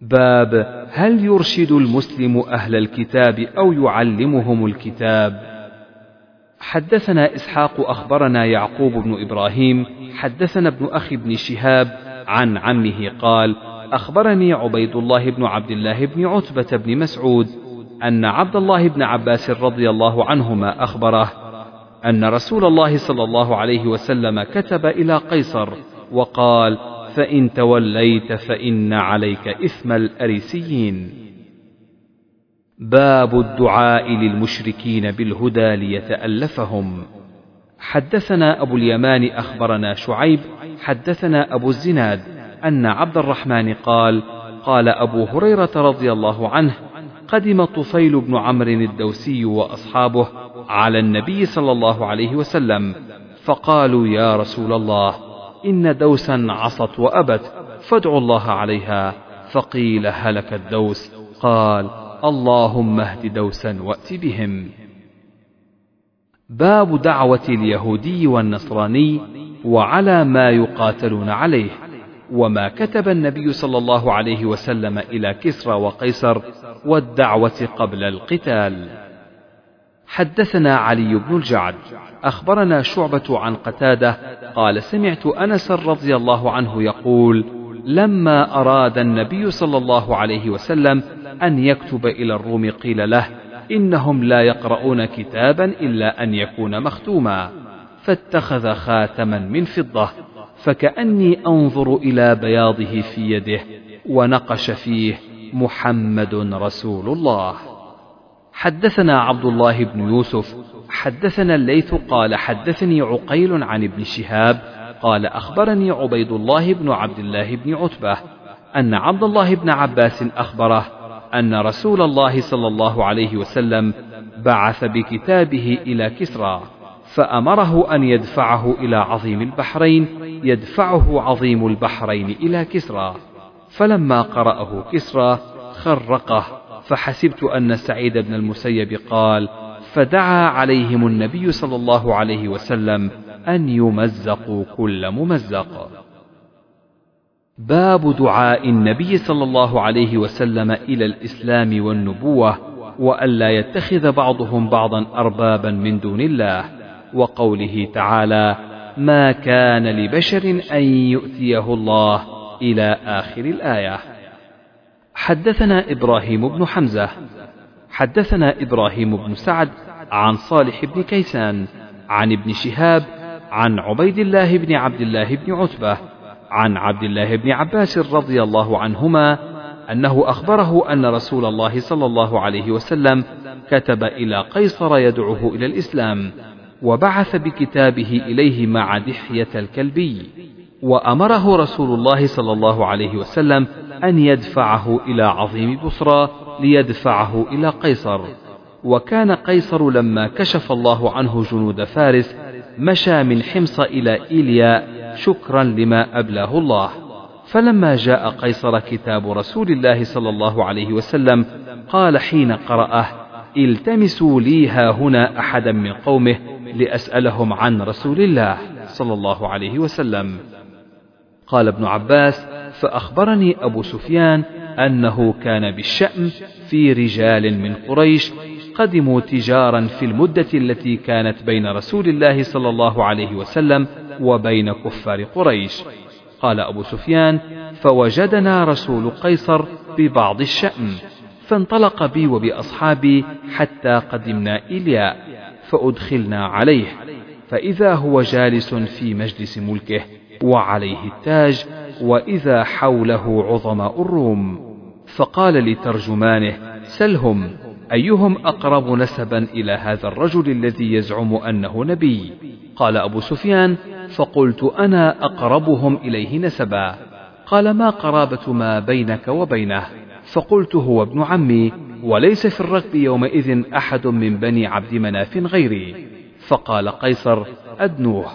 باب هل يرشد المسلم أهل الكتاب أو يعلمهم الكتاب؟ حدثنا إسحاق أخبرنا يعقوب بن إبراهيم حدثنا ابن أخي بن شهاب عن عمه قال أخبرني عبيد الله بن عبد الله بن عتبة بن مسعود أن عبد الله بن عباس رضي الله عنهما أخبره أن رسول الله صلى الله عليه وسلم كتب إلى قيصر وقال فإن توليت فإن عليك إثم الأريسيين. باب الدعاء للمشركين بالهدى ليتألفهم. حدثنا أبو اليمان أخبرنا شعيب حدثنا أبو الزناد أن عبد الرحمن قال قال أبو هريرة رضي الله عنه قدم طفيل بن عمرو الدوسي وأصحابه على النبي صلى الله عليه وسلم فقالوا يا رسول الله إن دوسا عصت وأبت فادعوا الله عليها. فقيل هلك الدوس. قال اللهم اهد دوسا وأت بهم. باب دعوة اليهودي والنصراني وعلى ما يقاتلون عليه وما كتب النبي صلى الله عليه وسلم إلى كسرى وقيصر والدعوة قبل القتال. حدثنا علي بن الجعد. أخبرنا شعبة عن قتادة. قال سمعت أنس رضي الله عنه يقول: لما أراد النبي صلى الله عليه وسلم أن يكتب إلى الروم قيل له: إنهم لا يقرؤون كتابا إلا أن يكون مختوما، فاتخذ خاتما من فضة فكأني أنظر إلى بياضه في يده ونقش فيه محمد رسول الله. حدثنا عبد الله بن يوسف حدثنا الليث قال حدثني عقيل عن ابن شهاب قال أخبرني عبيد الله بن عبد الله بن عتبة أن عبد الله بن عباس أخبره أن رسول الله صلى الله عليه وسلم بعث بكتابه إلى كسرى فأمره أن يدفعه إلى عظيم البحرين يدفعه عظيم البحرين إلى كسرى. فلما قرأه كسرى خرقه فحسبت أن سعيد بن المسيب قال فدعا عليهم النبي صلى الله عليه وسلم أن يمزقوا كل ممزق. باب دعاء النبي صلى الله عليه وسلم إلى الإسلام والنبوة وألا يتخذ بعضهم بعضا أربابا من دون الله وقوله تعالى ما كان لبشر أن يؤتيه الله إلى آخر الآية حدثنا إبراهيم بن حمزة. حدثنا إبراهيم بن سعد عن صالح بن كيسان عن ابن شهاب عن عبيد الله بن عبد الله بن عتبة عن عبد الله بن عباس رضي الله عنهما أنه أخبره أن رسول الله صلى الله عليه وسلم كتب إلى قيصر يدعوه إلى الإسلام وبعث بكتابه إليه مع دحية الكلبي وأمره رسول الله صلى الله عليه وسلم أن يدفعه إلى عظيم بصرى ليدفعه إلى قيصر. وكان قيصر لما كشف الله عنه جنود فارس مشى من حمص إلى إيليا شكرا لما أبلاه الله. فلما جاء قيصر كتاب رسول الله صلى الله عليه وسلم قال حين قرأه التمسوا لي ها هنا أحدا من قومه لأسألهم عن رسول الله صلى الله عليه وسلم. قال ابن عباس فأخبرني أبو سفيان أنه كان بالشأم في رجال من قريش قدموا تجارا في المدة التي كانت بين رسول الله صلى الله عليه وسلم وبين كفار قريش. قال أبو سفيان فوجدنا رسول قيصر ببعض الشأم فانطلق بي وبأصحابي حتى قدمنا إلياء فأدخلنا عليه فإذا هو جالس في مجلس ملكه وعليه التاج وإذا حوله عظماء الروم. فقال لترجمانه سلهم أيهم أقرب نسبا إلى هذا الرجل الذي يزعم أنه نبي؟ قال أبو سفيان فقلت أنا أقربهم إليه نسبا. قال ما قرابة ما بينك وبينه؟ فقلت هو ابن عمي وليس في الركب يومئذ أحد من بني عبد مناف غيري. فقال قيصر أدنوه.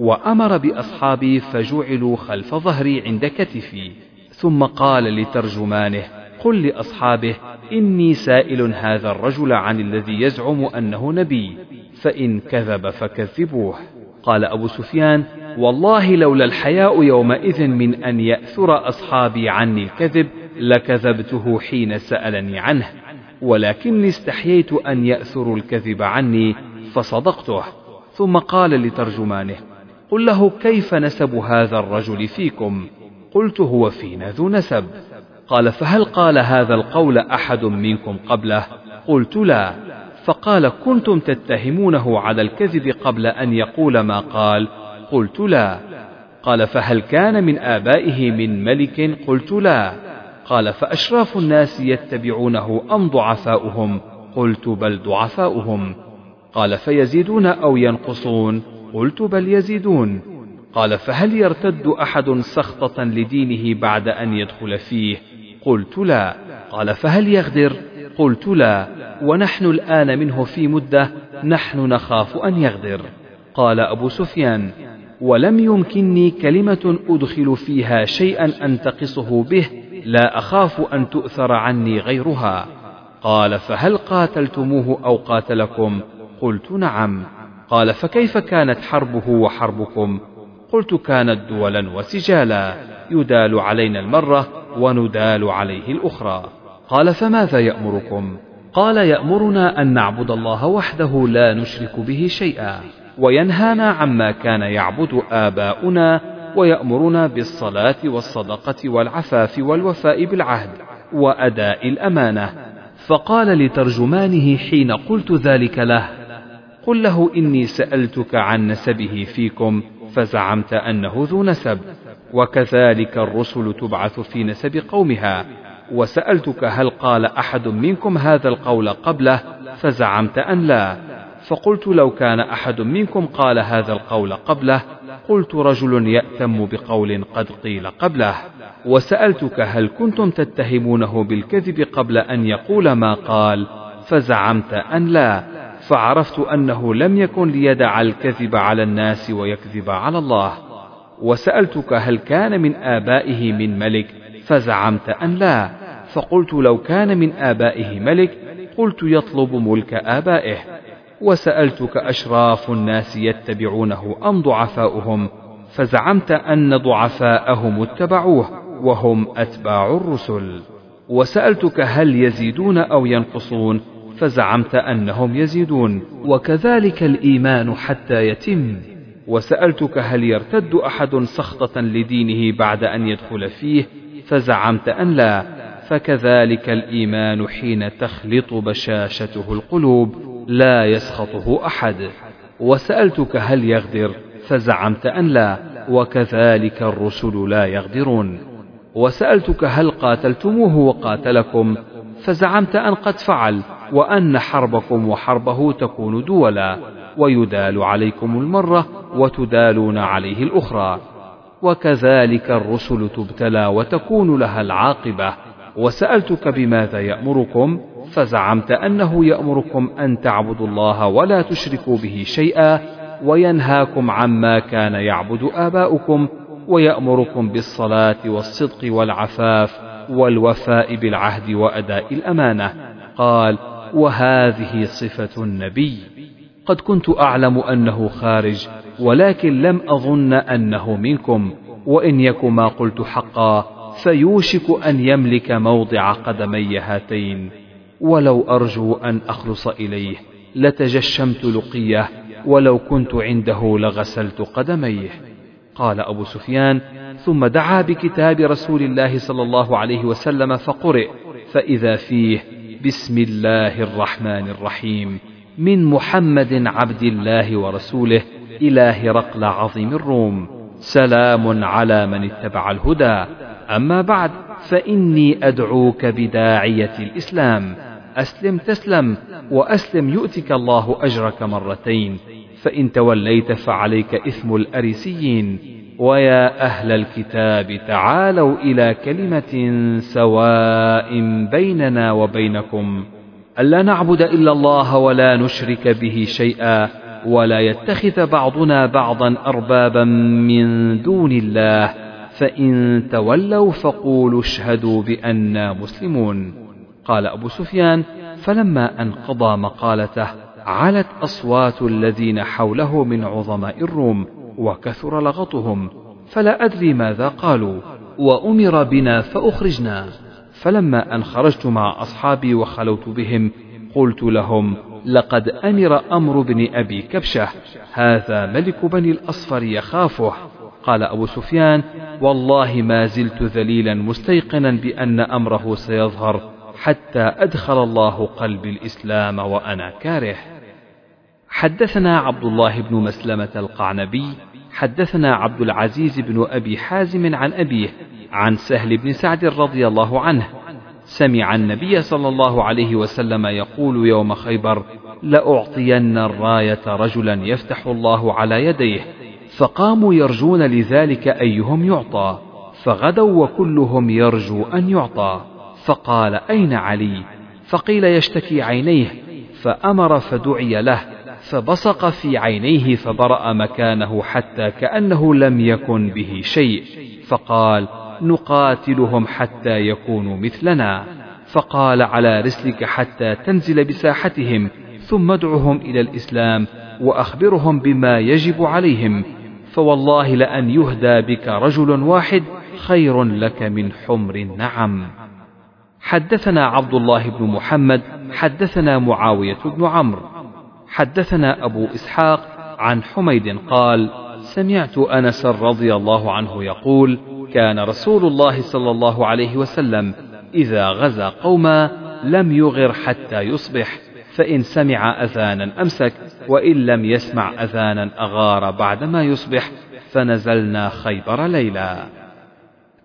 وأمر بأصحابي فجعلوا خلف ظهري عند كتفي ثم قال لترجمانه قل لأصحابه إني سائل هذا الرجل عن الذي يزعم أنه نبي فإن كذب فكذبوه. قال أبو سفيان والله لولا الحياء يومئذ من أن يأثر أصحابي عني الكذب لكذبته حين سألني عنه ولكني استحييت أن يأثروا الكذب عني فصدقته. ثم قال لترجمانه قل له كيف نسب هذا الرجل فيكم؟ قلت هو فينا ذو نسب. قال فهل قال هذا القول أحد منكم قبله؟ قلت لا. فقال كنتم تتهمونه على الكذب قبل أن يقول ما قال؟ قلت لا. قال فهل كان من آبائه من ملك؟ قلت لا. قال فأشراف الناس يتبعونه أم ضعفاؤهم؟ قلت بل ضعفاؤهم. قال فيزيدون أو ينقصون؟ قلت بل يزيدون. قال فهل يرتد أحد سخطة لدينه بعد أن يدخل فيه؟ قلت لا. قال فهل يغدر؟ قلت لا. ونحن الآن منه في مدة نحن نخاف أن يغدر. قال أبو سفيان ولم يمكنني كلمة أدخل فيها شيئا أنتقصه به لا أخاف أن تؤثر عني غيرها. قال فهل قاتلتموه أو قاتلكم؟ قلت نعم. قال فكيف كانت حربه وحربكم؟ قلت كانت دولا وسجالا يدال علينا المرة وندال عليه الأخرى. قال فماذا يأمركم؟ قال يأمرنا أن نعبد الله وحده لا نشرك به شيئا وينهانا عما كان يعبد آباؤنا ويأمرنا بالصلاة والصدقة والعفاف والوفاء بالعهد وأداء الأمانة. فقال لترجمانه حين قلت ذلك له قل له إني سألتك عن نسبه فيكم فزعمت أنه ذو نسب. وكذلك الرسل تبعث في نسب قومها. وسألتك هل قال أحد منكم هذا القول قبله فزعمت أن لا. فقلت لو كان أحد منكم قال هذا القول قبله قلت رجل يأتم بقول قد قيل قبله. وسألتك هل كنتم تتهمونه بالكذب قبل أن يقول ما قال فزعمت أن لا. فعرفت أنه لم يكن ليدع الكذب على الناس ويكذب على الله. وسألتك هل كان من آبائه من ملك؟ فزعمت أن لا. فقلت لو كان من آبائه ملك قلت يطلب ملك آبائه. وسألتك أشراف الناس يتبعونه أم ضعفاؤهم؟ فزعمت أن ضعفاءهم اتبعوه وهم أتباع الرسل. وسألتك هل يزيدون أو ينقصون؟ فزعمت أنهم يزيدون. وكذلك الإيمان حتى يتم. وسألتك هل يرتد أحد سخطة لدينه بعد أن يدخل فيه؟ فزعمت أن لا. فكذلك الإيمان حين تخلط بشاشته القلوب لا يسخطه أحد. وسألتك هل يغدر؟ فزعمت أن لا. وكذلك الرسل لا يغدرون. وسألتك هل قاتلتموه وقاتلكم؟ فزعمت أن قد فعل. وأن حربكم وحربه تكون دولا ويدال عليكم المرة وتدالون عليه الأخرى. وكذلك الرسل تبتلى وتكون لها العاقبة. وسألتك بماذا يأمركم فزعمت أنه يأمركم أن تعبدوا الله ولا تشركوا به شيئا وينهاكم عما كان يعبد آباؤكم ويأمركم بالصلاة والصدق والعفاف والوفاء بالعهد وأداء الأمانة. قال وهذه صفة النبي. قد كنت أعلم أنه خارج ولكن لم أظن أنه منكم. وإن يك ما قلت حقا فيوشك أن يملك موضع قدمي هاتين. ولو أرجو أن أخلص إليه لتجشمت لقية. ولو كنت عنده لغسلت قدميه. قال أبو سفيان ثم دعا بكتاب رسول الله صلى الله عليه وسلم فقرئ فإذا فيه بسم الله الرحمن الرحيم. من محمد عبد الله ورسوله إلى هرقل عظيم الروم. سلام على من اتبع الهدى. أما بعد فإني أدعوك بداعية الإسلام. أسلم تسلم وأسلم يؤتك الله أجرك مرتين. فإن توليت فعليك إثم الأريسيين. ويا أهل الكتاب تعالوا إلى كلمة سواء بيننا وبينكم. ألا نعبد إلا الله ولا نشرك به شيئا ولا يتخذ بعضنا بعضا أربابا من دون الله. فإن تولوا فقولوا اشهدوا بأننا مسلمون. قال أبو سفيان فلما أن قضى مقالته علت أصوات الذين حوله من عظماء الروم. وكثر لغطهم فلا أدري ماذا قالوا وأمر بنا فأخرجنا. فلما أن خرجت مع أصحابي وخلوت بهم قلت لهم لقد أمر أمر بن أبي كبشة هذا ملك بني الأصفر يخافه. قال أبو سفيان والله ما زلت ذليلا مستيقنا بأن أمره سيظهر حتى أدخل الله قلبي الإسلام وأنا كاره. حدثنا عبد الله بن مسلمة القعنبي حدثنا عبد العزيز بن أبي حازم عن أبيه عن سهل بن سعد رضي الله عنه سمع النبي صلى الله عليه وسلم يقول يوم خيبر لأعطين الراية رجلا يفتح الله على يديه فقاموا يرجون لذلك أيهم يعطى فغدوا وكلهم يرجو أن يعطى فقال أين علي؟ فقيل يشتكي عينيه. فأمر فدعي له فبصق في عينيه فبرأ مكانه حتى كأنه لم يكن به شيء. فقال نقاتلهم حتى يكونوا مثلنا. فقال على رسلك حتى تنزل بساحتهم ثم ادعهم إلى الإسلام وأخبرهم بما يجب عليهم. فوالله لأن يهدى بك رجل واحد خير لك من حمر النعم حدثنا عبد الله بن محمد حدثنا معاوية بن عمرو. حدثنا أبو إسحاق عن حميد قال سمعت أنس رضي الله عنه يقول كان رسول الله صلى الله عليه وسلم إذا غزا قوما لم يغر حتى يصبح فإن سمع أذانا أمسك وإن لم يسمع أذانا أغار بعدما يصبح فنزلنا خيبر ليلا.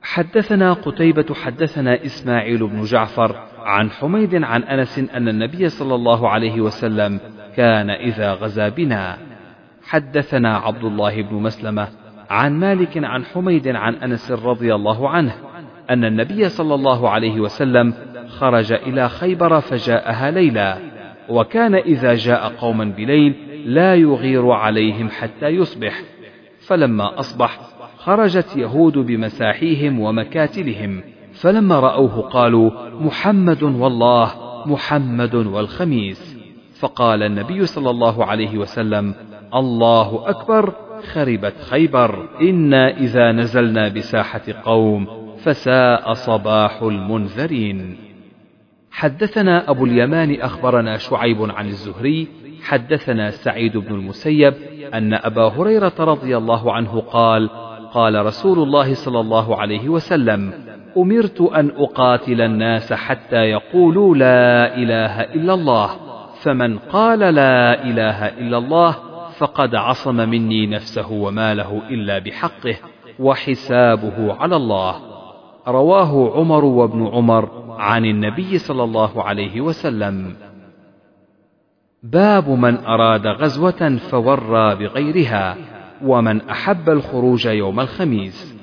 حدثنا قتيبة حدثنا إسماعيل بن جعفر عن حميد عن أنس أن النبي صلى الله عليه وسلم كان إذا غزا بنا. حدثنا عبد الله بن مسلمة عن مالك عن حميد عن أنس رضي الله عنه أن النبي صلى الله عليه وسلم خرج إلى خيبر فجاءها ليلا وكان إذا جاء قوما بليل لا يغير عليهم حتى يصبح. فلما أصبح خرجت يهود بمساحيهم ومكاتلهم فلما رأوه قالوا محمد والله محمد والخميس. فقال النبي صلى الله عليه وسلم الله أكبر خربت خيبر إنا إذا نزلنا بساحة قوم فساء صباح المنذرين. حدثنا أبو اليمان أخبرنا شعيب عن الزهري حدثنا سعيد بن المسيب أن أبا هريرة رضي الله عنه قال قال رسول الله صلى الله عليه وسلم أمرت أن أقاتل الناس حتى يقولوا لا إله إلا الله. فمن قال لا إله إلا الله فقد عصم مني نفسه وماله إلا بحقه وحسابه على الله. رواه عمر وابن عمر عن النبي صلى الله عليه وسلم. باب من أراد غزوة فورى بغيرها ومن أحب الخروج يوم الخميس.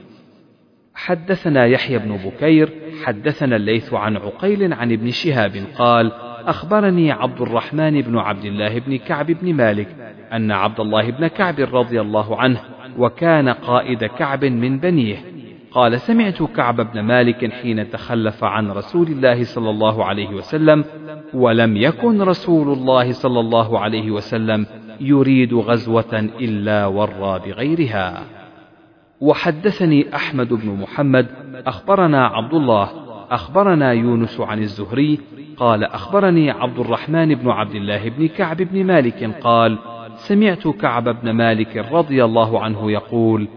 حدثنا يحيى بن بكير حدثنا الليث عن عقيل عن ابن شهاب قال أخبرني عبد الرحمن بن عبد الله بن كعب بن مالك أن عبد الله بن كعب رضي الله عنه وكان قائد كعب من بنيه قال سمعت كعب بن مالك حين تخلف عن رسول الله صلى الله عليه وسلم ولم يكن رسول الله صلى الله عليه وسلم يريد غزوة إلا ورى بغيرها. وحدثني أحمد بن محمد أخبرنا عبد الله أخبرنا يونس عن الزهري قال أخبرني عبد الرحمن بن عبد الله بن كعب بن مالك قال سمعت كعب بن مالك رضي الله عنه يقول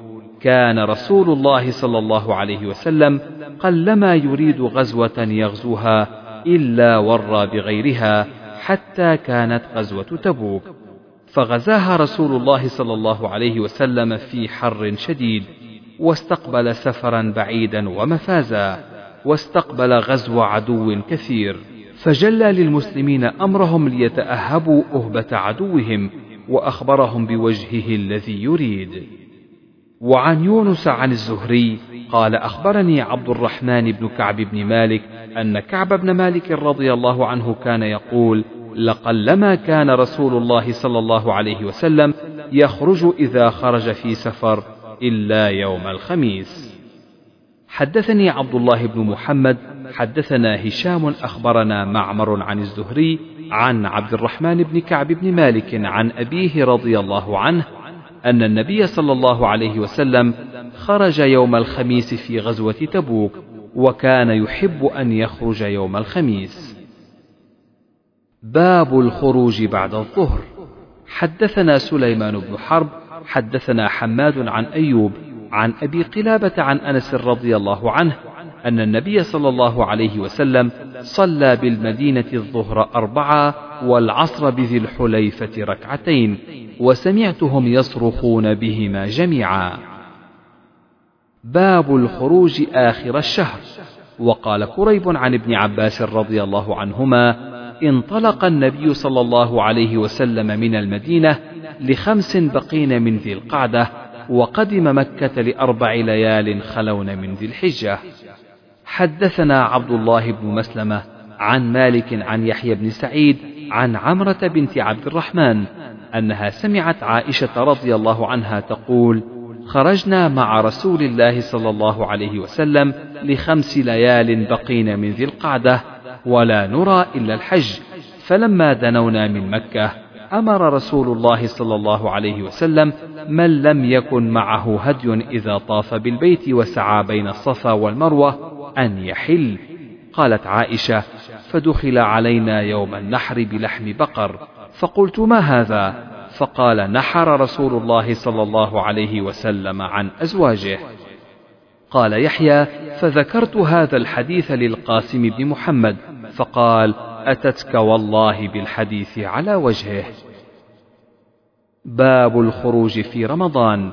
كان رسول الله صلى الله عليه وسلم قلما يريد غزوة يغزوها إلا ورى بغيرها حتى كانت غزوة تبوك. فغزاها رسول الله صلى الله عليه وسلم في حر شديد واستقبل سفرا بعيدا ومفازا. واستقبل غزو عدو كثير. فجلى للمسلمين أمرهم ليتأهبوا أهبة عدوهم وأخبرهم بوجهه الذي يريد. وعن يونس عن الزهري قال أخبرني عبد الرحمن بن كعب بن مالك أن كعب بن مالك رضي الله عنه كان يقول لقلما كان رسول الله صلى الله عليه وسلم يخرج إذا خرج في سفر إلا يوم الخميس. حدثني عبد الله بن محمد حدثنا هشام أخبرنا معمر عن الزهري عن عبد الرحمن بن كعب بن مالك عن أبيه رضي الله عنه أن النبي صلى الله عليه وسلم خرج يوم الخميس في غزوة تبوك وكان يحب أن يخرج يوم الخميس. باب الخروج بعد الظهر. حدثنا سليمان بن حرب حدثنا حماد عن أيوب عن أبي قلابة عن أنس رضي الله عنه أن النبي صلى الله عليه وسلم صلى بالمدينة الظهر أربعة والعصر بذي الحليفة ركعتين وسمعتهم يصرخون بهما جميعا. باب الخروج آخر الشهر. وقال كريب عن ابن عباس رضي الله عنهما انطلق النبي صلى الله عليه وسلم من المدينة لخمس بقين من ذي القعدة وقدم مكة لأربع ليال خلون من ذي الحجة. حدثنا عبد الله بن مسلمة عن مالك عن يحيى بن سعيد عن عمرة بنت عبد الرحمن أنها سمعت عائشة رضي الله عنها تقول خرجنا مع رسول الله صلى الله عليه وسلم لخمس ليال بقين من ذي القعدة ولا نرى إلا الحج فلما دنونا من مكة أمر رسول الله صلى الله عليه وسلم من لم يكن معه هدي إذا طاف بالبيت وسعى بين الصفا والمروة أن يحل. قالت عائشة فدخل علينا يوم النحر بلحم بقر فقلت ما هذا؟ فقال نحر رسول الله صلى الله عليه وسلم عن أزواجه قال يحيى فذكرت هذا الحديث للقاسم بن محمد فقال أتتك والله بالحديث على وجهه باب الخروج في رمضان.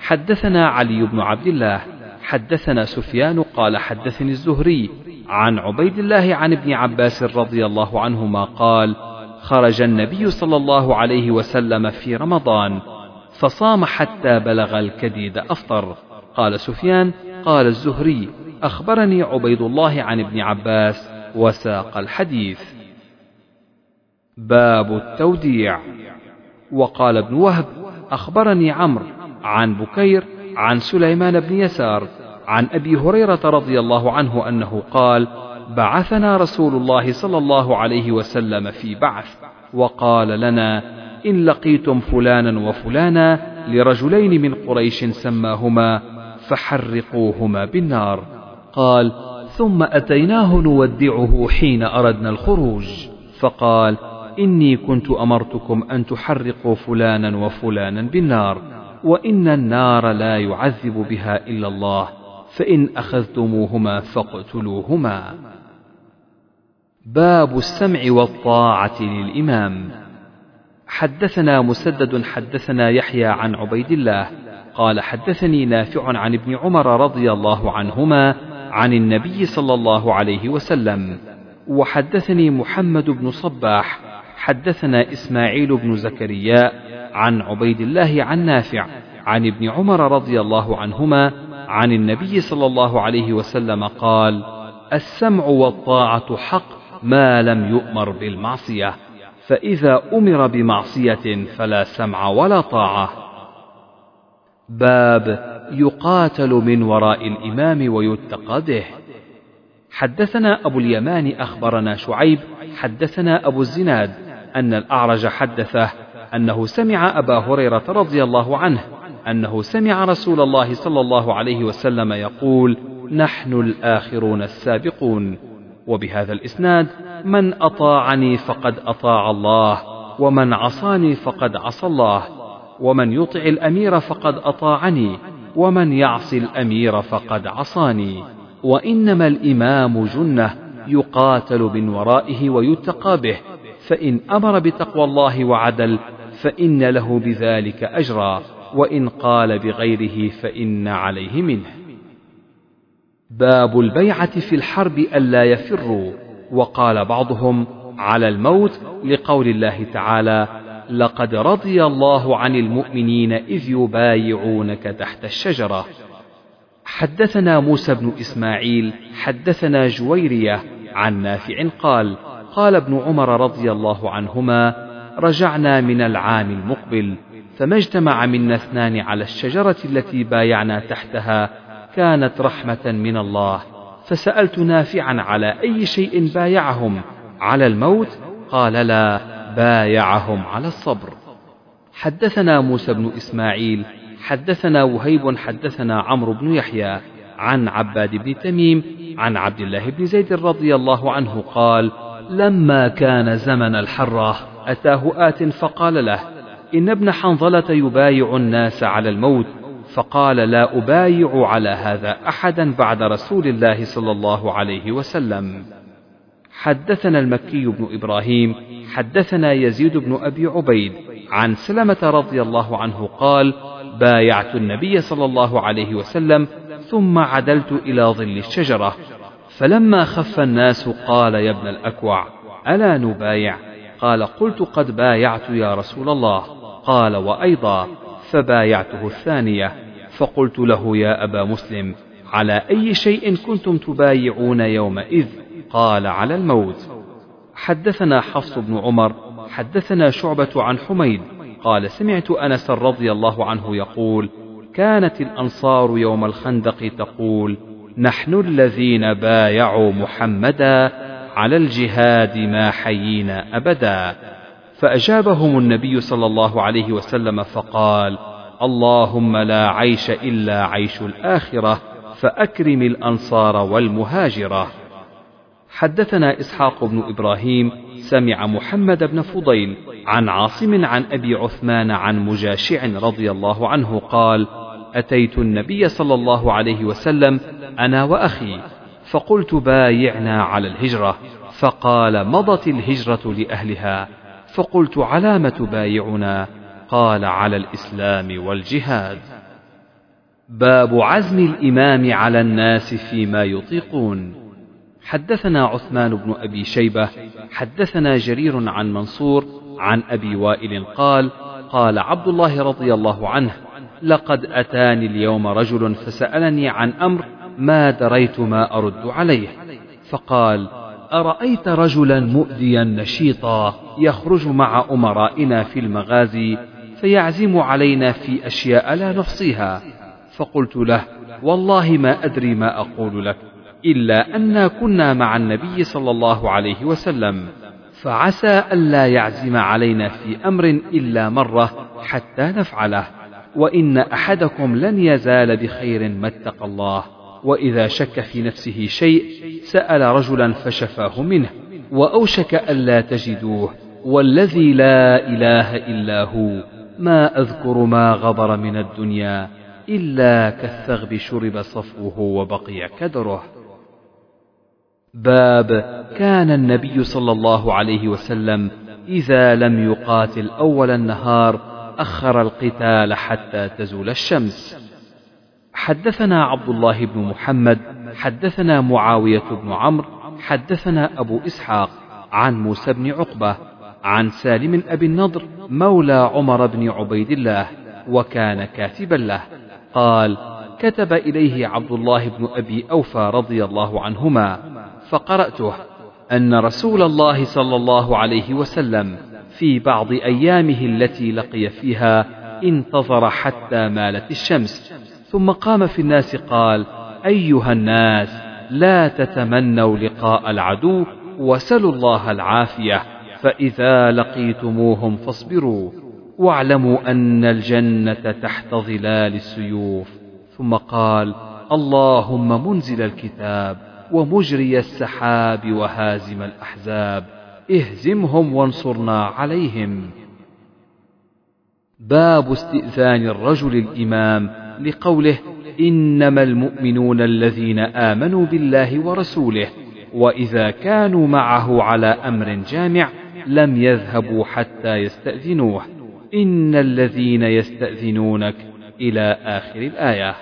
حدثنا علي بن عبد الله حدثنا سفيان قال حدثني الزهري عن عبيد الله عن ابن عباس رضي الله عنهما قال خرج النبي صلى الله عليه وسلم في رمضان فصام حتى بلغ الكديد أفطر. قال سفيان قال الزهري أخبرني عبيد الله عن ابن عباس وساق الحديث. باب التوديع. وقال ابن وهب أخبرني عمرو عن بكير عن سليمان بن يسار عن أبي هريرة رضي الله عنه أنه قال بعثنا رسول الله صلى الله عليه وسلم في بعث وقال لنا إن لقيتم فلانا وفلانا لرجلين من قريش سماهما فحرقوهما بالنار. قال ثم أتيناه نودعه حين أردنا الخروج. فقال إني كنت أمرتكم أن تحرقوا فلانا وفلانا بالنار وإن النار لا يعذب بها إلا الله فإن أخذتموهما فاقتلوهما. باب السمع والطاعة للإمام. حدثنا مسدد حدثنا يحيى عن عبيد الله قال حدثني نافع عن ابن عمر رضي الله عنهما عن النبي صلى الله عليه وسلم وحدثني محمد بن صباح حدثنا إسماعيل بن زكريا عن عبيد الله عن نافع عن ابن عمر رضي الله عنهما عن النبي صلى الله عليه وسلم قال السمع والطاعة حق ما لم يؤمر بالمعصية فإذا أمر بمعصية فلا سمع ولا طاعة. باب يقاتل من وراء الإمام ويتقى به. حدثنا أبو اليمان أخبرنا شعيب حدثنا أبو الزناد أن الأعرج حدثه أنه سمع أبا هريرة رضي الله عنه أنه سمع رسول الله صلى الله عليه وسلم يقول نحن الآخرون السابقون وبهذا الإسناد من أطاعني فقد أطاع الله ومن عصاني فقد عصى الله ومن يطع الأمير فقد أطاعني ومن يعص الأمير فقد عصاني وإنما الإمام جنة يقاتل من ورائه ويتقى به فإن أمر بتقوى الله وعدل فإن له بذلك أجرا وإن قال بغيره فإن عليه منه. باب البيعة في الحرب ألا يفروا. وقال بعضهم على الموت لقول الله تعالى لقد رضي الله عن المؤمنين إذ يبايعونك تحت الشجرة. حدثنا موسى بن إسماعيل حدثنا جويرية عن نافع قال قال ابن عمر رضي الله عنهما رجعنا من العام المقبل فما اجتمع منا اثنان على الشجرة التي بايعنا تحتها كانت رحمة من الله. فسألت نافعا على أي شيء بايعهم على الموت؟ قال لا بايعهم على الصبر. حدثنا موسى بن إسماعيل حدثنا وهيب حدثنا عمرو بن يحيى. عن عباد بن تميم عن عبد الله بن زيد رضي الله عنه قال لما كان زمن الحرة أتاه آت فقال له إن ابن حنظلة يبايع الناس على الموت فقال لا أبايع على هذا أحدا بعد رسول الله صلى الله عليه وسلم. حدثنا المكي بن إبراهيم حدثنا يزيد بن أبي عبيد عن سلمة رضي الله عنه قال بايعت النبي صلى الله عليه وسلم ثم عدلت إلى ظل الشجرة. فلما خف الناس قال يا ابن الأكوع ألا نبايع؟ قال قلت قد بايعت يا رسول الله. قال وأيضا فبايعته الثانية. فقلت له يا أبا مسلم على أي شيء كنتم تبايعون يومئذ؟ قال على الموت. حدثنا حفص بن عمر حدثنا شعبة عن حميد. قال سمعت أنس رضي الله عنه يقول كانت الأنصار يوم الخندق تقول نحن الذين بايعوا محمدا على الجهاد ما حيينا أبدا. فأجابهم النبي صلى الله عليه وسلم فقال اللهم لا عيش إلا عيش الآخرة فأكرم الأنصار والمهاجرة. حدثنا إسحاق بن إبراهيم سمع محمد بن فضيل عن عاصم عن أبي عثمان عن مجاشع رضي الله عنه قال أتيت النبي صلى الله عليه وسلم أنا وأخي فقلت بايعنا على الهجرة فقال مضت الهجرة لأهلها فقلت على ما تبايعنا قال على الإسلام والجهاد. باب عزم الإمام على الناس فيما يطيقون. حدثنا عثمان بن أبي شيبة حدثنا جرير عن منصور عن أبي وائل قال قال عبد الله رضي الله عنه لقد أتاني اليوم رجل فسألني عن أمر ما دريت ما أرد عليه. فقال أرأيت رجلا مؤذيا نشيطا يخرج مع أمرائنا في المغازي فيعزم علينا في أشياء لا نحصيها. فقلت له والله ما أدري ما أقول لك إلا أنا كنا مع النبي صلى الله عليه وسلم فعسى ألا يعزم علينا في أمر إلا مرة حتى نفعله. وإن أحدكم لن يزال بخير ما اتقى الله وإذا شك في نفسه شيء سأل رجلا فشفاه منه وأوشك ألا تجدوه والذي لا إله إلا هو ما أذكر ما غبر من الدنيا إلا كالثغب شرب صفوه وبقي كدره. باب كان النبي صلى الله عليه وسلم إذا لم يقاتل أول النهار أخر القتال حتى تزول الشمس. حدثنا عبد الله بن محمد حدثنا معاوية بن عمرو حدثنا أبو إسحاق عن موسى بن عقبة عن سالم أبي النضر مولى عمر بن عبيد الله وكان كاتبا له. قال كتب إليه عبد الله بن أبي أوفى رضي الله عنهما فقرأته أن رسول الله صلى الله عليه وسلم في بعض أيامه التي لقي فيها انتظر حتى مالت الشمس. ثم قام في الناس قال أيها الناس لا تتمنوا لقاء العدو وسلوا الله العافية. فإذا لقيتموهم فاصبروا واعلموا أن الجنة تحت ظلال السيوف. ثم قال اللهم منزل الكتاب ومجري السحاب وهازم الأحزاب. اهزمهم وانصرنا عليهم. باب استئذان الرجل الإمام لقوله إنما المؤمنون الذين آمنوا بالله ورسوله وإذا كانوا معه على أمر جامع لم يذهبوا حتى يستأذنوه. إن الذين يستأذنونك إلى آخر الآية.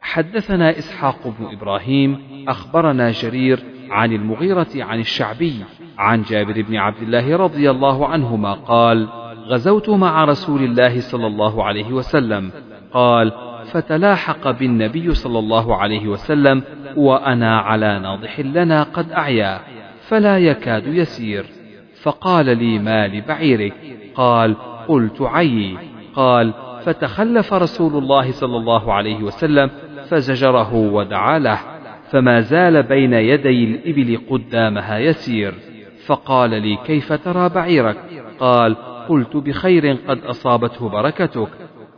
حدثنا إسحاق بن إبراهيم أخبرنا جرير عن المغيرة عن الشعبي عن جابر بن عبد الله رضي الله عنهما قال غزوت مع رسول الله صلى الله عليه وسلم. قال فتلاحق بالنبي صلى الله عليه وسلم وأنا على ناضح لنا قد أعيا فلا يكاد يسير. فقال لي ما لبعيرك؟ قال قلت عيي. قال فتخلف رسول الله صلى الله عليه وسلم فزجره ودعا له فما زال بين يدي الإبل قدامها يسير. فقال لي كيف ترى بعيرك؟ قال قلت بخير قد أصابته بركتك.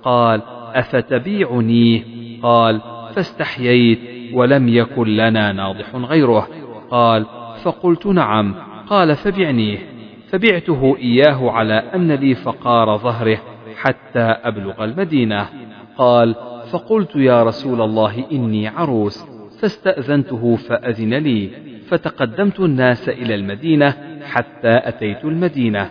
قال أفتبيعنيه قال فاستحييت ولم يكن لنا ناضح غيره. قال فقلت نعم. قال فبعنيه فبعته إياه على أن لي فقار ظهره حتى أبلغ المدينة. قال فقلت يا رسول الله إني عروس فاستأذنته فأذن لي. فتقدمت الناس إلى المدينة حتى أتيت المدينة.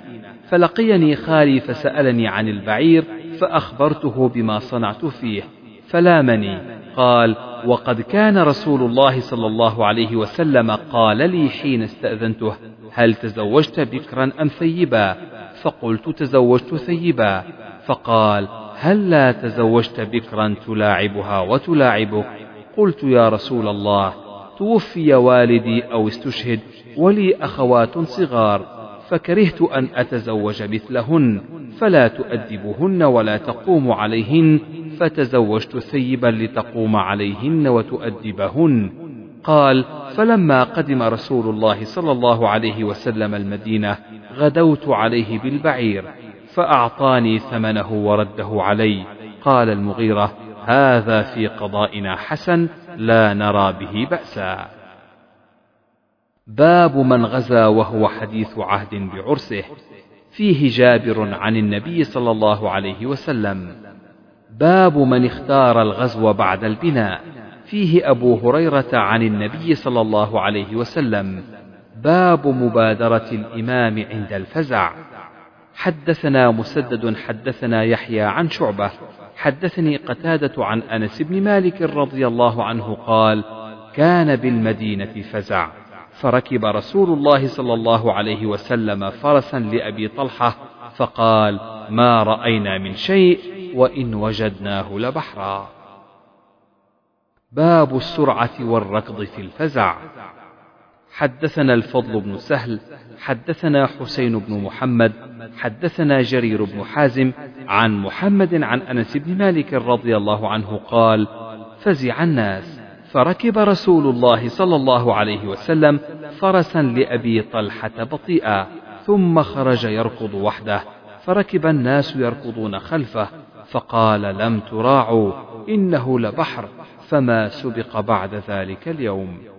فلقيني خالي فسألني عن البعير فأخبرته بما صنعت فيه. فلامني قال وقد كان رسول الله صلى الله عليه وسلم قال لي حين استأذنته هل تزوجت بكرا أم ثيبا؟ فقلت تزوجت ثيبا. فقال هل لا تزوجت بكرا تلاعبها وتلاعبك؟ قلت يا رسول الله توفي والدي أو استشهد ولي أخوات صغار فكرهت أن أتزوج مثلهن فلا تؤدبهن ولا تقوم عليهن فتزوجت ثيبا لتقوم عليهن وتؤدبهن. قال فلما قدم رسول الله صلى الله عليه وسلم المدينة غدوت عليه بالبعير فأعطاني ثمنه ورده علي. قال المغيرة هذا في قضائنا حسن لا نرى به بأسا. باب من غزا وهو حديث عهد بعرسه فيه جابر عن النبي صلى الله عليه وسلم. باب من اختار الغزو بعد البناء فيه أبو هريرة عن النبي صلى الله عليه وسلم. باب مبادرة الإمام عند الفزع. حدثنا مسدد حدثنا يحيى عن شعبة حدثني قتادة عن أنس بن مالك رضي الله عنه قال كان بالمدينة فزع فركب رسول الله صلى الله عليه وسلم فرسا لأبي طلحة فقال ما رأينا من شيء وإن وجدناه لبحرا. باب السرعة والركض في الفزع. حدثنا الفضل بن سهل حدثنا حسين بن محمد حدثنا جرير بن حازم عن محمد عن أنس بن مالك رضي الله عنه قال فزع الناس فركب رسول الله صلى الله عليه وسلم فرسا لأبي طلحة بطيئا ثم خرج يركض وحده فركب الناس يركضون خلفه فقال لم تراعوا إنه لبحر فما سبق بعد ذلك اليوم.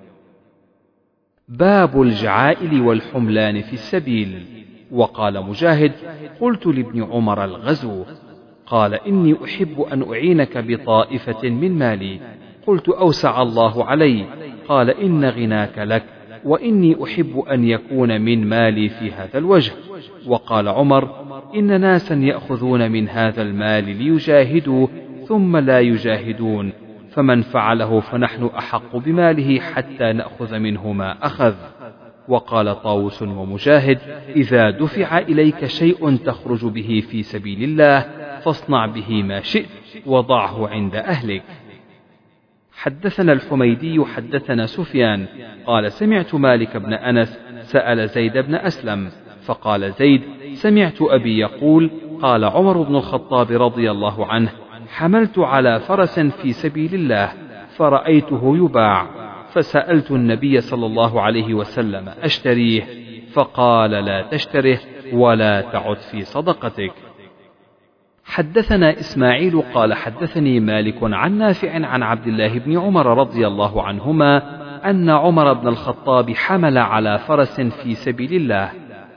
باب الجعائل والحملان في السبيل. وقال مجاهد قلت لابن عمر الغزو قال إني أحب أن أعينك بطائفة من مالي. قلت أوسع الله علي. قال إن غناك لك وإني أحب أن يكون من مالي في هذا الوجه. وقال عمر إن ناسا يأخذون من هذا المال ليجاهدوا ثم لا يجاهدون. فمن فعله فنحن أحق بماله حتى نأخذ منه ما أخذ. وقال طاووس ومجاهد إذا دفع إليك شيء تخرج به في سبيل الله فاصنع به ما شئت وضعه عند أهلك. حدثنا الحميدي حدثنا سفيان قال سمعت مالك بن أنس سأل زيد بن أسلم فقال زيد سمعت أبي يقول قال عمر بن الخطاب رضي الله عنه حملت على فرس في سبيل الله فرأيته يباع فسألت النبي صلى الله عليه وسلم أشتريه؟ فقال لا تشتره ولا تعد في صدقتك. حدثنا إسماعيل قال حدثني مالك عن نافع عن عبد الله بن عمر رضي الله عنهما أن عمر بن الخطاب حمل على فرس في سبيل الله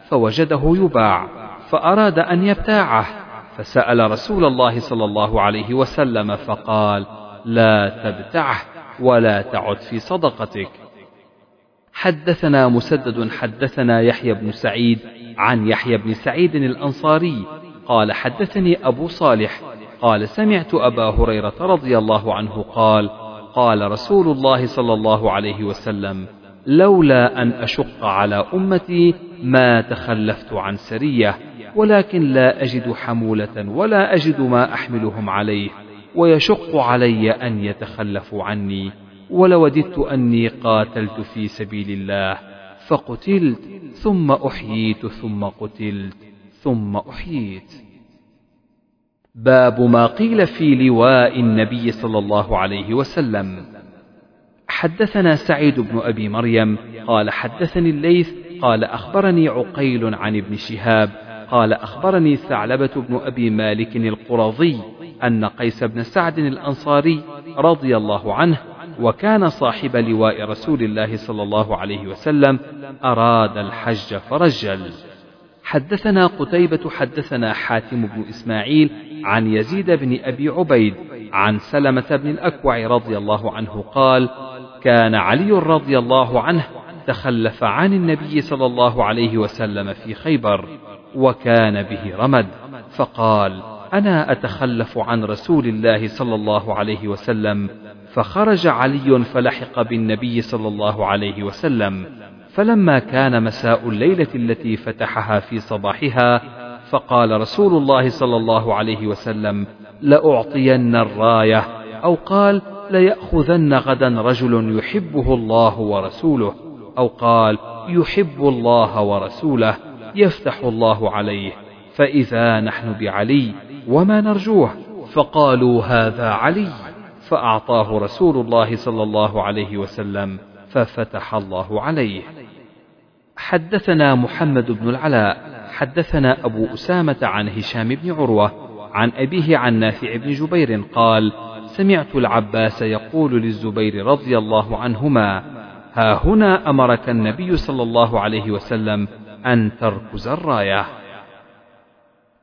فوجده يباع فأراد أن يبتاعه. فسأل رسول الله صلى الله عليه وسلم فقال لا تبتعه ولا تعد في صدقتك. حدثنا مسدد حدثنا يحيى بن سعيد عن يحيى بن سعيد الأنصاري قال حدثني أبو صالح قال سمعت أبا هريرة رضي الله عنه قال قال رسول الله صلى الله عليه وسلم لولا أن أشق على أمتي ما تخلفت عن سرية ولكن لا أجد حمولة ولا أجد ما أحملهم عليه ويشق علي أن يتخلفوا عني. ولوددت أني قاتلت في سبيل الله فقتلت ثم أحييت ثم قتلت ثم أحييت. باب ما قيل في لواء النبي صلى الله عليه وسلم. حدثنا سعيد بن أبي مريم قال حدثني الليث قال أخبرني عقيل عن ابن شهاب قال أخبرني ثعلبة بن أبي مالك القرظي أن قيس بن سعد الأنصاري رضي الله عنه وكان صاحب لواء رسول الله صلى الله عليه وسلم أراد الحج فرجل. حدثنا قتيبة حدثنا حاتم بن إسماعيل عن يزيد بن أبي عبيد عن سلمة بن الأكوع رضي الله عنه قال كان علي رضي الله عنه تخلف عن النبي صلى الله عليه وسلم في خيبر وكان به رمد. فقال أنا أتخلف عن رسول الله صلى الله عليه وسلم فخرج علي فلحق بالنبي صلى الله عليه وسلم. فلما كان مساء الليلة التي فتحها في صباحها فقال رسول الله صلى الله عليه وسلم لأعطين الراية أو قال ليأخذن غدا رجل يحبه الله ورسوله أو قال يحب الله ورسوله يفتح الله عليه فإذا نحن بعلي وما نرجوه فقالوا هذا علي فأعطاه رسول الله صلى الله عليه وسلم ففتح الله عليه. حدثنا محمد بن العلاء حدثنا أبو أسامة عن هشام بن عروة عن أبيه عن نافع بن جبير قال سمعت العباس يقول للزبير رضي الله عنهما ها هنا أمرك النبي صلى الله عليه وسلم أن تركز الراية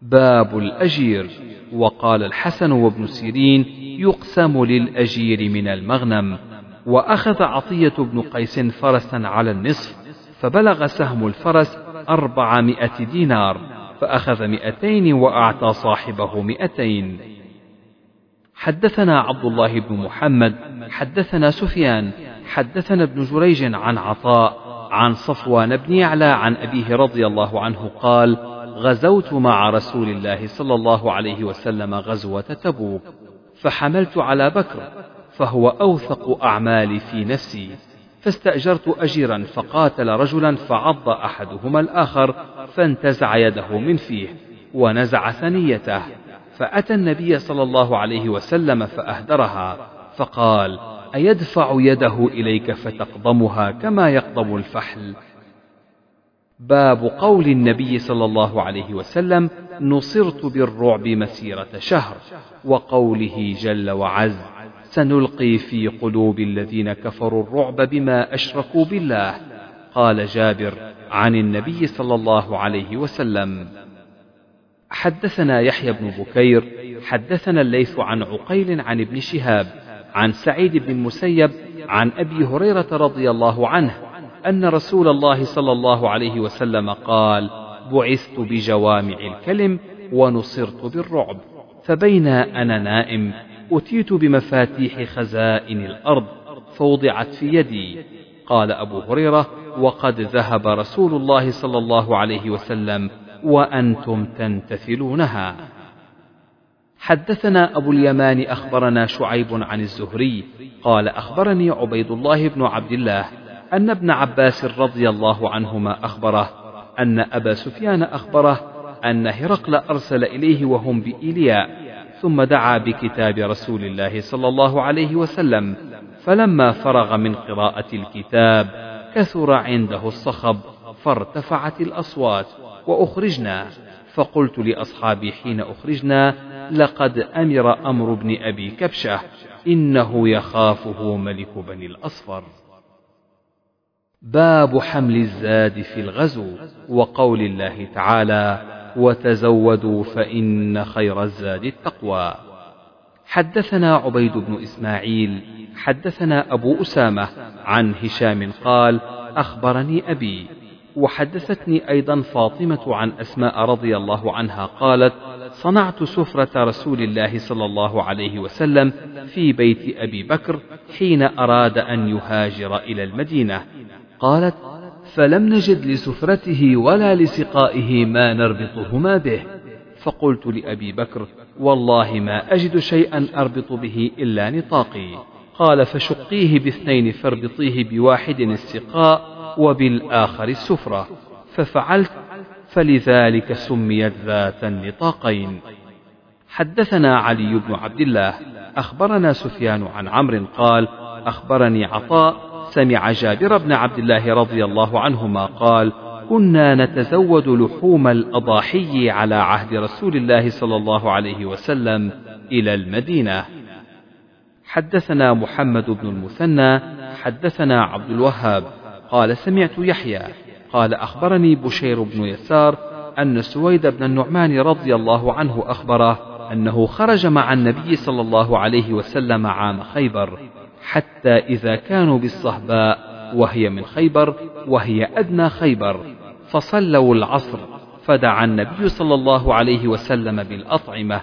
باب الأجير. وقال الحسن وابن سيرين يقسم للأجير من المغنم. وأخذ عطية بن قيس فرسا على النصف فبلغ سهم الفرس أربعمائة دينار فأخذ مئتين وأعطى صاحبه مئتين. حدثنا عبد الله بن محمد حدثنا سفيان حدثنا ابن جريج عن عطاء عن صفوان بن يعلى عن أبيه رضي الله عنه قال غزوت مع رسول الله صلى الله عليه وسلم غزوة تبوك فحملت على بكر فهو أوثق أعمالي في نفسي فاستأجرت أجيرا فقاتل رجلا فعض أحدهما الآخر فانتزع يده من فيه ونزع ثنيته. فأتى النبي صلى الله عليه وسلم فأهدرها فقال أيدفع يده إليك فتقضمها كما يقضم الفحل؟ باب قول النبي صلى الله عليه وسلم نصرت بالرعب مسيرة شهر وقوله جل وعز سنلقي في قلوب الذين كفروا الرعب بما أشركوا بالله. قال جابر عن النبي صلى الله عليه وسلم حدثنا يحيى بن بكير حدثنا الليث عن عقيل عن ابن شهاب عن سعيد بن المسيب عن أبي هريرة رضي الله عنه أن رسول الله صلى الله عليه وسلم قال بعثت بجوامع الكلم ونصرت بالرعب فبين أنا نائم أتيت بمفاتيح خزائن الأرض فوضعت في يدي. قال أبو هريرة وقد ذهب رسول الله صلى الله عليه وسلم وأنتم تنتثلونها. حدثنا أبو اليمان أخبرنا شعيب عن الزهري قال أخبرني عبيد الله بن عبد الله أن ابن عباس رضي الله عنهما أخبره أن أبا سفيان أخبره أن هرقل أرسل إليه وهم بإيلياء ثم دعا بكتاب رسول الله صلى الله عليه وسلم فلما فرغ من قراءة الكتاب كثر عنده الصخب فارتفعت الأصوات وأخرجنا. فقلت لأصحابي حين أخرجنا لقد أمر أمر بن أبي كبشة إنه يخافه ملك بني الأصفر. باب حمل الزاد في الغزو وقول الله تعالى وتزودوا فإن خير الزاد التقوى حدثنا عبيد بن إسماعيل حدثنا أبو أسامة عن هشام قال أخبرني أبي وحدثتني أيضا فاطمة عن أسماء رضي الله عنها قالت صنعت سفرة رسول الله صلى الله عليه وسلم في بيت أبي بكر حين أراد أن يهاجر إلى المدينة. قالت فلم نجد لسفرته ولا لسقائه ما نربطهما به. فقلت لأبي بكر والله ما أجد شيئا أربط به إلا نطاقي. قال فشقيه باثنين فاربطيه بواحد السقاء وبالآخر السفرة. ففعلت فلذلك سميت ذات النطاقين. حدثنا علي بن عبد الله. أخبرنا سفيان عن عمرو قال أخبرني عطاء سمع جابر بن عبد الله رضي الله عنهما قال كنا نتزود لحوم الأضاحي على عهد رسول الله صلى الله عليه وسلم إلى المدينة. حدثنا محمد بن المثنى حدثنا عبد الوهاب قال سمعت يحيى قال أخبرني بشير بن يسار أن سويد بن النعمان رضي الله عنه أخبره أنه خرج مع النبي صلى الله عليه وسلم عام خيبر حتى إذا كانوا بالصهباء وهي من خيبر وهي أدنى خيبر فصلوا العصر فدعا النبي صلى الله عليه وسلم بالأطعمة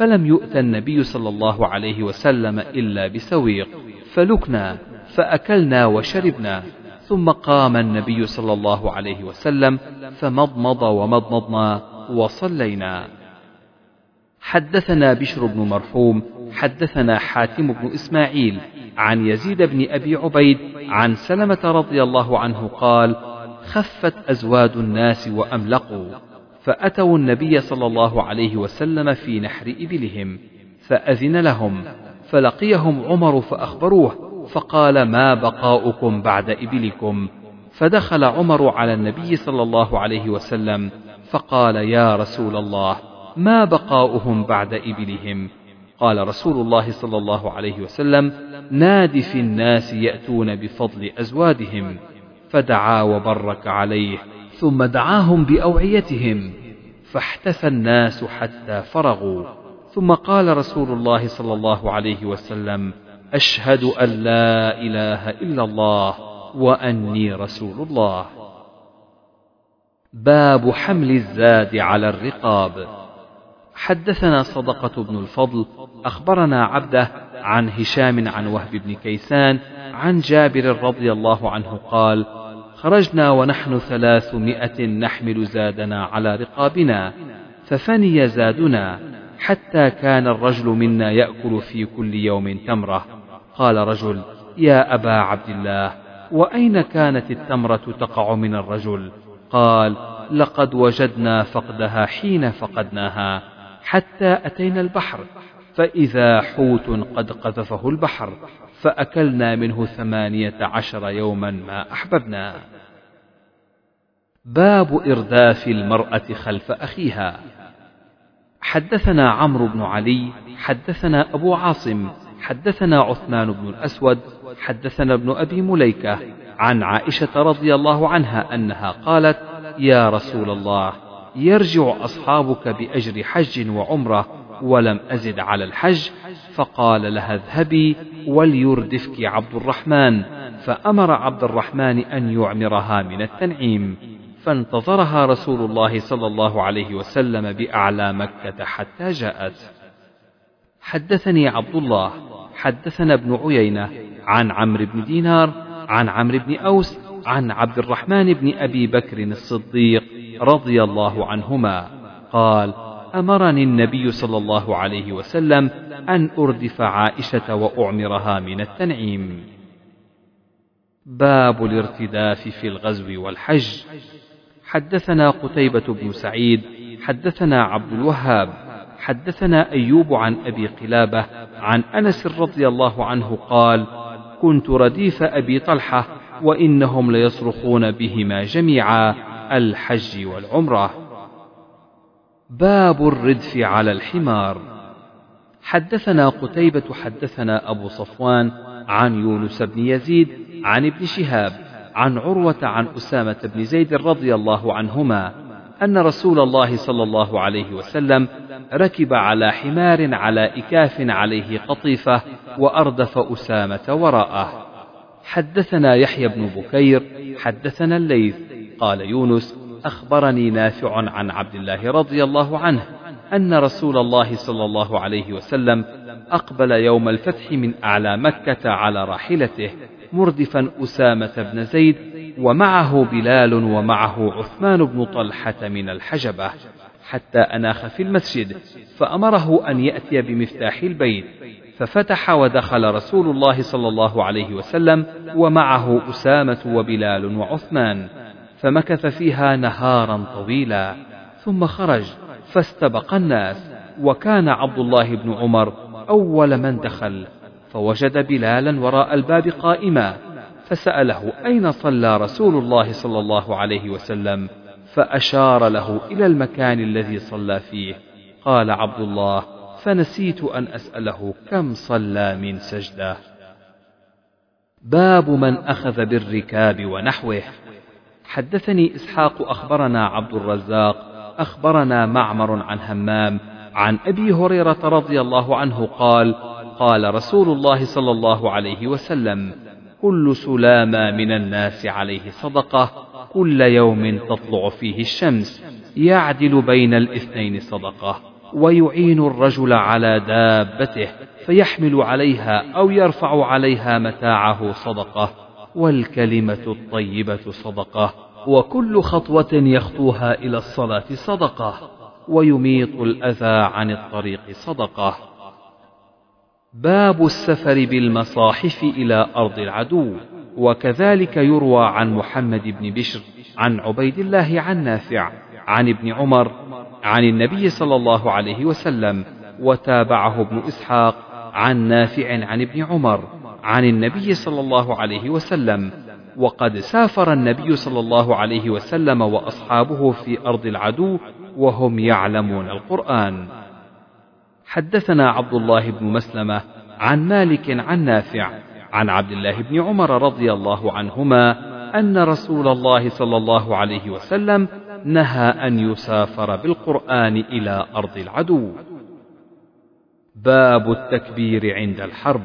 فلم يؤت النبي صلى الله عليه وسلم إلا بسويق فلكنا فأكلنا وشربنا ثم قام النبي صلى الله عليه وسلم فمضمض ومضمضنا وصلينا. حدثنا بشر بن مرحوم حدثنا حاتم بن إسماعيل عن يزيد بن أبي عبيد عن سلمة رضي الله عنه قال خفت أزواد الناس وأملقوا. فأتوا النبي صلى الله عليه وسلم في نحر إبلهم فأذن لهم فلقيهم عمر فأخبروه فقال ما بقاؤكم بعد إبلكم؟ فدخل عمر على النبي صلى الله عليه وسلم فقال يا رسول الله ما بقاؤهم بعد إبلهم؟ قال رسول الله صلى الله عليه وسلم ناد في الناس يأتون بفضل أزوادهم فدعا وبرك عليه ثم دعاهم بأوعيتهم فاحتفى الناس حتى فرغوا ثم قال رسول الله صلى الله عليه وسلم أشهد أن لا إله إلا الله وأني رسول الله. باب حمل الزاد على الرقاب. حدثنا صدقة بن الفضل أخبرنا عبده عن هشام عن وهب بن كيسان عن جابر رضي الله عنه قال: خرجنا ونحن ثلاثمائة نحمل زادنا على رقابنا ففني زادنا حتى كان الرجل منا يأكل في كل يوم تمرة. قال رجل يا أبا عبد الله وأين كانت التمرة تقع من الرجل؟ قال لقد وجدنا فقدها حين فقدناها حتى أتينا البحر فإذا حوت قد قذفه البحر. فأكلنا منه ثمانية عشر يوما ما أحببنا. باب إرداف المرأة خلف أخيها. حدثنا عمرو بن علي حدثنا أبو عاصم حدثنا عثمان بن الأسود حدثنا ابن أبي مليكة عن عائشة رضي الله عنها أنها قالت يا رسول الله يرجع أصحابك بأجر حج وعمرة ولم أزد على الحج فقال لها اذهبي وليردفك عبد الرحمن. فأمر عبد الرحمن أن يعمرها من التنعيم. فانتظرها رسول الله صلى الله عليه وسلم بأعلى مكة حتى جاءت. حدثني عبد الله. حدثنا ابن عيينة عن عمرو بن دينار عن عمرو بن أوس عن عبد الرحمن بن أبي بكر الصديق رضي الله عنهما. قال أمرني النبي صلى الله عليه وسلم أن أردف عائشة وأعمرها من التنعيم. باب الارتداف في الغزو والحج. حدثنا قتيبة بن سعيد حدثنا عبد الوهاب حدثنا أيوب عن أبي قلابة عن أنس رضي الله عنه قال كنت رديف أبي طلحة وإنهم ليصرخون بهما جميعا الحج والعمرة. باب الردف على الحمار. حدثنا قتيبة حدثنا أبو صفوان عن يونس بن يزيد عن ابن شهاب عن عروة عن أسامة بن زيد رضي الله عنهما أن رسول الله صلى الله عليه وسلم ركب على حمار على إكاف عليه قطيفة وأردف أسامة وراءه. حدثنا يحيى بن بكير حدثنا الليث قال يونس أخبرني نافع عن عبد الله رضي الله عنه أن رسول الله صلى الله عليه وسلم أقبل يوم الفتح من أعلى مكة على راحلته مردفا أسامة بن زيد ومعه بلال ومعه عثمان بن طلحة من الحجبة حتى أناخ في المسجد فأمره أن يأتي بمفتاح البيت ففتح ودخل رسول الله صلى الله عليه وسلم ومعه أسامة وبلال وعثمان. فمكث فيها نهارا طويلا ثم خرج فاستبق الناس وكان عبد الله بن عمر أول من دخل فوجد بلالا وراء الباب قائما فسأله أين صلى رسول الله صلى الله عليه وسلم فأشار له إلى المكان الذي صلى فيه قال عبد الله فنسيت أن أسأله كم صلى من سجدة. باب من أخذ بالركاب ونحوه. حدثني إسحاق أخبرنا عبد الرزاق أخبرنا معمر عن همام عن أبي هريرة رضي الله عنه قال قال رسول الله صلى الله عليه وسلم كل سلامة من الناس عليه صدقة كل يوم تطلع فيه الشمس يعدل بين الاثنين صدقة ويعين الرجل على دابته فيحمل عليها أو يرفع عليها متاعه صدقة. والكلمة الطيبة صدقة وكل خطوة يخطوها إلى الصلاة صدقة ويميط الأذى عن الطريق صدقة. باب السفر بالمصاحف إلى أرض العدو وكذلك يروى عن محمد بن بشر عن عبيد الله عن نافع عن ابن عمر عن النبي صلى الله عليه وسلم وتابعه ابن إسحاق عن نافع عن ابن عمر. عن النبي صلى الله عليه وسلم. وقد سافر النبي صلى الله عليه وسلم وأصحابه في أرض العدو وهم يعلمون القرآن. حدثنا عبد الله بن مسلمة عن مالك عن نافع عن عبد الله بن عمر رضي الله عنهما أن رسول الله صلى الله عليه وسلم نهى أن يسافر بالقرآن إلى أرض العدو. باب التكبير عند الحرب.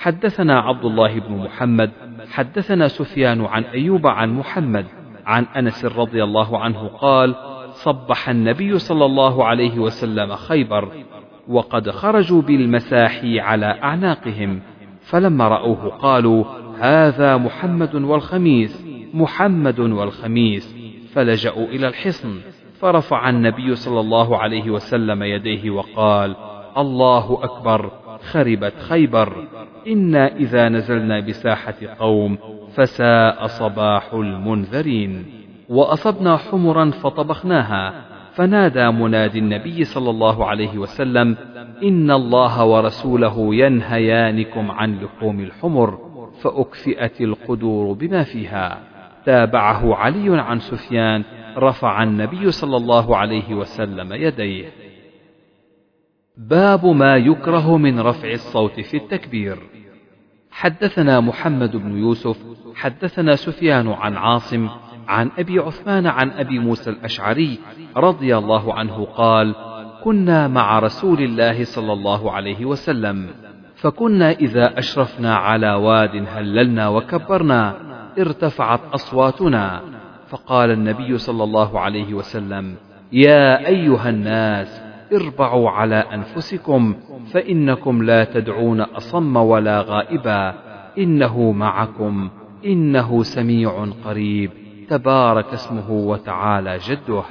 حدثنا عبد الله بن محمد حدثنا سفيان عن أيوب عن محمد عن أنس رضي الله عنه قال صبح النبي صلى الله عليه وسلم خيبر وقد خرجوا بالمساحي على أعناقهم فلما رأوه قالوا هذا محمد والخميس محمد والخميس فلجأوا إلى الحصن فرفع النبي صلى الله عليه وسلم يديه وقال الله أكبر! خربت خيبر. إنا إذا نزلنا بساحة قوم فساء صباح المنذرين. وأصبنا حمرا فطبخناها فنادى منادي النبي صلى الله عليه وسلم إن الله ورسوله ينهيانكم عن لحوم الحمر فأكفئت القدور بما فيها. تابعه علي عن سفيان رفع النبي صلى الله عليه وسلم يديه. باب ما يكره من رفع الصوت في التكبير. حدثنا محمد بن يوسف حدثنا سفيان عن عاصم عن أبي عثمان عن أبي موسى الأشعري رضي الله عنه قال كنا مع رسول الله صلى الله عليه وسلم فكنا إذا أشرفنا على واد هللنا وكبرنا ارتفعت أصواتنا فقال النبي صلى الله عليه وسلم يا أيها الناس اربعوا على أنفسكم فإنكم لا تدعون أصم ولا غائبا. إنه معكم إنه سميع قريب. تبارك اسمه وتعالى جده.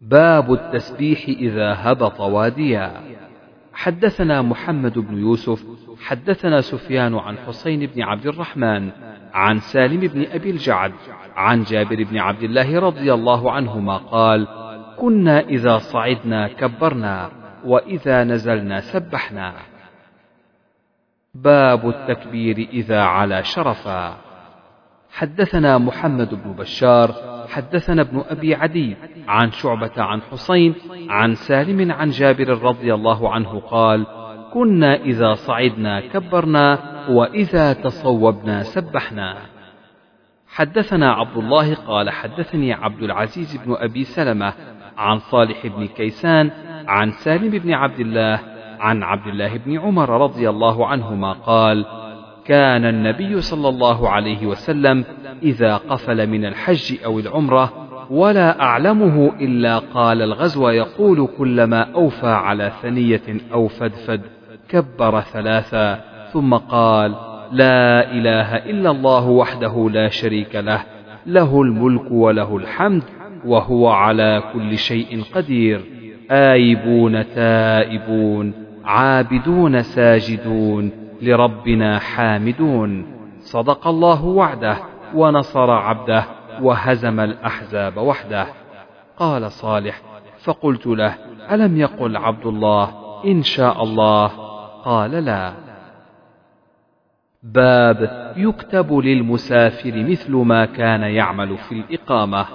باب التسبيح إذا هبط واديا حدثنا محمد بن يوسف حدثنا سفيان عن حسين بن عبد الرحمن عن سالم بن أبي الجعد عن جابر بن عبد الله رضي الله عنهما قال كنا إذا صعدنا كبرنا وإذا نزلنا سبحنا. باب التكبير إذا علا شرفا. حدثنا محمد بن بشار حدثنا ابن أبي عدي عن شعبة عن حسين عن سالم عن جابر رضي الله عنه قال كنا إذا صعدنا كبرنا وإذا تصوبنا سبحنا. حدثنا عبد الله قال حدثني عبد العزيز بن أبي سلمة عن صالح بن كيسان عن سالم بن عبد الله عن عبد الله بن عمر رضي الله عنهما قال كان النبي صلى الله عليه وسلم إذا قفل من الحج أو العمرة ولا أعلمه إلا قال الغزو يقول كلما أوفى على ثنية أو فدفد كبر ثلاثا ثم قال لا إله إلا الله وحده لا شريك له له الملك وله الحمد وهو على كل شيء قدير. آيبون تائبون عابدون ساجدون لربنا حامدون. صدق الله وعده ونصر عبده وهزم الأحزاب وحده. قال صالح فقلت له ألم يقل عبد الله إن شاء الله؟ قال لا. باب يكتب للمسافر مثل ما كان يعمل في الإقامة.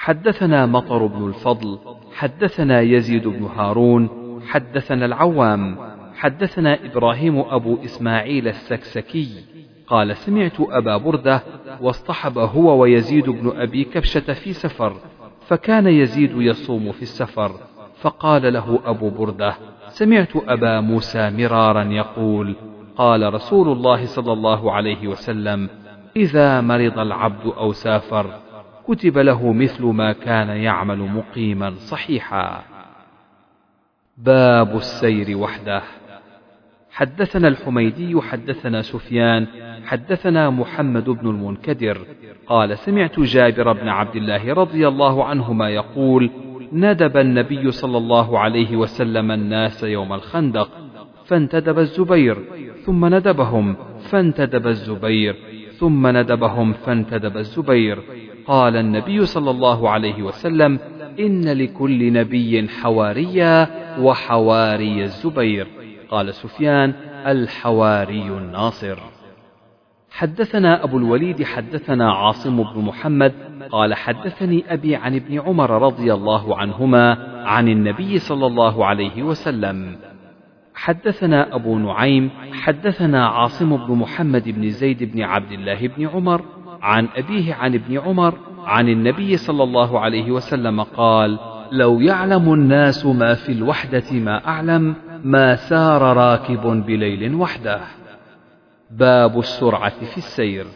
حدثنا مطر بن الفضل حدثنا يزيد بن هارون حدثنا العوام حدثنا إبراهيم أبو إسماعيل السكسكي قال سمعت أبا بردة واصطحب هو ويزيد بن أبي كبشة في سفر فكان يزيد يصوم في السفر فقال له أبو بردة سمعت أبا موسى مرارا يقول قال رسول الله صلى الله عليه وسلم إذا مرض العبد أو سافر كتب له مثل ما كان يعمل مقيما صحيحا. باب السير وحده. حدثنا الحميدي حدثنا سفيان حدثنا محمد بن المنكدر. قال سمعت جابر بن عبد الله رضي الله عنهما يقول ندب النبي صلى الله عليه وسلم الناس يوم الخندق فانتدب الزبير ثم ندبهم فانتدب الزبير ثم ندبهم فانتدب الزبير. قال النبي صلى الله عليه وسلم إن لكل نبي حواريا وحواري الزبير. قال سفيان الحواري الناصر. حدثنا أبو الوليد حدثنا عاصم بن محمد قال حدثني أبي عن ابن عمر رضي الله عنهما عن النبي صلى الله عليه وسلم. حدثنا أبو نعيم حدثنا عاصم بن محمد بن زيد بن عبد الله بن عمر عن أبيه عن ابن عمر عن النبي صلى الله عليه وسلم قال لو يعلم الناس ما في الوحدة ما أعلم ما سار راكب بليل وحده. باب السرعة في السير.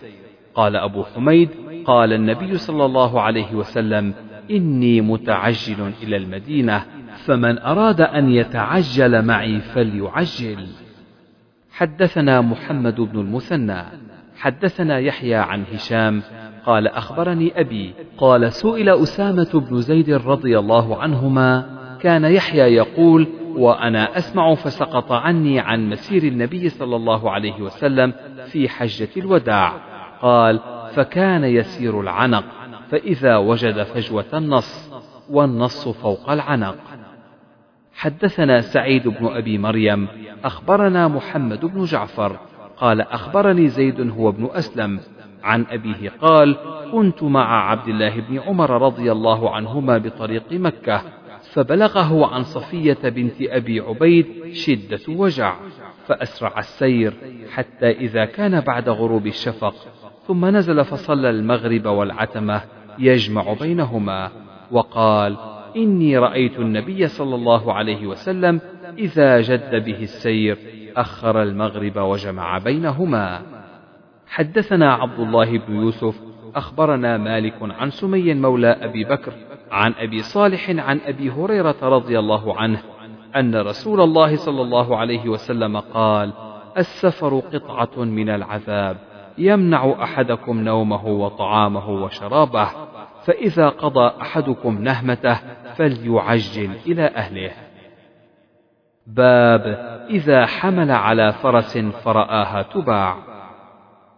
قال أبو حميد قال النبي صلى الله عليه وسلم إني متعجل إلى المدينة فمن أراد أن يتعجل معي فليعجل. حدثنا محمد بن المثنى. حدثنا يحيى عن هشام قال أخبرني أبي قال سئل أسامة بن زيد رضي الله عنهما كان يحيى يقول وأنا أسمع فسقط عني عن مسير النبي صلى الله عليه وسلم في حجة الوداع. قال فكان يسير العنق فإذا وجد فجوة النص والنص فوق العنق. حدثنا سعيد بن أبي مريم أخبرنا محمد بن جعفر قال أخبرني زيد هو ابن أسلم. عن أبيه قال كنت مع عبد الله بن عمر رضي الله عنهما بطريق مكة فبلغه عن صفية بنت أبي عبيد شدة وجع فأسرع السير حتى إذا كان بعد غروب الشفق ثم نزل فصلى المغرب والعتمة يجمع بينهما وقال إني رأيت النبي صلى الله عليه وسلم إذا جد به السير. أخر المغرب وجمع بينهما. حدثنا عبد الله بن يوسف أخبرنا مالك عن سمي مولى أبي بكر عن أبي صالح عن أبي هريرة رضي الله عنه أن رسول الله صلى الله عليه وسلم قال السفر قطعة من العذاب يمنع أحدكم نومه وطعامه وشرابه فإذا قضى أحدكم نهمته فليعجل إلى أهله. باب إذا حمل على فرس فرآها تباع.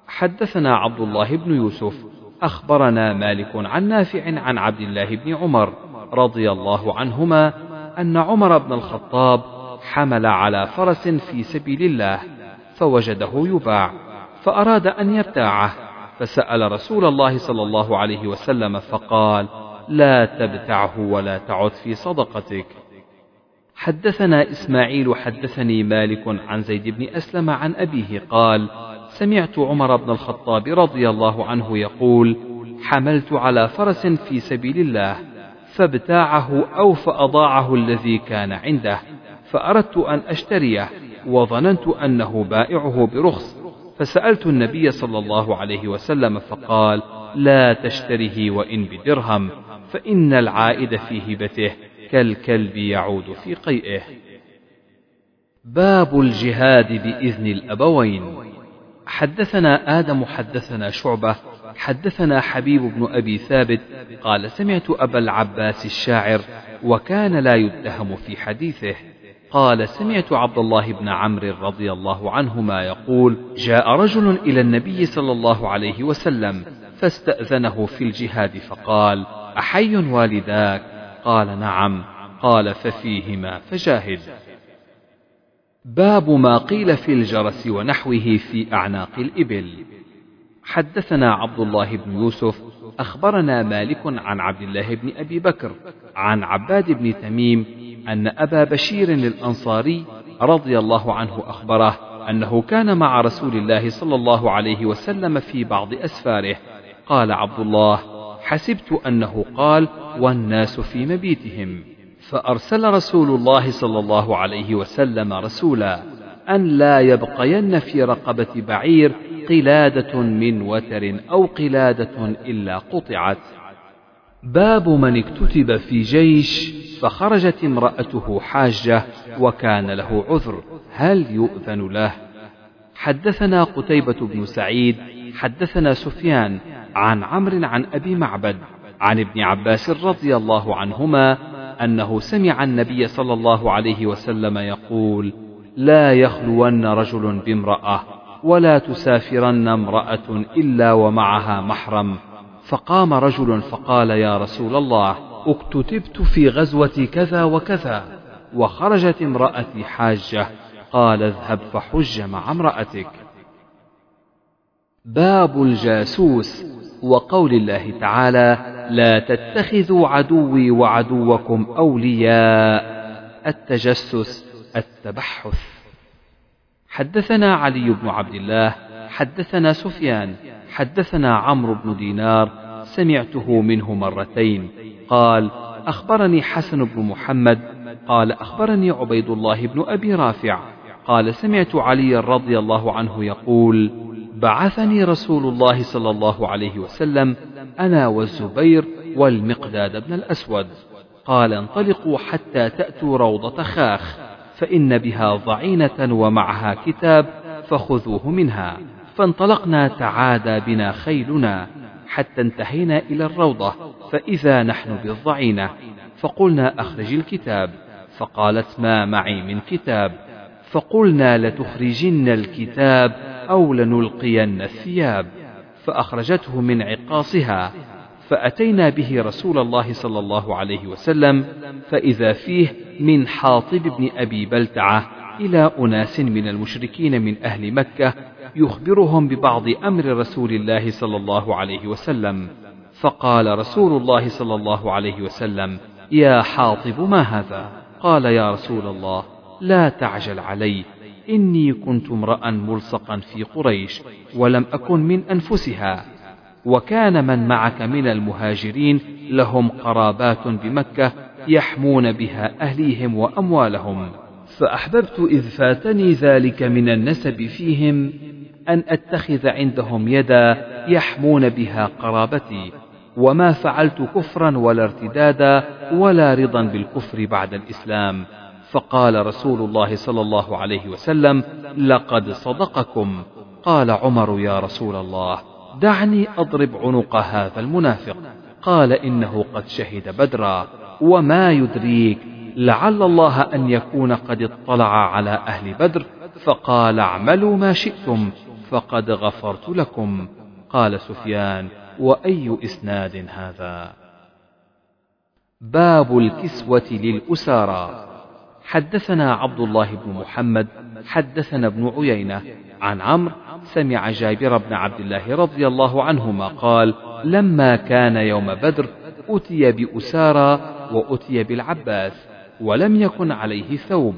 حدثنا عبد الله بن يوسف أخبرنا مالك عن نافع عن عبد الله بن عمر رضي الله عنهما أن عمر بن الخطاب حمل على فرس في سبيل الله فوجده يباع فأراد أن يبتاعه فسأل رسول الله صلى الله عليه وسلم فقال لا تبتعه ولا تعد في صدقتك. حدثنا إسماعيل حدثني مالك عن زيد بن أسلم عن أبيه قال سمعت عمر بن الخطاب رضي الله عنه يقول حملت على فرس في سبيل الله فابتاعه أو فأضاعه الذي كان عنده فأردت أن أشتريه وظننت أنه بائعه برخص فسألت النبي صلى الله عليه وسلم فقال لا تشتره وإن بدرهم فإن العائد في هبته. كالكلب يعود في قيئه. باب الجهاد بإذن الأبوين. حدثنا آدم حدثنا شعبة حدثنا حبيب بن أبي ثابت قال سمعت أبا العباس الشاعر وكان لا يتهم في حديثه. قال سمعت عبد الله بن عمرو رضي الله عنهما يقول جاء رجل إلى النبي صلى الله عليه وسلم فاستأذنه في الجهاد فقال أحي والداك؟ قال نعم قال ففيهما فجاهد باب ما قيل في الجرس ونحوه في أعناق الإبل. حدثنا عبد الله بن يوسف أخبرنا مالك عن عبد الله بن أبي بكر عن عباد بن تميم أن أبا بشير الأنصاري رضي الله عنه أخبره أنه كان مع رسول الله صلى الله عليه وسلم في بعض أسفاره. قال عبد الله حسبت أنه قال والناس في مبيتهم فأرسل رسول الله صلى الله عليه وسلم رسولا أن لا يبقين في رقبة بعير قلادة من وتر أو قلادة إلا قطعت. باب من اكتتب في جيش فخرجت امرأته حاجة وكان له عذر هل يؤذن له؟ حدثنا قتيبة بن سعيد حدثنا سفيان عن عمرو عن أبي معبد عن ابن عباس رضي الله عنهما أنه سمع النبي صلى الله عليه وسلم يقول لا يخلون رجل بامرأة ولا تسافرن امرأة إلا ومعها محرم. فقام رجل فقال يا رسول الله اكتتبت في غزوة كذا وكذا وخرجت امرأتي حاجة قال اذهب فحج مع امرأتك. باب الجاسوس وقول الله تعالى لا تتخذوا عدوي وعدوكم أولياء التجسس التبحث. حدثنا علي بن عبد الله حدثنا سفيان حدثنا عمرو بن دينار سمعته منه مرتين. قال أخبرني حسن بن محمد. قال أخبرني عبيد الله بن أبي رافع. قال سمعت علي رضي الله عنه يقول بعثني رسول الله صلى الله عليه وسلم أنا والزبير والمقداد بن الأسود. قال انطلقوا حتى تأتوا روضة خاخ فإن بها ضعينة ومعها كتاب فخذوه منها. فانطلقنا تعادى بنا خيلنا حتى انتهينا إلى الروضة فإذا نحن بالضعينة. فقلنا أخرج الكتاب. فقالت ما معي من كتاب. فقلنا لتخرجن الكتاب أو لنلقين الثياب فأخرجته من عقاصها فأتينا به رسول الله صلى الله عليه وسلم فإذا فيه من حاطب بن أبي بلتعة إلى أناس من المشركين من أهل مكة يخبرهم ببعض أمر رسول الله صلى الله عليه وسلم. فقال رسول الله صلى الله عليه وسلم يا حاطب ما هذا؟ قال يا رسول الله لا تعجل علي. إني كنت امرأ ملصقا في قريش ولم أكن من أنفسها. وكان من معك من المهاجرين لهم قرابات بمكة يحمون بها أهليهم وأموالهم. فأحببت إذ فاتني ذلك من النسب فيهم أن أتخذ عندهم يدا يحمون بها قرابتي. وما فعلت كفرا ولا ارتدادا ولا رضا بالكفر بعد الإسلام. فقال رسول الله صلى الله عليه وسلم لقد صدقكم. قال عمر يا رسول الله دعني أضرب عنق هذا المنافق. قال إنه قد شهد بدرا وما يدريك لعل الله أن يكون قد اطلع على أهل بدر فقال اعملوا ما شئتم فقد غفرت لكم. قال سفيان وأي إسناد هذا؟ باب الكسوة للأسارى حدثنا عبد الله بن محمد حدثنا ابن عيينة عن عمرو سمع جابر بن عبد الله رضي الله عنهما قال لما كان يوم بدر أتي بأسارى وأتي بالعباس ولم يكن عليه ثوب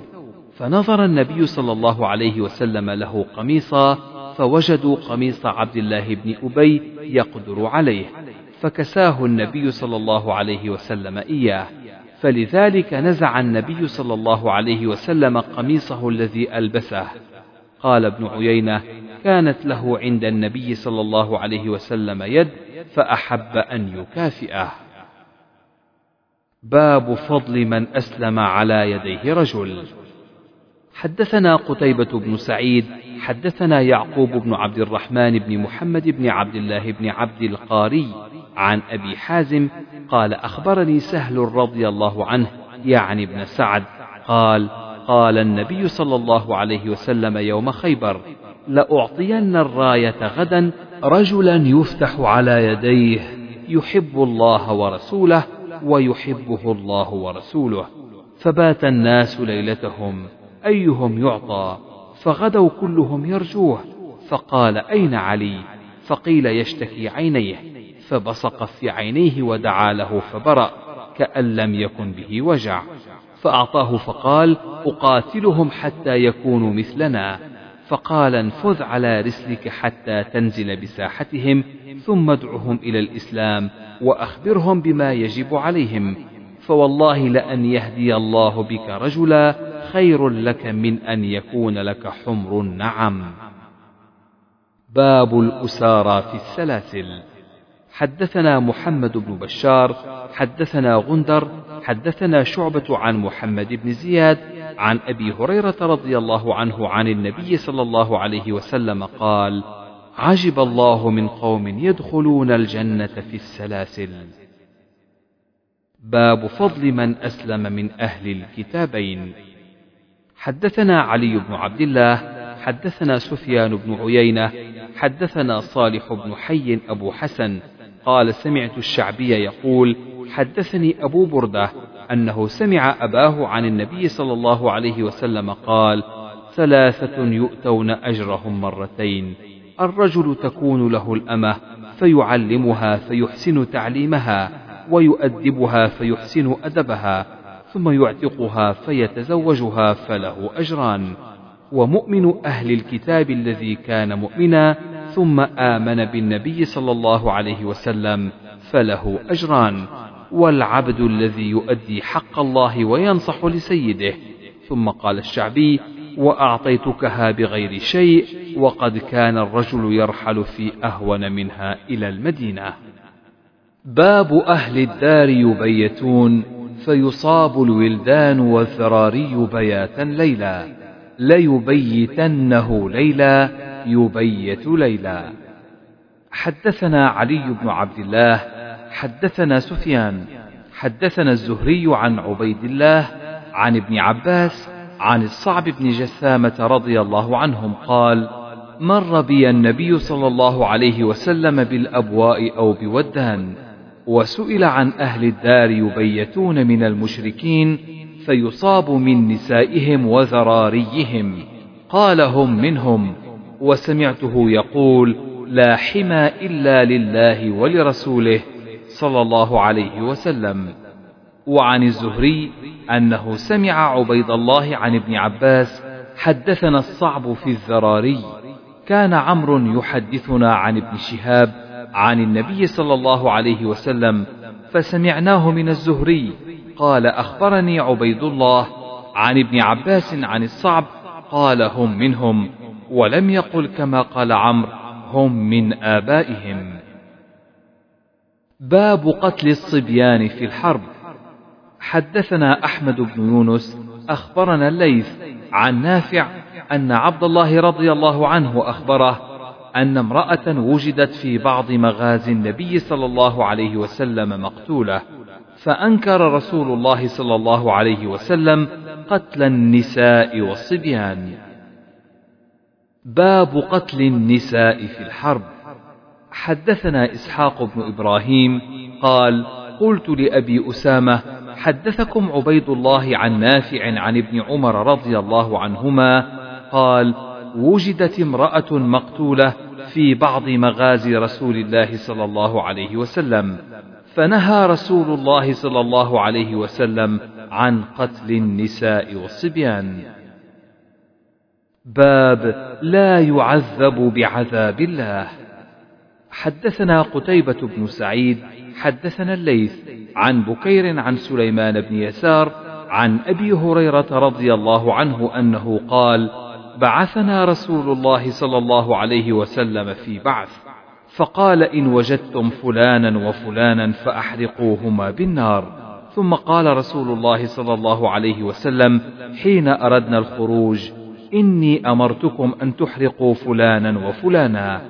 فنظر النبي صلى الله عليه وسلم له قميصا فوجدوا قميص عبد الله بن أبي يقدر عليه فكساه النبي صلى الله عليه وسلم إياه. فلذلك نزع النبي صلى الله عليه وسلم قميصه الذي ألبسه. قال ابن عيينة كانت له عند النبي صلى الله عليه وسلم يد فأحب أن يكافئه. باب فضل من أسلم على يديه رجل. حدثنا قتيبة بن سعيد حدثنا يعقوب بن عبد الرحمن بن محمد بن عبد الله بن عبد القاري عن أبي حازم قال أخبرني سهل رضي الله عنه يعني ابن سعد قال قال النبي صلى الله عليه وسلم يوم خيبر لأعطين الراية غدا رجلا يفتح على يديه يحب الله ورسوله ويحبه الله ورسوله فبات الناس ليلتهم. أيهم يعطى؟ فغدوا كلهم يرجوه فقال أين علي؟ فقيل يشتكي عينيه فبصق في عينيه ودعا له فبرأ كأن لم يكن به وجع. فأعطاه فقال أقاتلهم حتى يكونوا مثلنا. فقال انفذ على رسلك حتى تنزل بساحتهم ثم ادعهم إلى الإسلام وأخبرهم بما يجب عليهم. فوالله لأن يهدي الله بك رجلا خير لك من أن يكون لك حمر النعم. باب الأسارى في السلاسل. حدثنا محمد بن بشار حدثنا غندر حدثنا شعبة عن محمد بن زياد عن أبي هريرة رضي الله عنه عن النبي صلى الله عليه وسلم قال عجب الله من قوم يدخلون الجنة في السلاسل. باب فضل من أسلم من أهل الكتابين. حدثنا علي بن عبد الله حدثنا سفيان بن عيينة حدثنا صالح بن حي أبو حسن قال سمعت الشعبي يقول حدثني أبو بردة أنه سمع أباه عن النبي صلى الله عليه وسلم قال ثلاثة يؤتون أجرهم مرتين الرجل تكون له الأمة فيعلمها فيحسن تعليمها ويؤدبها فيحسن أدبها ثم يعتقها فيتزوجها فله أجران. ومؤمن أهل الكتاب الذي كان مؤمنا ثم آمن بالنبي صلى الله عليه وسلم فله أجران. والعبد الذي يؤدي حق الله وينصح لسيده. ثم قال الشعبي وأعطيتكها بغير شيء وقد كان الرجل يرحل في أهون منها إلى المدينة. باب أهل الدار يبيتون. فيصاب الولدان والذراري بياتا ليلا ليبيتنه ليلا يبيت ليلا. حدثنا علي بن عبد الله حدثنا سفيان حدثنا الزهري عن عبيد الله عن ابن عباس عن الصعب بن جثامة رضي الله عنهم قال مر بي النبي صلى الله عليه وسلم بالأبواء أو بودان. وسئل عن أهل الدار يبيتون من المشركين فيصاب من نسائهم وذراريهم قال هم منهم وسمعته يقول لا حمى إلا لله ولرسوله صلى الله عليه وسلم. وعن الزهري أنه سمع عبيد الله عن ابن عباس حدثنا الصعب في الذراري كان عمرو يحدثنا عن ابن شهاب عن النبي صلى الله عليه وسلم فسمعناه من الزهري قال أخبرني عبيد الله عن ابن عباس عن الصعب قال هم منهم ولم يقل كما قال عمرو هم من آبائهم. باب قتل الصبيان في الحرب. حدثنا أحمد بن يونس أخبرنا الليث عن نافع أن عبد الله رضي الله عنه أخبره أن امرأة وجدت في بعض مغازي النبي صلى الله عليه وسلم مقتولة فأنكر رسول الله صلى الله عليه وسلم قتل النساء والصبيان. باب قتل النساء في الحرب. حدثنا إسحاق بن إبراهيم قال قلت لأبي أسامة حدثكم عبيد الله عن نافع عن ابن عمر رضي الله عنهما قال وجدت امرأة مقتولة في بعض مغازي رسول الله صلى الله عليه وسلم فنهى رسول الله صلى الله عليه وسلم عن قتل النساء والصبيان. باب لا يعذب بعذاب الله. حدثنا قتيبة بن سعيد حدثنا الليث عن بكير عن سليمان بن يسار عن أبي هريرة رضي الله عنه أنه قال بعثنا رسول الله صلى الله عليه وسلم في بعث فقال إن وجدتم فلانا وفلانا فأحرقوهما بالنار. ثم قال رسول الله صلى الله عليه وسلم حين أردنا الخروج إني أمرتكم أن تحرقوا فلانا وفلانا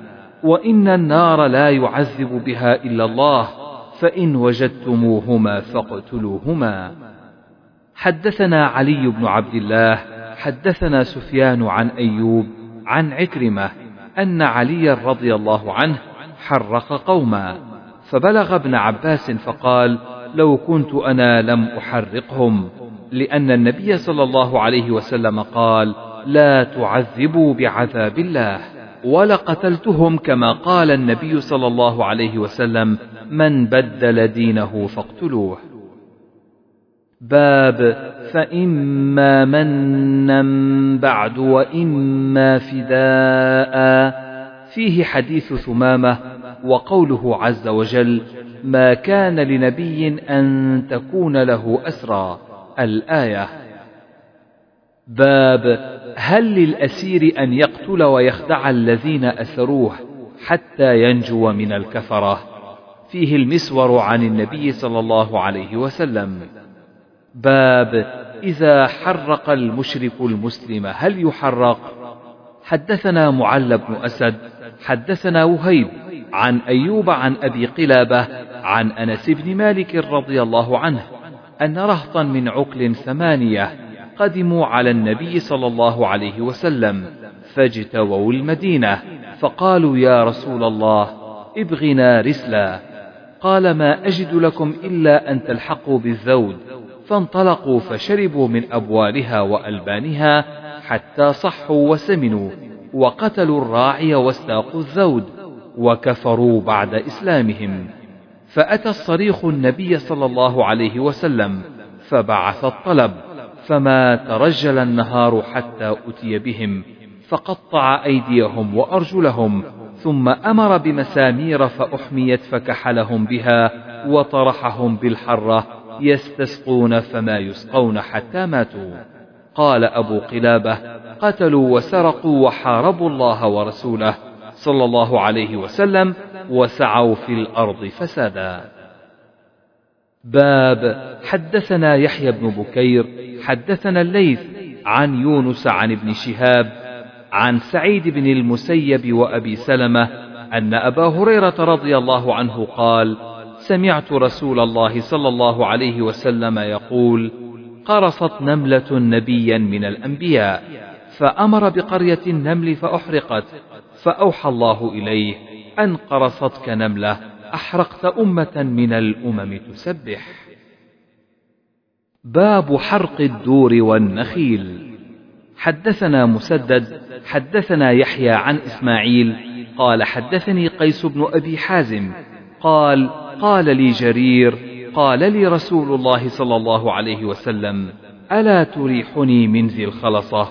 وإن النار لا يعذب بها إلا الله فإن وجدتموهما فاقتلوهما. حدثنا علي بن عبد الله حدثنا سفيان عن أيوب عن عكرمة أن عليا رضي الله عنه حرق قوما فبلغ ابن عباس فقال لو كنت أنا لم أحرقهم لأن النبي صلى الله عليه وسلم قال لا تعذبوا بعذاب الله ولقتلتهم كما قال النبي صلى الله عليه وسلم من بدل دينه فاقتلوه باب فإما منا بعد وإما فداء. فيه حديث ثمامة وقوله عز وجل ما كان لنبي أن تكون له أسرى. الآية. باب هل للأسير أن يقتل ويخدع الذين أسروه حتى ينجو من الكفرة. فيه المسور عن النبي صلى الله عليه وسلم. باب إذا حرق المشرك المسلم هل يحرق؟ حدثنا معل بن أسد حدثنا وهيب عن أيوب عن أبي قلابة عن أنس بن مالك رضي الله عنه أن رهطا من عقل ثمانية قدموا على النبي صلى الله عليه وسلم فاجتووا المدينة فقالوا يا رسول الله ابغنا رسلا قال ما أجد لكم إلا أن تلحقوا بالذود. فانطلقوا فشربوا من أبوالها وألبانها حتى صحوا وسمنوا وقتلوا الراعي واستاقوا الذود وكفروا بعد إسلامهم. فأتى الصريخ النبي صلى الله عليه وسلم فبعث الطلب فما ترجل النهار حتى أتي بهم فقطع أيديهم وأرجلهم ثم أمر بمسامير فأحميت فكحلهم بها وطرحهم بالحرة يستسقون فما يسقون حتى ماتوا. قال أبو قلابة قتلوا وسرقوا وحاربوا الله ورسوله صلى الله عليه وسلم وسعوا في الأرض فسادا. باب حدثنا يحيى بن بكير حدثنا الليث عن يونس عن ابن شهاب عن سعيد بن المسيب وأبي سلمة أن أبا هريرة رضي الله عنه قال سمعت رسول الله صلى الله عليه وسلم يقول قرصت نملة نبيا من الأنبياء فأمر بقرية النمل فأحرقت فأوحى الله إليه أن قرصتك نملة أحرقت أمة من الأمم تسبح. باب حرق الدور والنخيل. حدثنا مسدد حدثنا يحيى عن إسماعيل قال حدثني قيس بن أبي حازم قال قال لي جرير قال لي رسول الله صلى الله عليه وسلم ألا تريحني من ذي الخلصة؟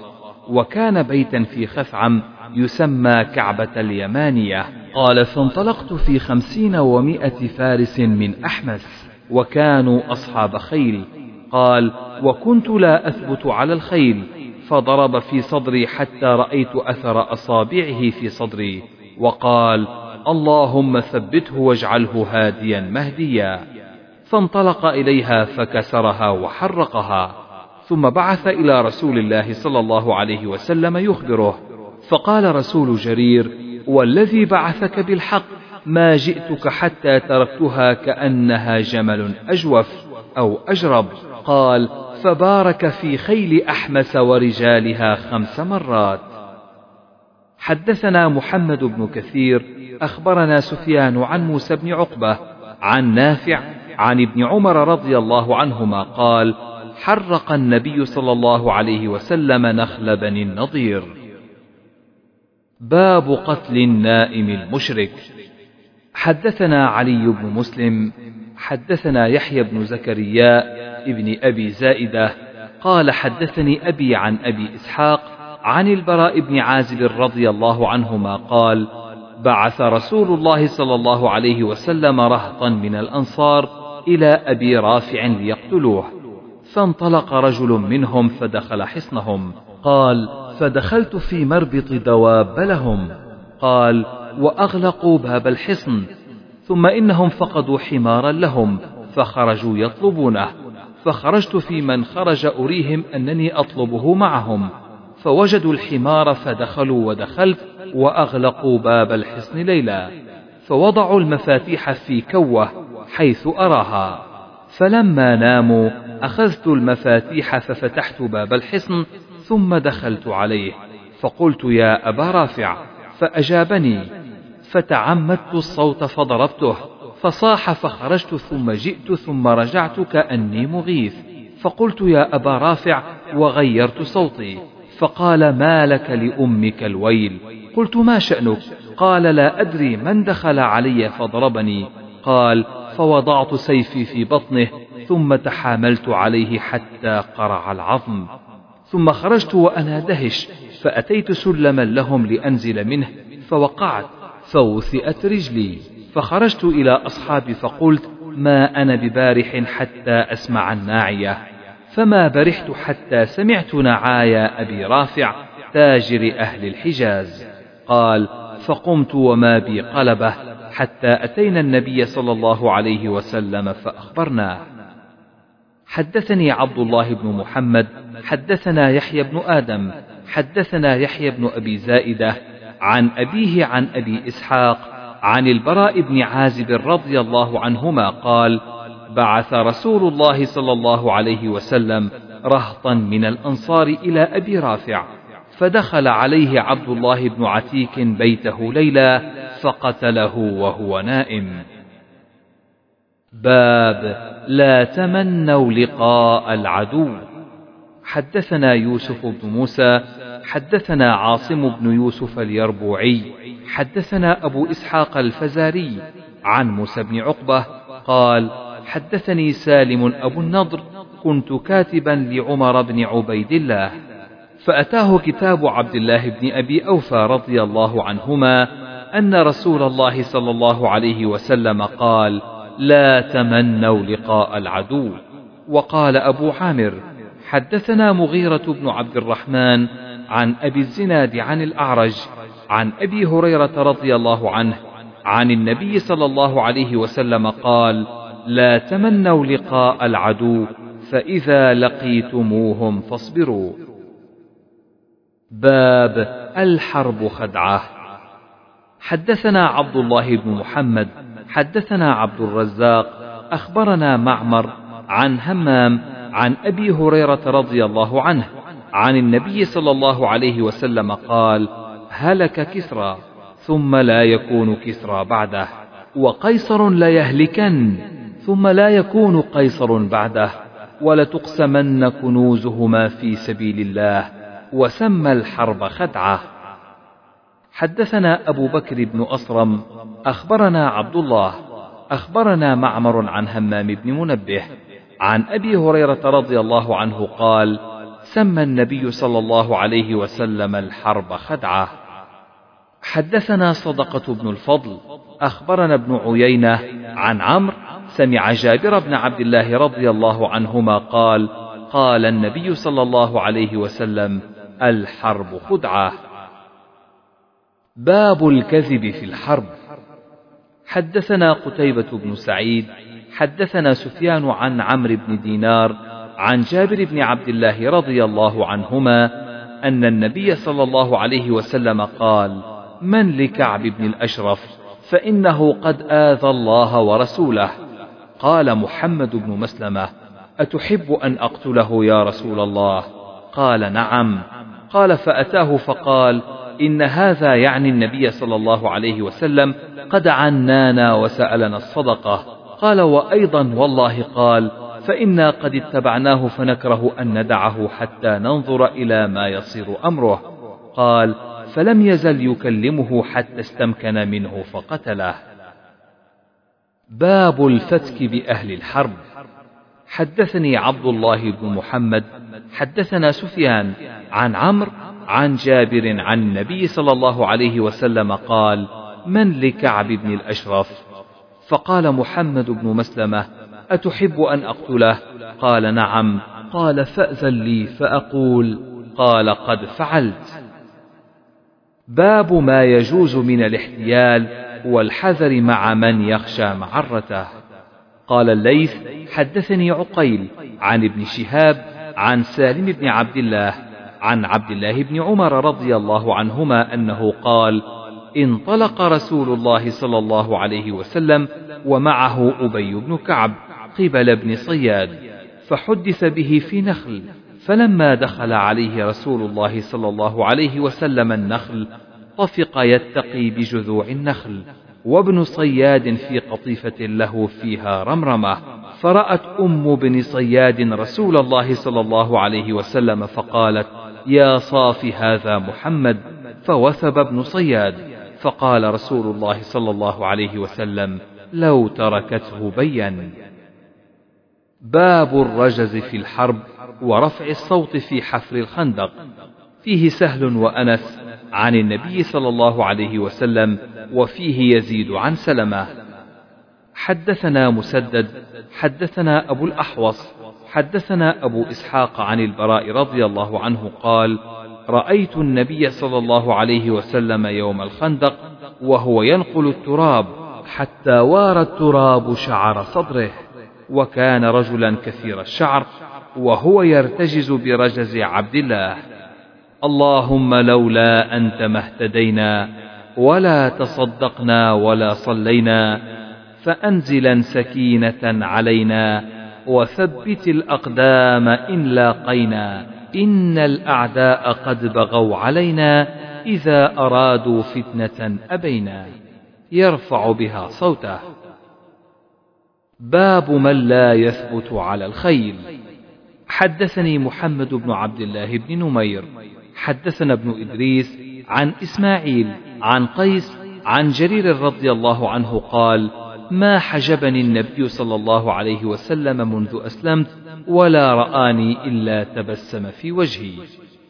وكان بيتا في خثعم يسمى كعبة اليمانية. قال فانطلقت في خمسين ومائة فارس من أحمس وكانوا أصحاب خيل. قال وكنت لا أثبت على الخيل فضرب في صدري حتى رأيت أثر أصابعه في صدري. وقال اللهم ثبته واجعله هاديا مهديا. فانطلق إليها فكسرها وحرقها ثم بعث إلى رسول الله صلى الله عليه وسلم يخبره. فقال رسول جرير والذي بعثك بالحق ما جئتك حتى تركتها كأنها جمل أجوف أو أجرب. قال فبارك في خيل أحمس ورجالها خمس مرات. حدثنا محمد بن كثير أخبرنا سفيان عن موسى بن عقبة عن نافع عن ابن عمر رضي الله عنهما قال حرق النبي صلى الله عليه وسلم نخل بني النضير. باب قتل النائم المشرك. حدثنا علي بن مسلم حدثنا يحيى بن زكريا ابن أبي زائدة قال حدثني أبي عن أبي إسحاق عن البراء بن عازب رضي الله عنهما قال بعث رسول الله صلى الله عليه وسلم رهطا من الأنصار إلى أبي رافع ليقتلوه. فانطلق رجل منهم فدخل حصنهم. قال فدخلت في مربط دواب لهم. قال وأغلقوا باب الحصن. ثم إنهم فقدوا حمارا لهم فخرجوا يطلبونه. فخرجت في من خرج أريهم أنني أطلبه معهم. فوجدوا الحمار فدخلوا ودخلت وأغلقوا باب الحصن ليلا فوضعوا المفاتيح في كوة حيث أراها. فلما ناموا أخذت المفاتيح ففتحت باب الحصن ثم دخلت عليه فقلت يا أبا رافع فأجابني. فتعمدت الصوت فضربته فصاح فخرجت ثم جئت ثم رجعت كاني مغيث. فقلت يا أبا رافع وغيرت صوتي. فقال ما لك لأمك الويل؟ قلت ما شأنك؟ قال لا أدري من دخل علي فضربني. قال فوضعت سيفي في بطنه ثم تحاملت عليه حتى قرع العظم. ثم خرجت وأنا دهش فأتيت سلما لهم لأنزل منه فوقعت فوثئت رجلي. فخرجت إلى أصحابي فقلت ما أنا ببارح حتى أسمع الناعية. فما برحت حتى سمعت نعايا أبي رافع تاجر أهل الحجاز. قال فقمت وما بي قلبه حتى أتينا النبي صلى الله عليه وسلم فأخبرناه. حدثني عبد الله بن محمد حدثنا يحيى بن آدم حدثنا يحيى بن أبي زائدة عن أبيه عن أبي إسحاق عن البراء بن عازب رضي الله عنهما قال بعث رسول الله صلى الله عليه وسلم رهطا من الأنصار إلى أبي رافع فدخل عليه عبد الله بن عتيك بيته ليلا فقتله وهو نائم. باب لا تمنوا لقاء العدو. حدثنا يوسف بن موسى حدثنا عاصم بن يوسف اليربوعي حدثنا أبو إسحاق الفزاري عن موسى بن عقبة قال حدثني سالم أبو النضر كنت كاتبا لعمر بن عبيد الله فأتاه كتاب عبد الله بن أبي أوفى رضي الله عنهما أن رسول الله صلى الله عليه وسلم قال لا تمنوا لقاء العدو وقال أبو عامر حدثنا مغيرة بن عبد الرحمن عن أبي الزناد عن الأعرج عن أبي هريرة رضي الله عنه عن النبي صلى الله عليه وسلم قال لا تمنوا لقاء العدو فإذا لقيتموهم فاصبروا. باب الحرب خدعة. حدثنا عبد الله بن محمد حدثنا عبد الرزاق أخبرنا معمر عن همام عن أبي هريرة رضي الله عنه عن النبي صلى الله عليه وسلم قال هلك كسرى ثم لا يكون كسرى بعده وقيصر ليهلكن ثم لا يكون قيصر بعده ولتقسمن كنوزهما في سبيل الله وسمى الحرب خدعة. حدثنا أبو بكر بن أصرم أخبرنا عبد الله أخبرنا معمر عن همام بن منبه عن أبي هريرة رضي الله عنه قال سمى النبي صلى الله عليه وسلم الحرب خدعة. حدثنا صدقة بن الفضل أخبرنا ابن عيينة عن عمرو سمع جابر بن عبد الله رضي الله عنهما قال قال النبي صلى الله عليه وسلم الحرب خدعة باب الكذب في الحرب حدثنا قتيبة بن سعيد حدثنا سفيان عن عمرو بن دينار عن جابر بن عبد الله رضي الله عنهما أن النبي صلى الله عليه وسلم قال: من لكعب بن الأشرف فإنه قد آذى الله ورسوله. قال محمد بن مسلمة: أتحب أن أقتله يا رسول الله؟ قال: نعم. قال فأتاه فقال: إن هذا يعني النبي صلى الله عليه وسلم قد عنانا وسألنا الصدقة قال وأيضا والله قال فإنا قد اتبعناه فنكره أن ندعه حتى ننظر إلى ما يصير أمره قال فلم يزل يكلمه حتى استمكن منه فقتله باب الفتك بأهل الحرب. حدثني عبد الله بن محمد حدثنا سفيان عن عمرو عن جابر عن النبي صلى الله عليه وسلم قال من لكعب بن الأشرف؟ فقال محمد بن مسلمة أتحب أن أقتله؟ قال نعم. قال فأذن لي فأقول. قال قد فعلت. باب ما يجوز من الاحتيال والحذر مع من يخشى معرته. قال الليث حدثني عقيل عن ابن شهاب عن سالم بن عبد الله عن عبد الله بن عمر رضي الله عنهما أنه قال انطلق رسول الله صلى الله عليه وسلم ومعه أبي بن كعب قبل ابن صياد فحدث به في نخل فلما دخل عليه رسول الله صلى الله عليه وسلم النخل طفق يتقي بجذوع النخل وابن صياد في قطيفة له فيها رمرمة. فرأت أم بن صياد رسول الله صلى الله عليه وسلم فقالت يا صاف هذا محمد. فوثب ابن صياد. فقال رسول الله صلى الله عليه وسلم لو تركته بين باب الرجز في الحرب ورفع الصوت في حفر الخندق. فيه سهل وأنس عن النبي صلى الله عليه وسلم وفيه يزيد عن سلمة. حدثنا مسدد حدثنا أبو الأحوص حدثنا أبو إسحاق عن البراء رضي الله عنه قال رأيت النبي صلى الله عليه وسلم يوم الخندق وهو ينقل التراب حتى وار التراب شعر صدره وكان رجلا كثير الشعر وهو يرتجز برجز عبد الله. اللهم لولا أنت ما اهتدينا ولا تصدقنا ولا صلينا فأنزلا سكينة علينا وثبت الأقدام إن لاقينا إن الأعداء قد بغوا علينا إذا أرادوا فتنة أبينا يرفع بها صوته. باب من لا يثبت على الخيل. حدثني محمد بن عبد الله بن نمير حدثنا ابن إدريس عن إسماعيل عن قيس عن جرير رضي الله عنه قال ما حجبني النبي صلى الله عليه وسلم منذ أسلمت ولا رآني إلا تبسم في وجهي.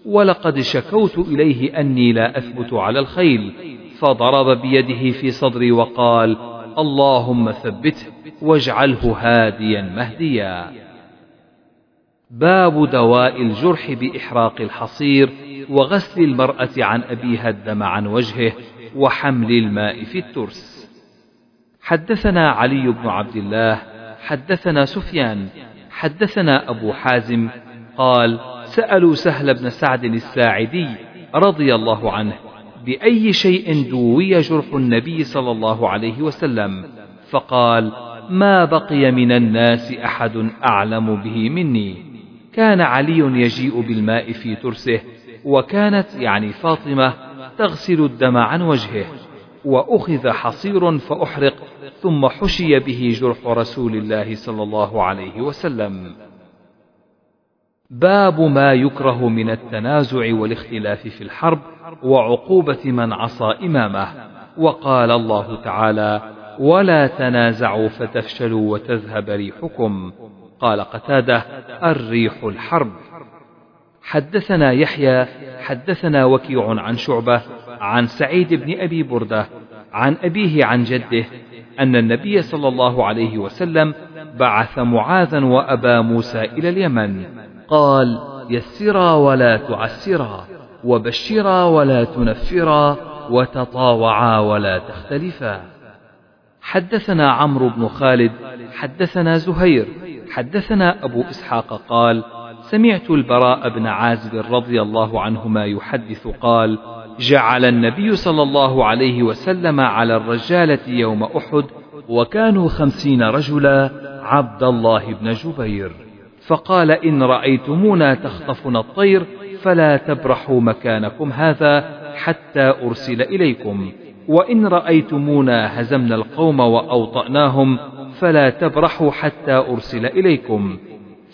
ولقد شكوت إليه أني لا أثبت على الخيل فضرب بيده في صدري وقال اللهم ثبته واجعله هاديا مهديا. باب دواء الجرح بإحراق الحصير وغسل المرأة عن أبيها الدم عن وجهه وحمل الماء في الترس. حدثنا علي بن عبد الله حدثنا سفيان حدثنا أبو حازم قال سألوا سهل بن سعد الساعدي رضي الله عنه بأي شيء دوي جرح النبي صلى الله عليه وسلم فقال ما بقي من الناس أحد أعلم به مني. كان علي يجيء بالماء في ترسه وكانت يعني فاطمة تغسل الدم عن وجهه وأخذ حصير فأحرق ثم حشي به جرح رسول الله صلى الله عليه وسلم. باب ما يكره من التنازع والاختلاف في الحرب وعقوبة من عصى إمامه. وقال الله تعالى ولا تنازعوا فتفشلوا وتذهب ريحكم قال قتادة الريح الحرب حدثنا يحيى حدثنا وكيع عن شعبة عن سعيد بن أبي بردة عن أبيه عن جده أن النبي صلى الله عليه وسلم بعث معاذا وأبا موسى إلى اليمن. قال يسرا ولا تعسرا وبشرا ولا تنفرا وتطاوعا ولا تختلفا. حدثنا عمرو بن خالد حدثنا زهير حدثنا أبو إسحاق قال سمعت البراء بن عازب رضي الله عنهما يحدث قال جعل النبي صلى الله عليه وسلم على الرجالة يوم أحد وكانوا خمسين رجلا عبد الله بن جبير. فقال إن رأيتمونا تخطفنا الطير فلا تبرحوا مكانكم هذا حتى أرسل إليكم. وإن رأيتمونا هزمنا القوم وأوطأناهم فلا تبرحوا حتى أرسل إليكم.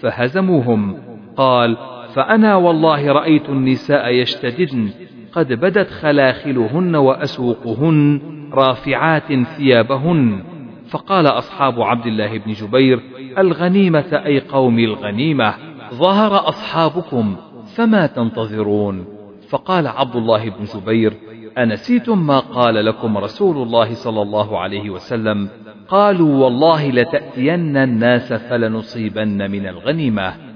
فهزموهم. قال فأنا والله رأيت النساء يشتددن قد بدت خلاخلهن وأسوقهن رافعات ثيابهن. فقال أصحاب عبد الله بن جبير الغنيمة أي قوم الغنيمة ظهر أصحابكم فما تنتظرون؟ فقال عبد الله بن جبير أنسيتم ما قال لكم رسول الله صلى الله عليه وسلم؟ قالوا والله لتأتين الناس فلنصيبن من الغنيمة.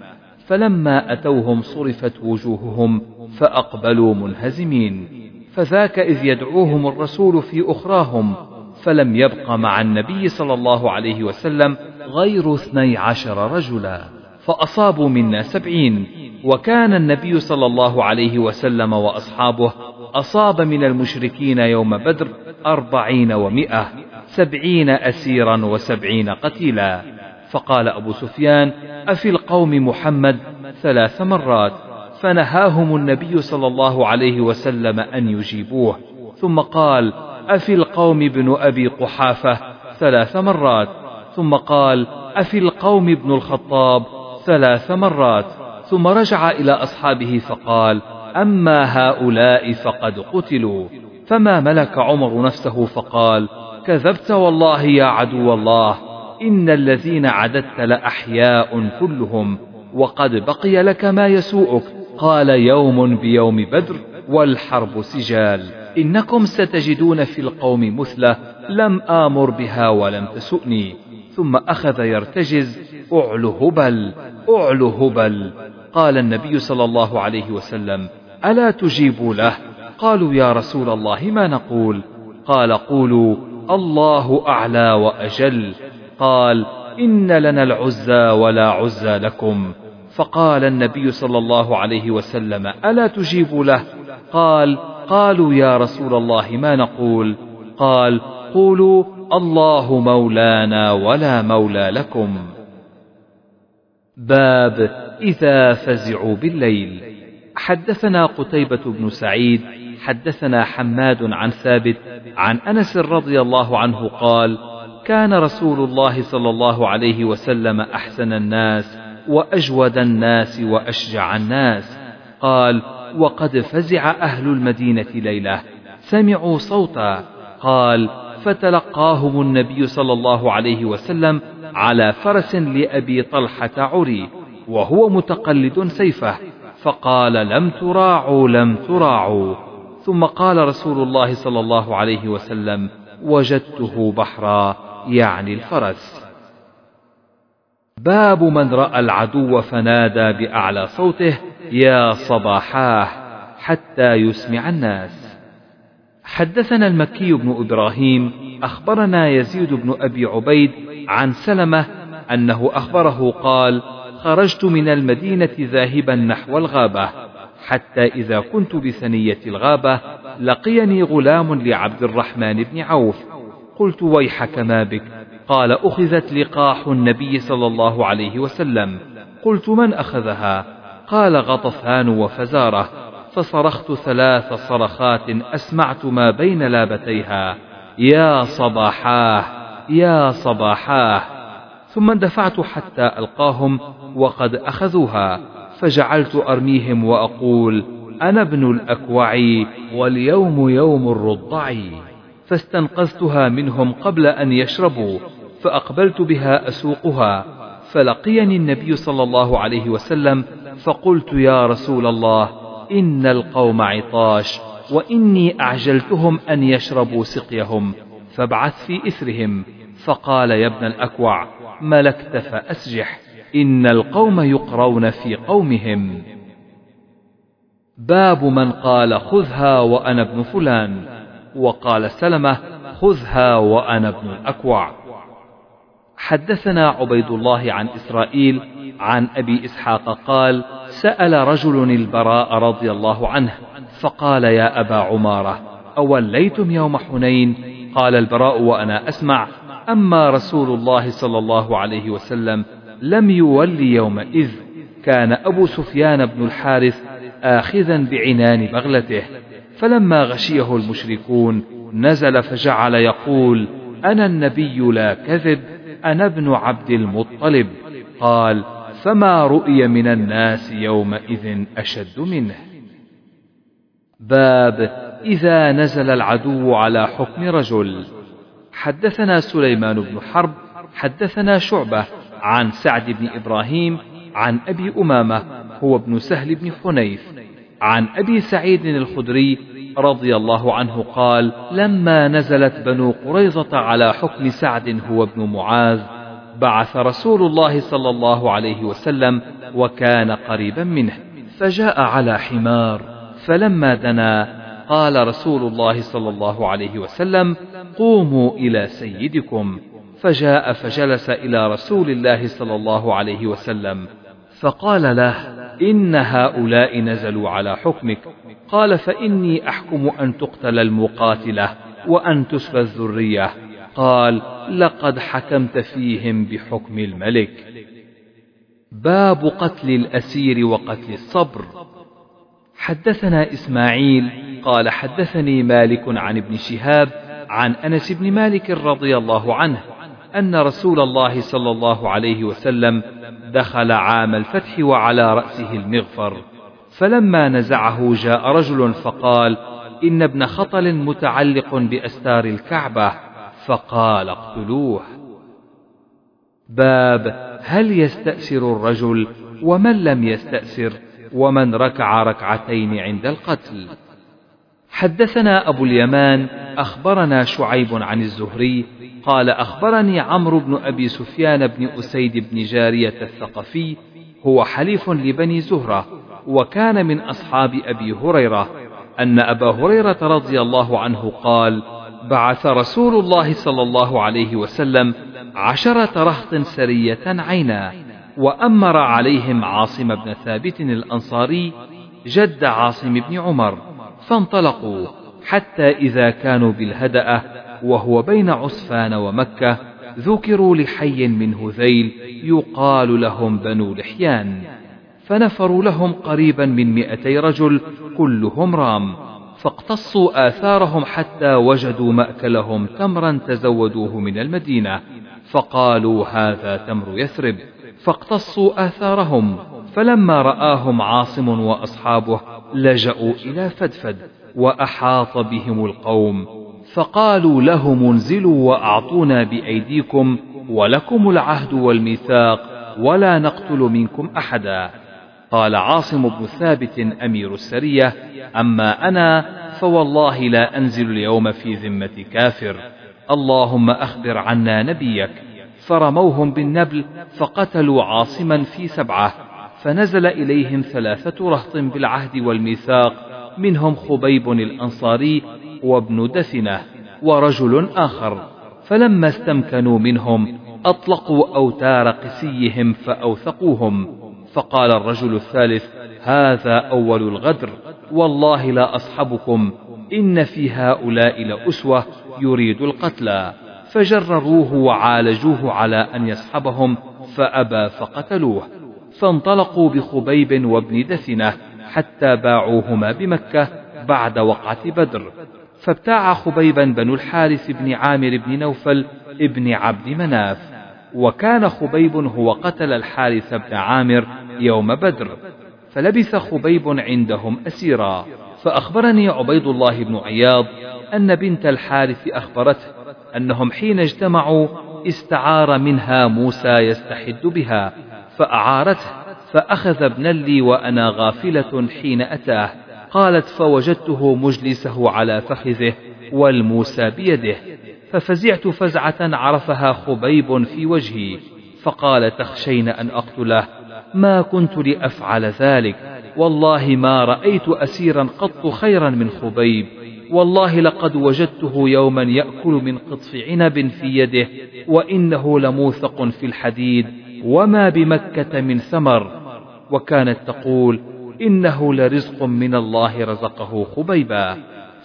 فلما أتوهم صرفت وجوههم فأقبلوا منهزمين. فذاك إذ يدعوهم الرسول في أخراهم فلم يبق مع النبي صلى الله عليه وسلم غير اثني عشر رجلا فأصابوا منا سبعين. وكان النبي صلى الله عليه وسلم وأصحابه أصاب من المشركين يوم بدر أربعين ومائة سبعين أسيرا وسبعين قتيلا. فقال أبو سفيان أفي القوم محمد ثلاث مرات؟ فنهاهم النبي صلى الله عليه وسلم أن يجيبوه. ثم قال أفي القوم ابن أبي قحافة ثلاث مرات؟ ثم قال أفي القوم ابن الخطاب ثلاث مرات؟ ثم رجع إلى أصحابه فقال أما هؤلاء فقد قتلوا. فما ملك عمر نفسه فقال كذبت والله يا عدو الله. إن الذين عددت لأحياء كلهم وقد بقي لك ما يسوءك قال يوم بيوم بدر والحرب سجال إنكم ستجدون في القوم مثلة لم آمر بها ولم تسؤني ثم أخذ يرتجز أعل هبل أعل هبل قال النبي صلى الله عليه وسلم ألا تجيبوا له قالوا يا رسول الله ما نقول قال قولوا الله أعلى وأجل قال إن لنا العزى ولا عزى لكم. فقال النبي صلى الله عليه وسلم ألا تجيبوا له؟ قال قالوا يا رسول الله ما نقول؟ قال قولوا الله مولانا ولا مولى لكم. باب إذا فزعوا بالليل. حدثنا قتيبة بن سعيد حدثنا حماد عن ثابت عن أنس رضي الله عنه قال كان رسول الله صلى الله عليه وسلم أحسن الناس وأجود الناس وأشجع الناس. قال وقد فزع أهل المدينة ليلة. سمعوا صوتا. قال فتلقاهم النبي صلى الله عليه وسلم على فرس لأبي طلحة عري وهو متقلد سيفه. فقال لم تراعوا لم تراعوا. ثم قال رسول الله صلى الله عليه وسلم وجدته بحرا. يعني الفرس. باب من رأى العدو فنادى بأعلى صوته يا صباحاه حتى يسمع الناس. حدثنا المكي بن إبراهيم أخبرنا يزيد بن أبي عبيد عن سلمة أنه أخبره قال خرجت من المدينة ذاهبا نحو الغابة حتى إذا كنت بثنية الغابة لقيني غلام لعبد الرحمن بن عوف. قلت ويحك ما بك. قال أخذت لقاح النبي صلى الله عليه وسلم. قلت من أخذها؟ قال غطفان وفزارة. فصرخت ثلاث صرخات أسمعت ما بين لابتيها. يا صباحاه يا صباحاه. ثم اندفعت حتى ألقاهم وقد أخذوها. فجعلت أرميهم وأقول أنا ابن الأكوع واليوم يوم الرضع. فاستنقذتها منهم قبل أن يشربوا فأقبلت بها أسوقها. فلقيني النبي صلى الله عليه وسلم فقلت يا رسول الله إن القوم عطاش وإني أعجلتهم أن يشربوا سقيهم فابعث في إثرهم. فقال يا ابن الأكوع ملكت فأسجح إن القوم يقرون في قومهم. باب من قال خذها وأنا ابن فلان. وقال سلمة خذها وأنا ابن الأكوع. حدثنا عبيد الله عن إسرائيل عن أبي إسحاق قال سأل رجل البراء رضي الله عنه فقال يا أبا عمارة أوليتم يوم حنين؟ قال البراء وأنا أسمع. أما رسول الله صلى الله عليه وسلم لم يولي يومئذ كان أبو سفيان بن الحارث آخذا بعنان بغلته. فلما غشيه المشركون نزل فجعل يقول أنا النبي لا كذب أنا ابن عبد المطلب. قال فما رؤي من الناس يومئذ أشد منه. باب إذا نزل العدو على حكم رجل. حدثنا سليمان بن حرب حدثنا شعبة عن سعد بن إبراهيم عن أبي أمامة هو ابن سهل بن حنيف. عن أبي سعيد الخدري رضي الله عنه قال لما نزلت بنو قريظة على حكم سعد هو ابن معاذ بعث رسول الله صلى الله عليه وسلم وكان قريبا منه فجاء على حمار فلما دنا قال رسول الله صلى الله عليه وسلم قوموا إلى سيدكم. فجاء فجلس إلى رسول الله صلى الله عليه وسلم. فقال له إن هؤلاء نزلوا على حكمك. قال فإني أحكم أن تقتل المقاتلة وأن تسفى الذرية. قال لقد حكمت فيهم بحكم الملك. باب قتل الأسير وقتل الصبر. حدثنا إسماعيل. قال حدثني مالك عن ابن شهاب عن أنس بن مالك رضي الله عنه. أن رسول الله صلى الله عليه وسلم دخل عام الفتح وعلى رأسه المغفر. فلما نزعه جاء رجل فقال إن ابن خطل متعلق بأستار الكعبة. فقال اقتلوه. باب هل يستأسر الرجل ومن لم يستأسر ومن ركع ركعتين عند القتل؟ حدثنا أبو اليمان أخبرنا شعيب عن الزهري قال أخبرني عمرو بن أبي سفيان بن أسيد بن جارية الثقفي هو حليف لبني زهرة وكان من أصحاب أبي هريرة أن أبا هريرة رضي الله عنه قال بعث رسول الله صلى الله عليه وسلم عشرة رهط سرية عينا وأمر عليهم عاصم بن ثابت الأنصاري جد عاصم بن عمر. فانطلقوا حتى إذا كانوا بالهدأة وهو بين عسفان ومكة ذكروا لحي من هذيل يقال لهم بنو لحيان. فنفروا لهم قريبا من مئتي رجل كلهم رام. فاقتصوا آثارهم حتى وجدوا مأكلهم تمرا تزودوه من المدينة. فقالوا هذا تمر يثرب. فاقتصوا آثارهم. فلما رآهم عاصم وأصحابه لجأوا إلى فدفد وأحاط بهم القوم فقالوا له منزلوا وأعطونا بأيديكم ولكم العهد والميثاق ولا نقتل منكم أحدا. قال عاصم بن ثابت أمير السرية أما أنا فوالله لا أنزل اليوم في ذمة كافر. اللهم أخبر عنا نبيك. فرموهم بالنبل فقتلوا عاصما في سبعة. فنزل إليهم ثلاثة رهط بالعهد والميثاق منهم خبيب الأنصاري وابن دثنة ورجل آخر. فلما استمكنوا منهم أطلقوا أوتار قسيهم فأوثقوهم. فقال الرجل الثالث هذا أول الغدر والله لا أصحبكم إن في هؤلاء لأسوة يريد القتلى فجرروه وعالجوه على أن يصحبهم فأبى فقتلوه. فانطلقوا بخبيب وابن دثنة حتى باعوهما بمكة بعد وقعة بدر. فابتاع خبيبا بنو الحارث بن عامر بن نوفل ابن عبد مناف. وكان خبيب هو قتل الحارث بن عامر يوم بدر. فلبث خبيب عندهم أسيرا. فأخبرني عبيد الله بن عياض أن بنت الحارث أخبرته أنهم حين اجتمعوا استعار منها موسى يستحد بها. فأعارته فأخذ ابنا لي وأنا غافلة حين أتاه. قالت فوجدته مجلسه على فخذه والموسى بيده. ففزعت فزعة عرفها خبيب في وجهي. فقال تخشين أن أقتله. ما كنت لأفعل ذلك. والله ما رأيت أسيرا قط خيرا من خبيب. والله لقد وجدته يوما يأكل من قطف عنب في يده وإنه لموثق في الحديد. وما بمكة من ثمر وكانت تقول إنه لرزق من الله رزقه خبيبا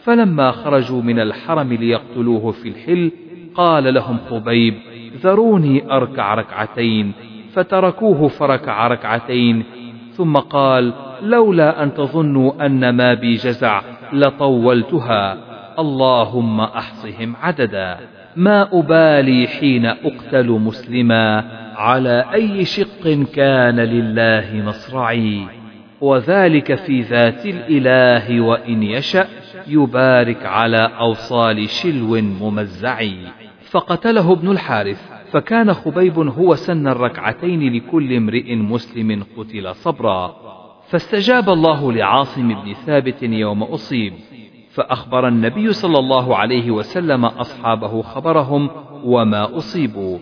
فلما خرجوا من الحرم ليقتلوه في الحل قال لهم خبيب ذروني أركع ركعتين فتركوه فركع ركعتين ثم قال لولا أن تظنوا أن ما بي جزع لطولتها اللهم احصهم عددا ما أبالي حين أقتل مسلما على أي شق كان لله مصرعي. وذلك في ذات الإله وإن يشأ يبارك على أوصال شلو ممزعي. فقتله ابن الحارث فكان خبيب هو سن الركعتين لكل امرئ مسلم قتل صبرا. فاستجاب الله لعاصم بن ثابت يوم أصيب. فأخبر النبي صلى الله عليه وسلم أصحابه خبرهم وما أصيبوا.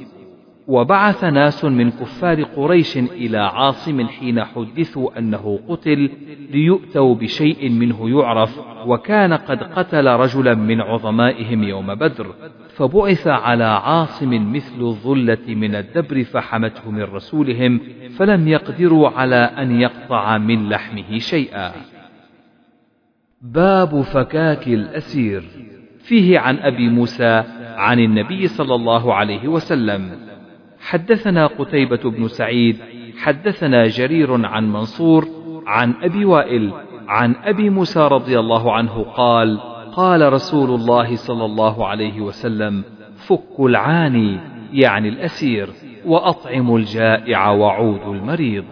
وبعث ناس من كفار قريش إلى عاصم حين حدثوا أنه قتل ليؤتوا بشيء منه يعرف وكان قد قتل رجلا من عظمائهم يوم بدر فبعث على عاصم مثل الظلة من الدبر فحمته من رسولهم فلم يقدروا على أن يقطع من لحمه شيئا. باب فكاك الأسير. فيه عن أبي موسى عن النبي صلى الله عليه وسلم. حدثنا قتيبة بن سعيد حدثنا جرير عن منصور عن أبي وائل عن أبي موسى رضي الله عنه قال قال رسول الله صلى الله عليه وسلم فكوا العاني يعني الأسير وأطعموا الجائع وعودوا المريض.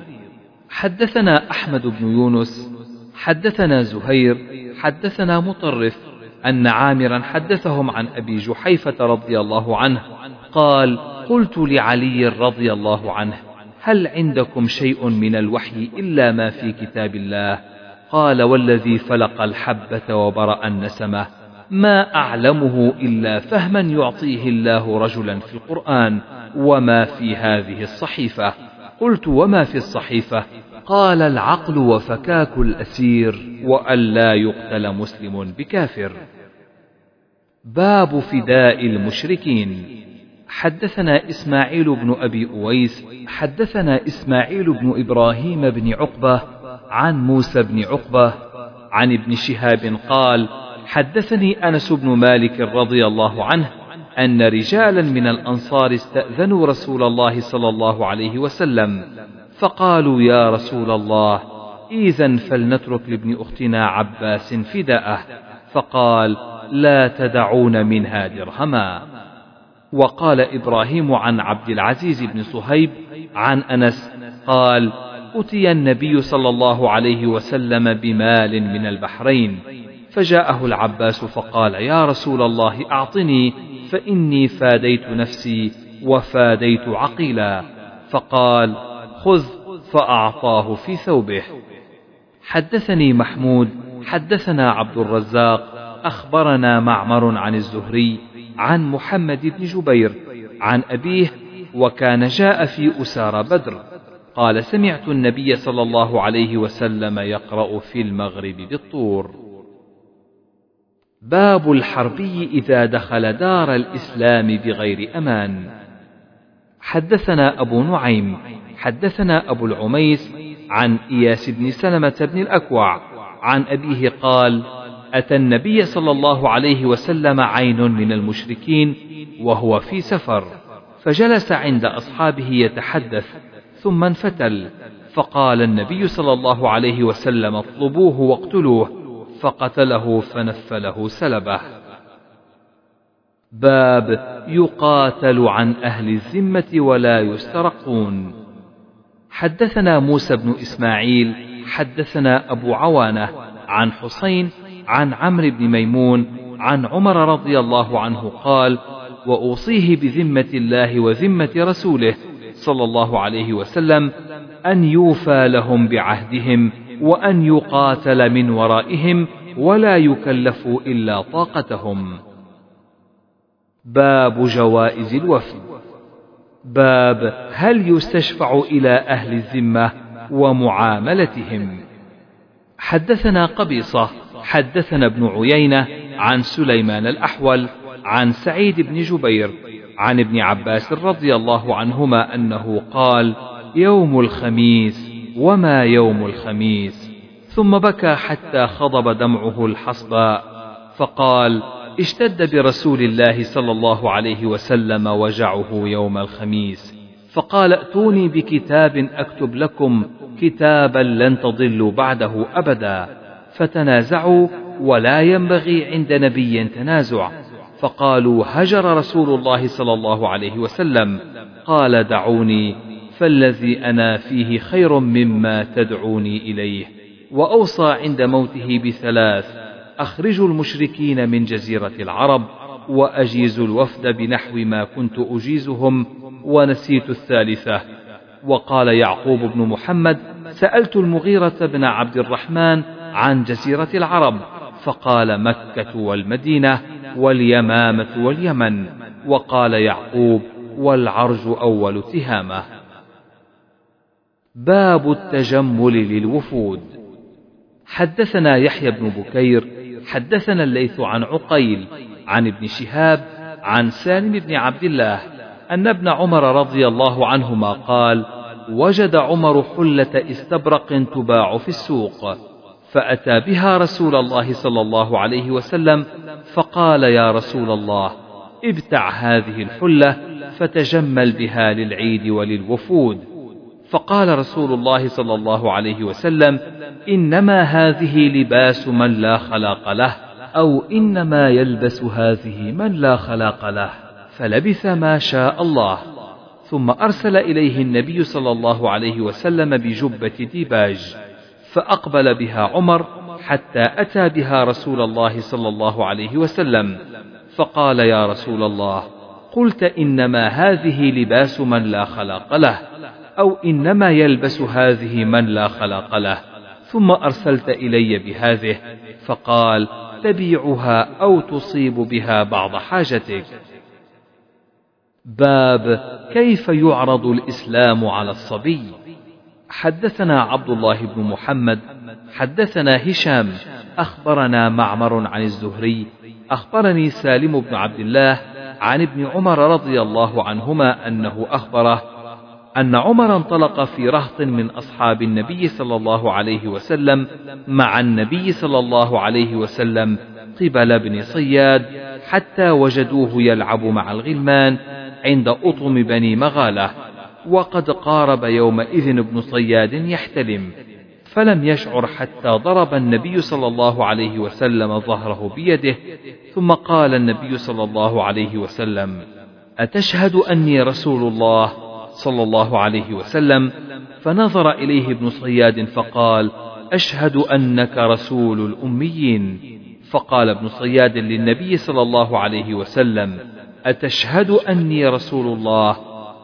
حدثنا أحمد بن يونس حدثنا زهير حدثنا مطرف أن عامرا حدثهم عن أبي جحيفة رضي الله عنه قال قلت لعلي رضي الله عنه هل عندكم شيء من الوحي إلا ما في كتاب الله؟ قال والذي فلق الحبة وبرأ النسمة ما أعلمه إلا فهما يعطيه الله رجلا في القرآن وما في هذه الصحيفة؟ قلت وما في الصحيفة؟ قال العقل وفكاك الأسير وألا يقتل مسلم بكافر. باب فداء المشركين. حدثنا إسماعيل بن أبي أويس حدثنا إسماعيل بن إبراهيم بن عقبة عن موسى بن عقبة عن ابن شهاب قال حدثني أنس بن مالك رضي الله عنه أن رجالا من الأنصار استأذنوا رسول الله صلى الله عليه وسلم. فقالوا يا رسول الله إذا فلنترك لابن أختنا عباس فداءه. فقال لا تدعون منها درهما. وقال إبراهيم عن عبد العزيز بن صهيب عن أنس قال أتي النبي صلى الله عليه وسلم بمال من البحرين. فجاءه العباس فقال يا رسول الله أعطني فإني فاديت نفسي وفاديت عقيلا. فقال خذ فأعطاه في ثوبه. حدثني محمود حدثنا عبد الرزاق أخبرنا معمر عن الزهري عن محمد بن جبير عن أبيه وكان جاء في أسار بدر. قال سمعت النبي صلى الله عليه وسلم يقرأ في المغرب بالطور. باب الحربي إذا دخل دار الإسلام بغير أمان. حدثنا أبو نعيم حدثنا أبو العميس عن إياس بن سلمة بن الأكوع عن أبيه قال أتى النبي صلى الله عليه وسلم عين من المشركين وهو في سفر فجلس عند أصحابه يتحدث ثم انفتل فقال النبي صلى الله عليه وسلم اطلبوه واقتلوه فقتله فنفله سلبه. باب يقاتل عن أهل الذمة ولا يسترقون. حدثنا موسى بن إسماعيل حدثنا أبو عوانة عن حسين عن عمرو بن ميمون عن عمر رضي الله عنه قال وأوصيه بذمة الله وذمة رسوله صلى الله عليه وسلم أن يوفى لهم بعهدهم وأن يقاتل من ورائهم ولا يكلفوا إلا طاقتهم. باب جوائز الوفد. باب هل يستشفع إلى أهل الذمة ومعاملتهم. حدثنا قبيصة حدثنا ابن عيينة عن سليمان الأحول عن سعيد بن جبير عن ابن عباس رضي الله عنهما أنه قال يوم الخميس وما يوم الخميس. ثم بكى حتى خضب دمعه الحصباء فقال اشتد برسول الله صلى الله عليه وسلم وجعه يوم الخميس فقال ائتوني بكتاب أكتب لكم كتابا لن تضلوا بعده ابدا فتنازعوا ولا ينبغي عند نبي تنازع. فقالوا هجر رسول الله صلى الله عليه وسلم. قال دعوني فالذي أنا فيه خير مما تدعوني إليه وأوصى عند موته بثلاث اخرجوا المشركين من جزيرة العرب واجيزوا الوفد بنحو ما كنت أجيزهم ونسيت الثالثة. وقال يعقوب بن محمد سألت المغيرة بن عبد الرحمن عن جزيرة العرب فقال مكة والمدينة واليمامة واليمن. وقال يعقوب والعرج أول تهامة. باب التجمل للوفود. حدثنا يحيى بن بكير حدثنا الليث عن عقيل عن ابن شهاب عن سالم بن عبد الله أن ابن عمر رضي الله عنهما قال وجد عمر حلة استبرق تباع في السوق فأتى بها رسول الله صلى الله عليه وسلم فقال يا رسول الله ابتع هذه الحلة فتجمل بها للعيد وللوفود. فقال رسول الله صلى الله عليه وسلم إنما هذه لباس من لا خلاق له أو إنما يلبس هذه من لا خلاق له فلبث ما شاء الله. ثم أرسل إليه النبي صلى الله عليه وسلم بجبة ديباج فأقبل بها عمر حتى أتى بها رسول الله صلى الله عليه وسلم. فقال يا رسول الله قلت إنما هذه لباس من لا خلاق له. أو إنما يلبس هذه من لا خلاق له ثم أرسلت إلي بهذه فقال تبيعها أو تصيب بها بعض حاجتك. باب كيف يعرض الإسلام على الصبي؟ حدثنا عبد الله بن محمد حدثنا هشام أخبرنا معمر عن الزهري أخبرني سالم بن عبد الله عن ابن عمر رضي الله عنهما أنه أخبره أن عمر انطلق في رهط من أصحاب النبي صلى الله عليه وسلم مع النبي صلى الله عليه وسلم قبل ابن صياد حتى وجدوه يلعب مع الغلمان عند أطم بني مغالة وقد قارب يومئذ ابن صياد يحتلم فلم يشعر حتى ضرب النبي صلى الله عليه وسلم ظهره بيده ثم قال النبي صلى الله عليه وسلم أتشهد أني رسول الله؟ صلى الله عليه وسلم فنظر إليه ابن صياد فقال أشهد أنك رسول الأميين. فقال ابن صياد للنبي صلى الله عليه وسلم أتشهد أني رسول الله؟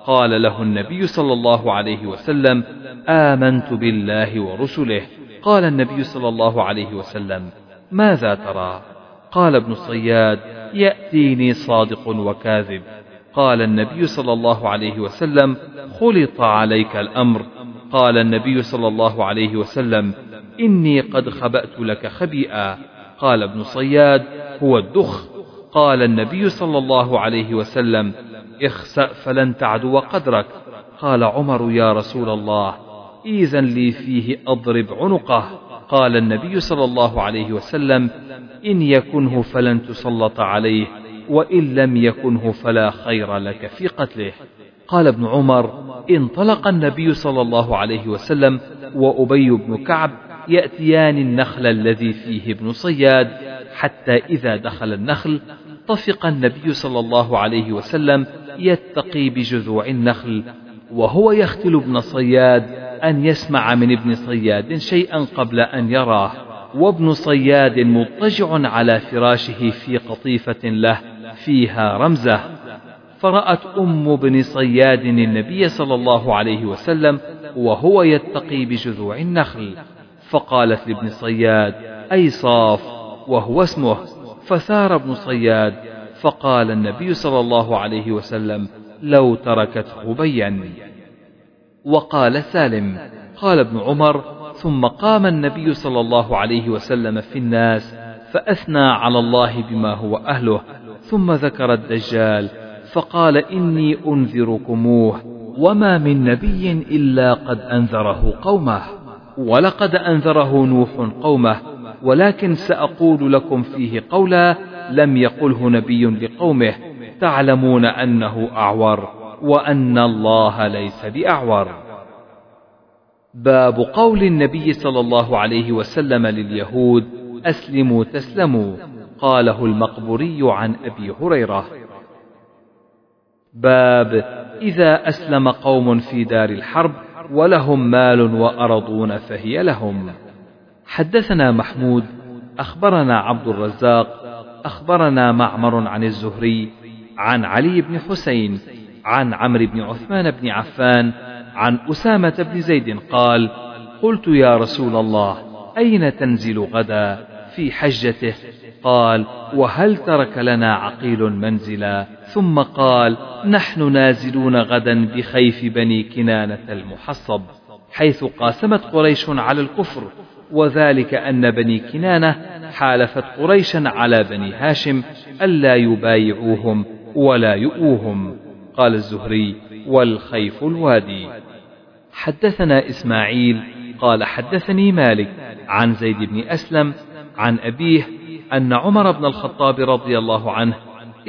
قال له النبي صلى الله عليه وسلم آمنت بالله ورسله. قال النبي صلى الله عليه وسلم ماذا ترى؟ قال ابن صياد يأتيني صادق وكاذب. قال النبي صلى الله عليه وسلم خلط عليك الأمر. قال النبي صلى الله عليه وسلم إني قد خبأت لك خبيئا. قال ابن صياد هو الدخ. قال النبي صلى الله عليه وسلم اخسأ فلن تعدو قدرك. قال عمر يا رسول الله اذا لي فيه أضرب عنقه. قال النبي صلى الله عليه وسلم إن يكنه فلن تسلط عليه. وإن لم يكنه فلا خير لك في قتله. قال ابن عمر انطلق النبي صلى الله عليه وسلم وأبي بن كعب يأتيان النخل الذي فيه ابن صياد حتى إذا دخل النخل طفق النبي صلى الله عليه وسلم يتقي بجذوع النخل وهو يختل ابن صياد أن يسمع من ابن صياد شيئا قبل أن يراه. وابن صياد مضطجع على فراشه في قطيفة له فيها رمزة. فرأت أم بن صياد النبي صلى الله عليه وسلم وهو يتقي بجذوع النخل. فقالت لابن صياد أي صاف وهو اسمه. فثار ابن صياد فقال النبي صلى الله عليه وسلم لو تركته بين وقال سالم قال ابن عمر ثم قام النبي صلى الله عليه وسلم في الناس فأثنى على الله بما هو أهله ثم ذكر الدجال فقال إني أنذركموه وما من نبي إلا قد أنذره قومه. ولقد أنذره نوح قومه ولكن سأقول لكم فيه قولا لم يقله نبي لقومه تعلمون أنه أعور وأن الله ليس بأعور. باب قول النبي صلى الله عليه وسلم لليهود أسلموا تسلموا. قاله المقبوري عن أبي هريرة. باب إذا أسلم قوم في دار الحرب ولهم مال وأرضون فهي لهم. حدثنا محمود أخبرنا عبد الرزاق أخبرنا معمر عن الزهري عن علي بن حسين عن عمرو بن عثمان بن عفان عن أسامة بن زيد قال قلت يا رسول الله أين تنزل غدا في حجته؟ قال وهل ترك لنا عقيل منزلا؟ ثم قال نحن نازلون غدا بخيف بني كنانة المحصب حيث قاسمت قريش على الكفر وذلك أن بني كنانة حالفت قريشا على بني هاشم ألا يبايعوهم ولا يؤوهم. قال الزهري والخيف الوادي. حدثنا إسماعيل قال حدثني مالك عن زيد بن أسلم عن أبيه أن عمر بن الخطاب رضي الله عنه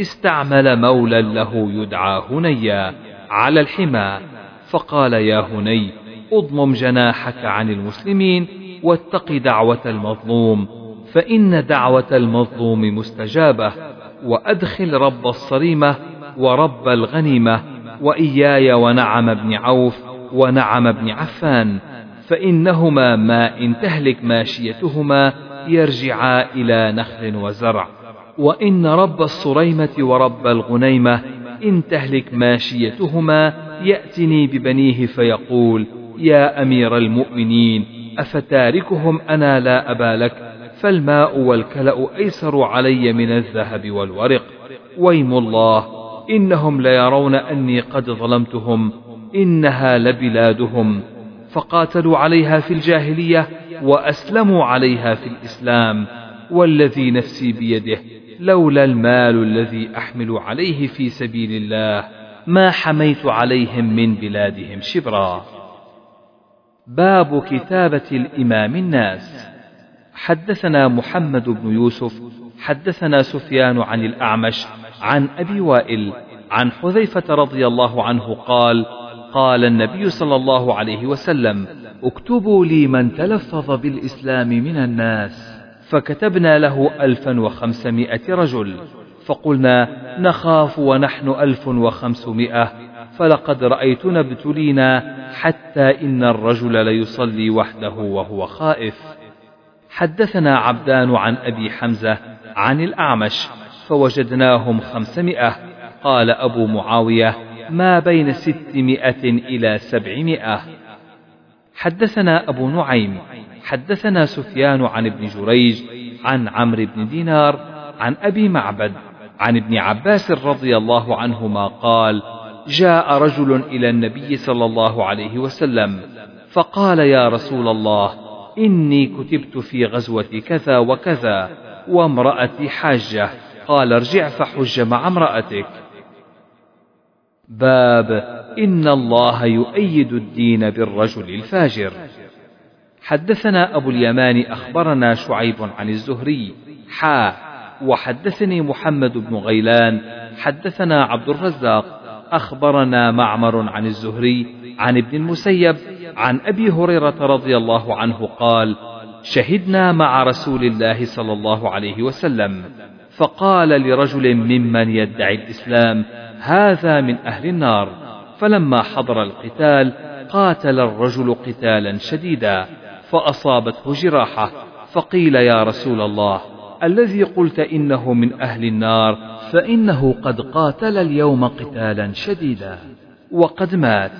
استعمل مولا له يدعى هنيا على الحمى. فقال يا هني أضمم جناحك عن المسلمين واتق دعوة المظلوم فإن دعوة المظلوم مستجابة وأدخل رب الصريمة ورب الغنيمة وإياي ونعم بن عوف ونعم بن عفان فإنهما ما إن تهلك ماشيتهما يرجعا إلى نخل وزرع. وإن رب الصريمة ورب الغنيمة إن تهلك ماشيتهما يأتني ببنيه فيقول يا أمير المؤمنين أفتاركهم أنا لا أبا لك فالماء والكلأ أيسر علي من الذهب والورق. ويم الله إنهم ليرون أني قد ظلمتهم إنها لبلادهم. فقاتلوا عليها في الجاهلية وأسلموا عليها في الإسلام والذي نفسي بيده لولا المال الذي أحمل عليه في سبيل الله ما حميت عليهم من بلادهم شبرا. باب كتابة الإمام الناس. حدثنا محمد بن يوسف حدثنا سفيان عن الأعمش عن أبي وائل عن حذيفة رضي الله عنه قال قال النبي صلى الله عليه وسلم اكتبوا لي من تلفظ بالإسلام من الناس. فكتبنا له ألفا وخمسمائة رجل فقلنا نخاف ونحن ألف وخمسمائة فلقد رأيتنا ابتلينا حتى إن الرجل ليصلي وحده وهو خائف. حدثنا عبدان عن أبي حمزة عن الأعمش فوجدناهم خمسمائة قال أبو معاوية ما بين ستمائة إلى سبعمائة. حدثنا أبو نعيم حدثنا سفيان عن ابن جريج عن عمرو بن دينار عن أبي معبد عن ابن عباس رضي الله عنهما قال جاء رجل إلى النبي صلى الله عليه وسلم فقال يا رسول الله إني كتبت في غزوة كذا وكذا وامرأتي حاجة. قال ارجع فحج مع امرأتك. باب إن الله يؤيد الدين بالرجل الفاجر. حدثنا أبو اليمان أخبرنا شعيب عن الزهري. حا وحدثني محمد بن غيلان. حدثنا عبد الرزاق. أخبرنا معمر عن الزهري عن ابن المسيب عن أبي هريرة رضي الله عنه قال شهدنا مع رسول الله صلى الله عليه وسلم. فقال لرجل ممن يدعي الإسلام هذا من أهل النار. فلما حضر القتال قاتل الرجل قتالا شديدا فأصابته جراحة. فقيل يا رسول الله الذي قلت إنه من أهل النار فإنه قد قاتل اليوم قتالا شديدا وقد مات.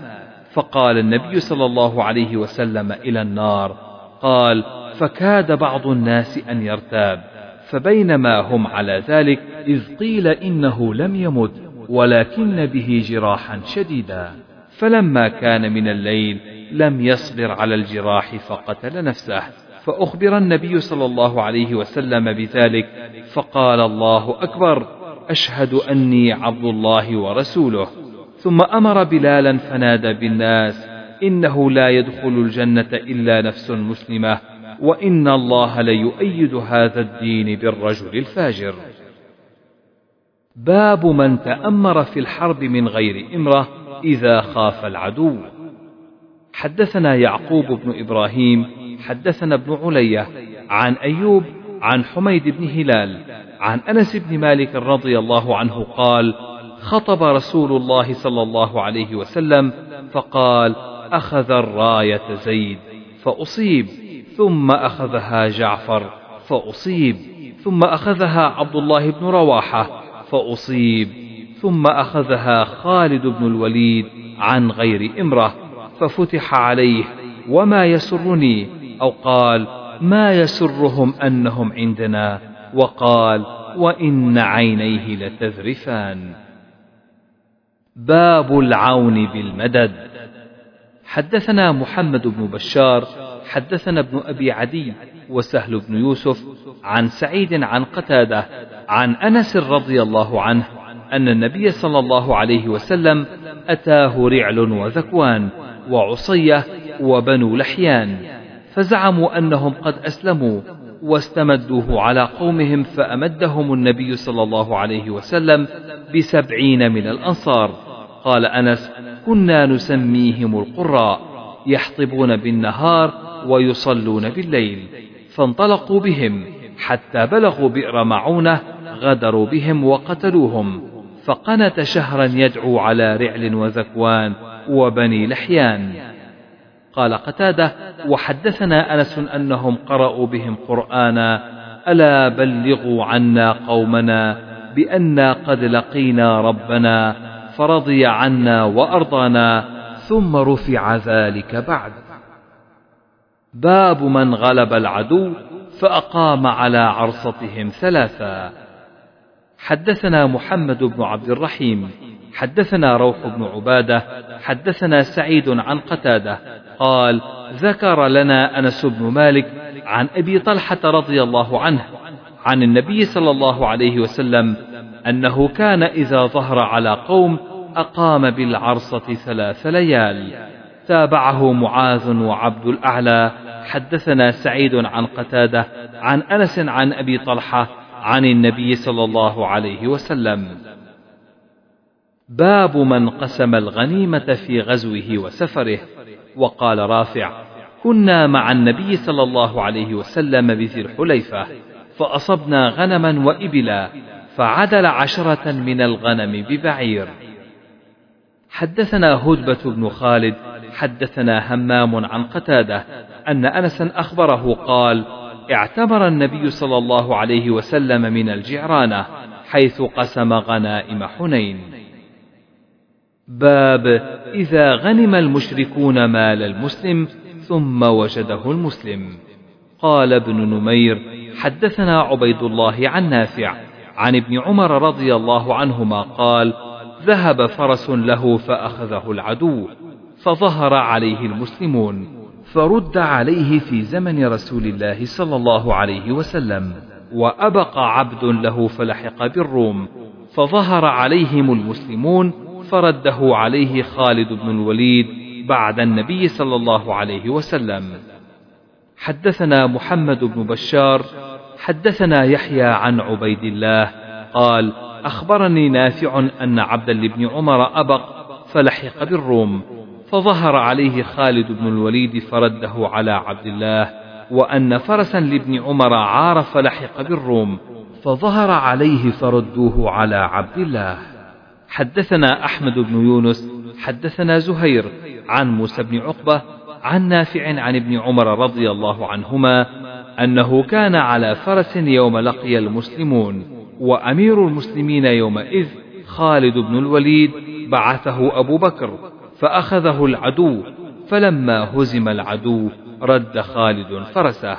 فقال النبي صلى الله عليه وسلم إلى النار قال فكاد بعض الناس أن يرتاب فبينما هم على ذلك إذ قيل إنه لم يمت. ولكن به جراحا شديدا. فلما كان من الليل لم يصبر على الجراح فقتل نفسه. فأخبر النبي صلى الله عليه وسلم بذلك فقال الله أكبر أشهد أني عبد الله ورسوله. ثم أمر بلالا فنادى بالناس إنه لا يدخل الجنة إلا نفس مسلمة وإن الله ليؤيد هذا الدين بالرجل الفاجر. باب من تأمر في الحرب من غير إمرة إذا خاف العدو. حدثنا يعقوب بن إبراهيم حدثنا ابن علية عن أيوب عن حميد بن هلال عن أنس بن مالك رضي الله عنه قال خطب رسول الله صلى الله عليه وسلم فقال أخذ الراية زيد فأصيب ثم أخذها جعفر فأصيب ثم أخذها عبد الله بن رواحة فأصيب. ثم أخذها خالد بن الوليد عن غير إمرة ففتح عليه وما يسرني؟ أو قال ما يسرهم أنهم عندنا؟ وقال وإن عينيه لتذرفان. باب العون بالمدد. حدثنا محمد بن بشار حدثنا ابن أبي عدي وسهل بن يوسف عن سعيد عن قتادة عن أنس رضي الله عنه أن النبي صلى الله عليه وسلم أتاه رعل وذكوان وعصية وبنو لحيان فزعموا أنهم قد أسلموا واستمدوه على قومهم فأمدهم النبي صلى الله عليه وسلم بسبعين من الأنصار. قال أنس كنا نسميهم القراء يحطبون بالنهار ويصلون بالليل. فانطلقوا بهم حتى بلغوا بئر معونة غدروا بهم وقتلوهم. فقنت شهرا يدعو على رعل وذكوان وبني لحيان. قال قتادة وحدثنا أنس أنهم قرأوا بهم قرآنا ألا بلغوا عنا قومنا بأنا قد لقينا ربنا فرضي عنا وأرضانا ثم رفع ذلك بعد. باب من غلب العدو فأقام على عرصتهم ثلاثا. حدثنا محمد بن عبد الرحيم حدثنا روح بن عبادة حدثنا سعيد عن قتادة قال ذكر لنا أنس بن مالك عن أبي طلحة رضي الله عنه عن النبي صلى الله عليه وسلم أنه كان إذا ظهر على قوم أقام بالعرصة ثلاث ليال. تابعه معاذ وعبد الأعلى. حدثنا سعيد عن قتادة عن أنس عن أبي طلحة عن النبي صلى الله عليه وسلم. باب من قسم الغنيمة في غزوه وسفره. وقال رافع كنا مع النبي صلى الله عليه وسلم بذي الحليفة فأصبنا غنما وإبلا فعدل عشرة من الغنم ببعير. حدثنا هدبة بن خالد حدثنا همام عن قتادة أن أنسا أخبره قال اعتبر النبي صلى الله عليه وسلم من الجعرانة حيث قسم غنائم حنين. باب إذا غنم المشركون مال المسلم ثم وجده المسلم. قال ابن نمير حدثنا عبيد الله عن نافع عن ابن عمر رضي الله عنهما قال ذهب فرس له فأخذه العدو. فظهر عليه المسلمون فرد عليه في زمن رسول الله صلى الله عليه وسلم وأبقى عبد له فلحق بالروم فظهر عليهم المسلمون فرده عليه خالد بن الوليد بعد النبي صلى الله عليه وسلم. حدثنا محمد بن بشار حدثنا يحيى عن عبيد الله قال أخبرني نافع أن عبدا لابن عمر أبق فلحق بالروم فظهر عليه خالد بن الوليد فرده على عبد الله وأن فرسا لابن عمر عار فلحق بالروم فظهر عليه فردوه على عبد الله. حدثنا أحمد بن يونس حدثنا زهير عن موسى بن عقبة عن نافع عن ابن عمر رضي الله عنهما أنه كان على فرس يوم لقي المسلمون وأمير المسلمين يومئذ خالد بن الوليد بعثه أبو بكر. فأخذه العدو فلما هزم العدو رد خالد فرسه.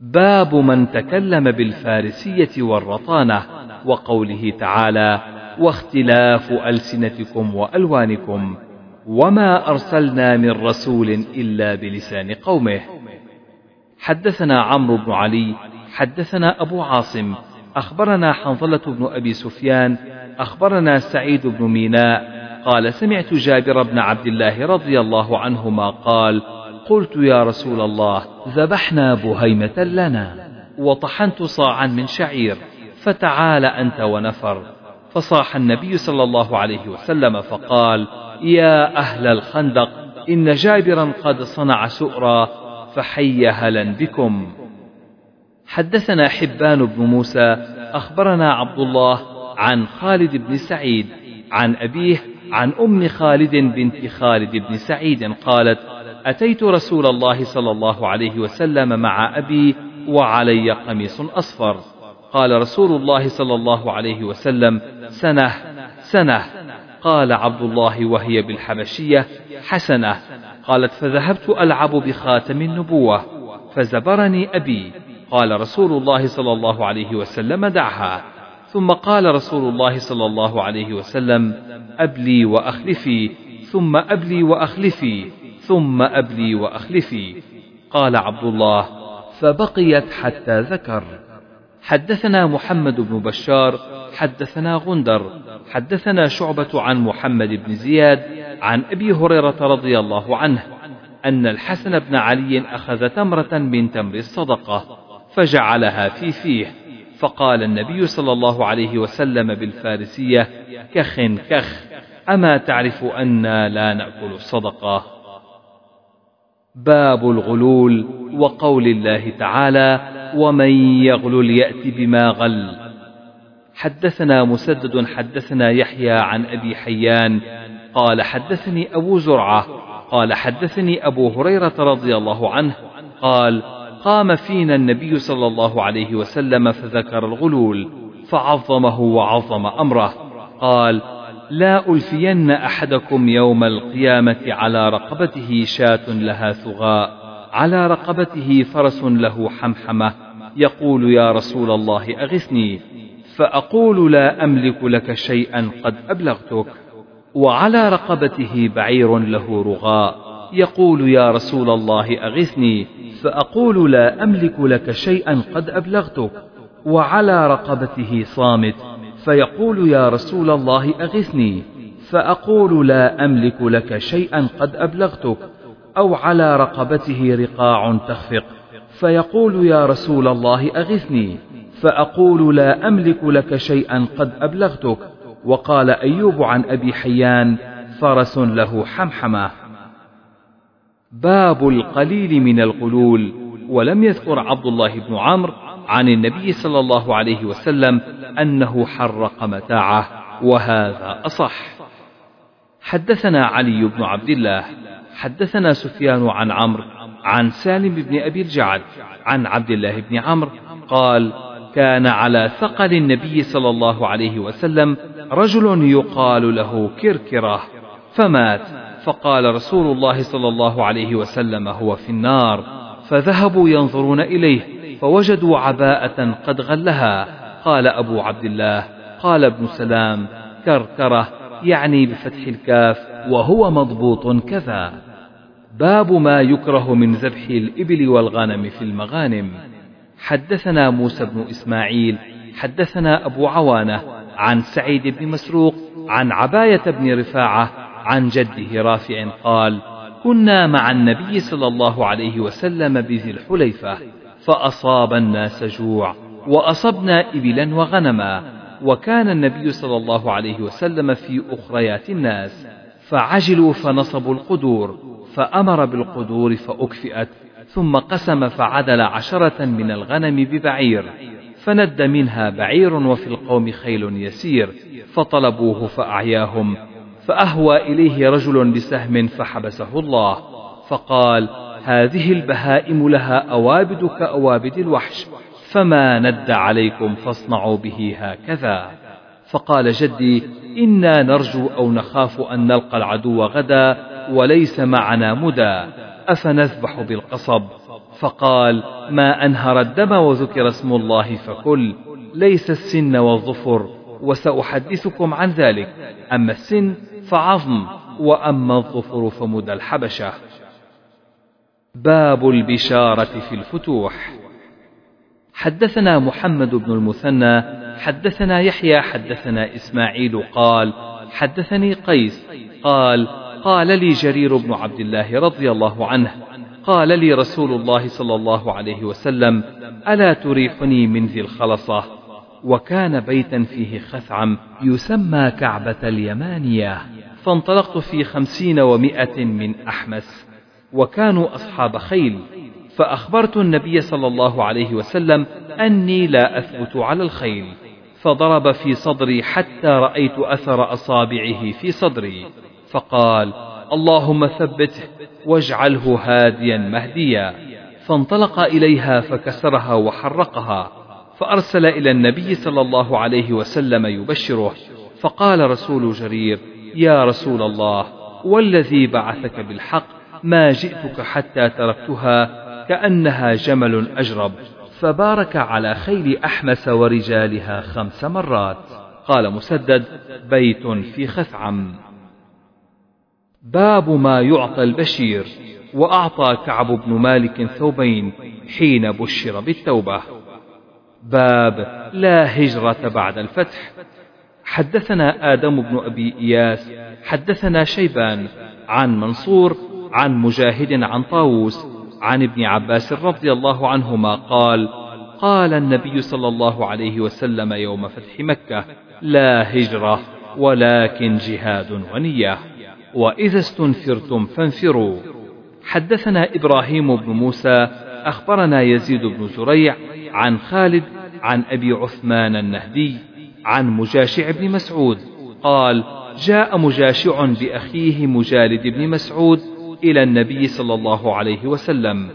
باب من تكلم بالفارسية والرطانة وقوله تعالى واختلاف ألسنتكم وألوانكم وما أرسلنا من رسول إلا بلسان قومه. حدثنا عمرو بن علي حدثنا أبو عاصم أخبرنا حنظلة بن أبي سفيان أخبرنا سعيد بن ميناء قال سمعت جابر بن عبد الله رضي الله عنهما قال قلت يا رسول الله ذبحنا بهيمة لنا وطحنت صاعا من شعير فتعال أنت ونفر. فصاح النبي صلى الله عليه وسلم فقال يا أهل حدثنا حبان بن موسى أخبرنا عبد الله عن خالد بن سعيد عن أبيه عن أم خالد بنت خالد بن سعيد قالت أتيت رسول الله صلى الله عليه وسلم مع أبي وعلي قميص أصفر. قال رسول الله صلى الله عليه وسلم سنة سنة. قال عبد الله وهي بالحبشية حسنة. قالت فذهبت ألعب بخاتم النبوة فزبرني أبي. قال رسول الله صلى الله عليه وسلم دعها. ثم قال رسول الله صلى الله عليه وسلم أبلي وأخلفي ثم أبلي وأخلفي ثم أبلي وأخلفي. قال عبد الله فبقيت حتى ذكر. حدثنا محمد بن بشار حدثنا غندر حدثنا شعبة عن محمد بن زياد عن أبي هريرة رضي الله عنه أن الحسن بن علي أخذ تمرة من تمر الصدقة فجعلها في فيه. فقال النبي صلى الله عليه وسلم بالفارسية كخ كخ أما تعرف أنا لا نأكل الصدقة؟ باب الغلول وقول الله تعالى ومن يغلل يأت بما غل. حدثنا مسدد حدثنا يحيى عن أبي حيان قال حدثني أبو زرعة قال حدثني أبو هريرة رضي الله عنه قال قام فينا النبي صلى الله عليه وسلم فذكر الغلول فعظمه وعظم أمره. قال لا ألفين أحدكم يوم القيامة على رقبته شاة لها ثغاء على رقبته فرس له حمحمة. يقول يا رسول الله أغثني فأقول لا أملك لك شيئا قد أبلغتك وعلى رقبته بعير له رغاء. يقول يا رسول الله أغثني فأقول لا أملك لك شيئا قد أبلغتك وعلى رقبته صامت فيقول يا رسول الله أغثني فأقول لا أملك لك شيئا قد أبلغتك أو على رقبته رقاع تخفق فيقول يا رسول الله أغثني فأقول لا أملك لك شيئا قد أبلغتك وقال أيوب عن أبي حيان فرس له حمحمة. باب القليل من القلول ولم يذكر عبد الله بن عمرو عن النبي صلى الله عليه وسلم أنه حرق متاعه وهذا أصح. حدثنا علي بن عبد الله حدثنا سفيان عن عمرو عن سالم بن أبي الجعد عن عبد الله بن عمرو قال كان على ثقل النبي صلى الله عليه وسلم رجل يقال له كركرة فمات. فقال رسول الله صلى الله عليه وسلم هو في النار فذهبوا ينظرون إليه فوجدوا عباءة قد غلها. قال أبو عبد الله قال ابن سلام كركرة يعني بفتح الكاف وهو مضبوط كذا. باب ما يكره من ذبح الإبل والغنم في المغانم. حدثنا موسى بن إسماعيل حدثنا أبو عوانة عن سعيد بن مسروق عن عباية بن رفاعة عن جده رافع قال كنا مع النبي صلى الله عليه وسلم بذي الحليفة فأصاب الناس جوع وأصبنا إبلا وغنما وكان النبي صلى الله عليه وسلم في أخريات الناس فعجلوا فنصبوا القدور فأمر بالقدور فأكفئت ثم قسم فعدل عشرة من الغنم ببعير فند منها بعير وفي القوم خيل يسير فطلبوه فأعياهم فأهوى إليه رجل بسهم فحبسه الله فقال هذه البهائم لها أوابد كأوابد الوحش فما ند عليكم فاصنعوا به هكذا. فقال جدي إنا نرجو أو نخاف أن نلقى العدو غدا وليس معنا مدى أفنذبح بالقصب. فقال ما أنهر الدم وذكر اسم الله فكل ليس السن والظفر وسأحدثكم عن ذلك. أما السن فعظم وأما الظفر فمدى الحبشة. باب البشارة في الفتوح. حدثنا محمد بن المثنى حدثنا يحيى حدثنا إسماعيل قال حدثني قيس قال قال لي جرير بن عبد الله رضي الله عنه قال لي رسول الله صلى الله عليه وسلم ألا تريحني من ذي الخلصة؟ وكان بيتا فيه خثعم يسمى كعبة اليمانية فانطلقت في خمسين ومائة من أحمس وكانوا أصحاب خيل فأخبرت النبي صلى الله عليه وسلم أني لا أثبت على الخيل فضرب في صدري حتى رأيت أثر أصابعه في صدري فقال اللهم ثبته واجعله هاديا مهديا فانطلق إليها فكسرها وحرقها فأرسل إلى النبي صلى الله عليه وسلم يبشره فقال رسول جرير يا رسول الله والذي بعثك بالحق ما جئتك حتى تركتها كأنها جمل أجرب فبارك على خيل أحمس ورجالها خمس مرات. قال مسدد بيت في خثعم. باب ما يعطى البشير وأعطى كعب بن مالك ثوبين حين بشر بالتوبة. باب لا هجرة بعد الفتح. حدثنا آدم بن أبي إياس حدثنا شيبان عن منصور عن مجاهد عن طاووس عن ابن عباس رضي الله عنهما قال قال النبي صلى الله عليه وسلم يوم فتح مكة لا هجرة ولكن جهاد ونية. وإذا استنفرتم فانفروا. حدثنا إبراهيم بن موسى أخبرنا يزيد بن زريع عن خالد عن أبي عثمان النهدي عن مجاشع بن مسعود. قال جاء مجاشع بأخيه مجالد بن مسعود إلى النبي صلى الله عليه وسلم.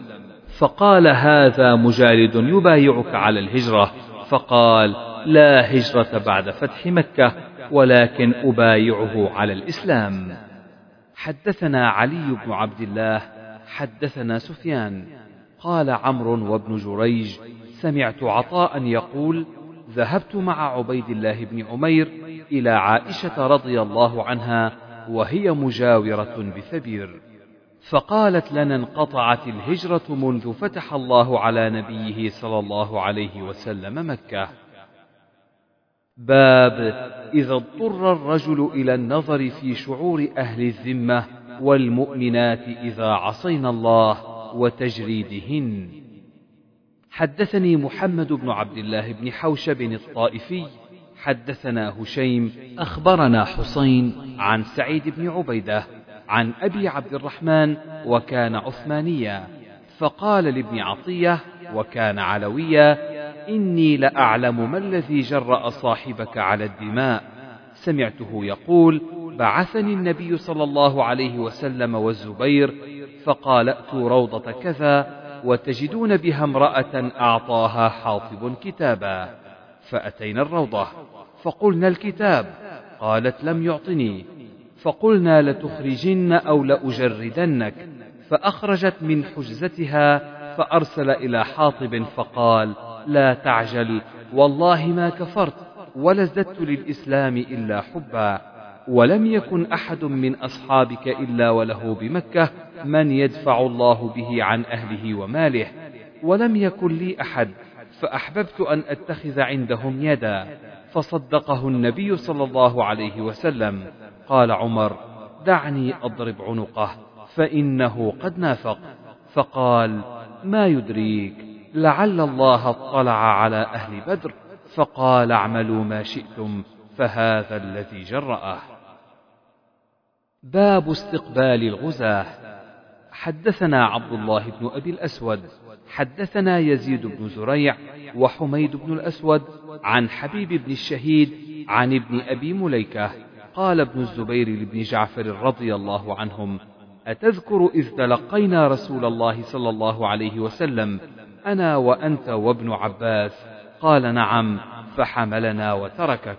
فقال هذا مجالد يبايعك على الهجرة. فقال لا هجرة بعد فتح مكة ولكن أبايعه على الإسلام. حدثنا علي بن عبد الله حدثنا سفيان قال عمرو وابن جريج سمعت عطاء يقول ذهبت مع عبيد الله بن عمير إلى عائشة رضي الله عنها وهي مجاورة بثبير فقالت لنا انقطعت الهجرة منذ فتح الله على نبيه صلى الله عليه وسلم مكة. باب إذا اضطر الرجل إلى النظر في شعور أهل الذمة والمؤمنات إذا عصينا الله وتجريدهن. حدثني محمد بن عبد الله بن حوشب الطائفي حدثنا هشيم أخبرنا حسين عن سعيد بن عبيدة عن أبي عبد الرحمن وكان عثمانيا فقال لابن عطية وكان علويا إني لأعلم ما الذي جرأ صاحبك على الدماء. سمعته يقول بعثني النبي صلى الله عليه وسلم والزبير فقال ائتوا روضة كذا وتجدون بها امرأة أعطاها حاطب كتابا فأتينا الروضة فقلنا الكتاب قالت لم يعطني فقلنا لتخرجن أو لأجردنك فأخرجت من حجزتها فأرسل إلى حاطب فقال لا تعجل والله ما كفرت ولا ازددت للإسلام إلا حبا ولم يكن أحد من أصحابك إلا وله بمكة من يدفع الله به عن أهله وماله ولم يكن لي أحد فأحببت أن أتخذ عندهم يدا فصدقه النبي صلى الله عليه وسلم. قال عمر دعني أضرب عنقه فإنه قد نافق. فقال ما يدريك لعل الله اطلع على أهل بدر. فقال اعملوا ما شئتم فهذا الذي جرأه. باب استقبال الغزاة. حدثنا عبد الله بن أبي الأسود حدثنا يزيد بن زريع وحميد بن الأسود عن حبيب بن الشهيد عن ابن أبي مليكة قال ابن الزبير لابن جعفر رضي الله عنهم أتذكر إذ تلقينا رسول الله صلى الله عليه وسلم أنا وأنت وابن عباس؟ قال نعم فحملنا وتركك.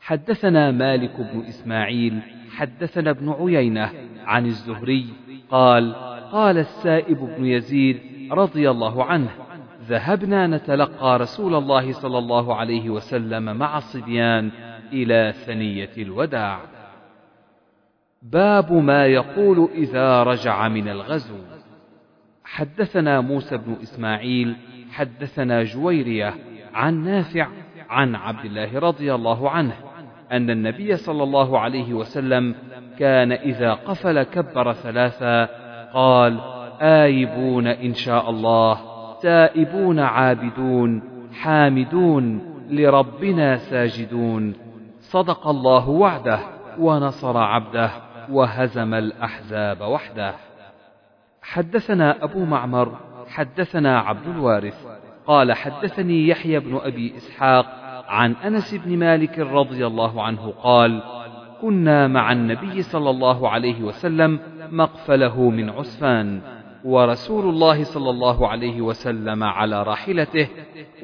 حدثنا مالك بن إسماعيل حدثنا ابن عيينة عن الزهري قال قال السائب بن يزيد رضي الله عنه ذهبنا نتلقى رسول الله صلى الله عليه وسلم مع الصبيان إلى ثنية الوداع. باب ما يقول إذا رجع من الغزو. حدثنا موسى بن إسماعيل، حدثنا جويرية عن نافع عن عبد الله رضي الله عنه أن النبي صلى الله عليه وسلم كان إذا قفل كبر ثلاثا قال: آيبون إن شاء الله، تائبون عابدون، حامدون، لربنا ساجدون، صدق الله وعده ونصر عبده وهزم الأحزاب وحده. حدثنا أبو معمر حدثنا عبد الوارث قال حدثني يحيى بن أبي إسحاق عن أنس بن مالك رضي الله عنه قال كنا مع النبي صلى الله عليه وسلم مقفله من عسفان ورسول الله صلى الله عليه وسلم على راحلته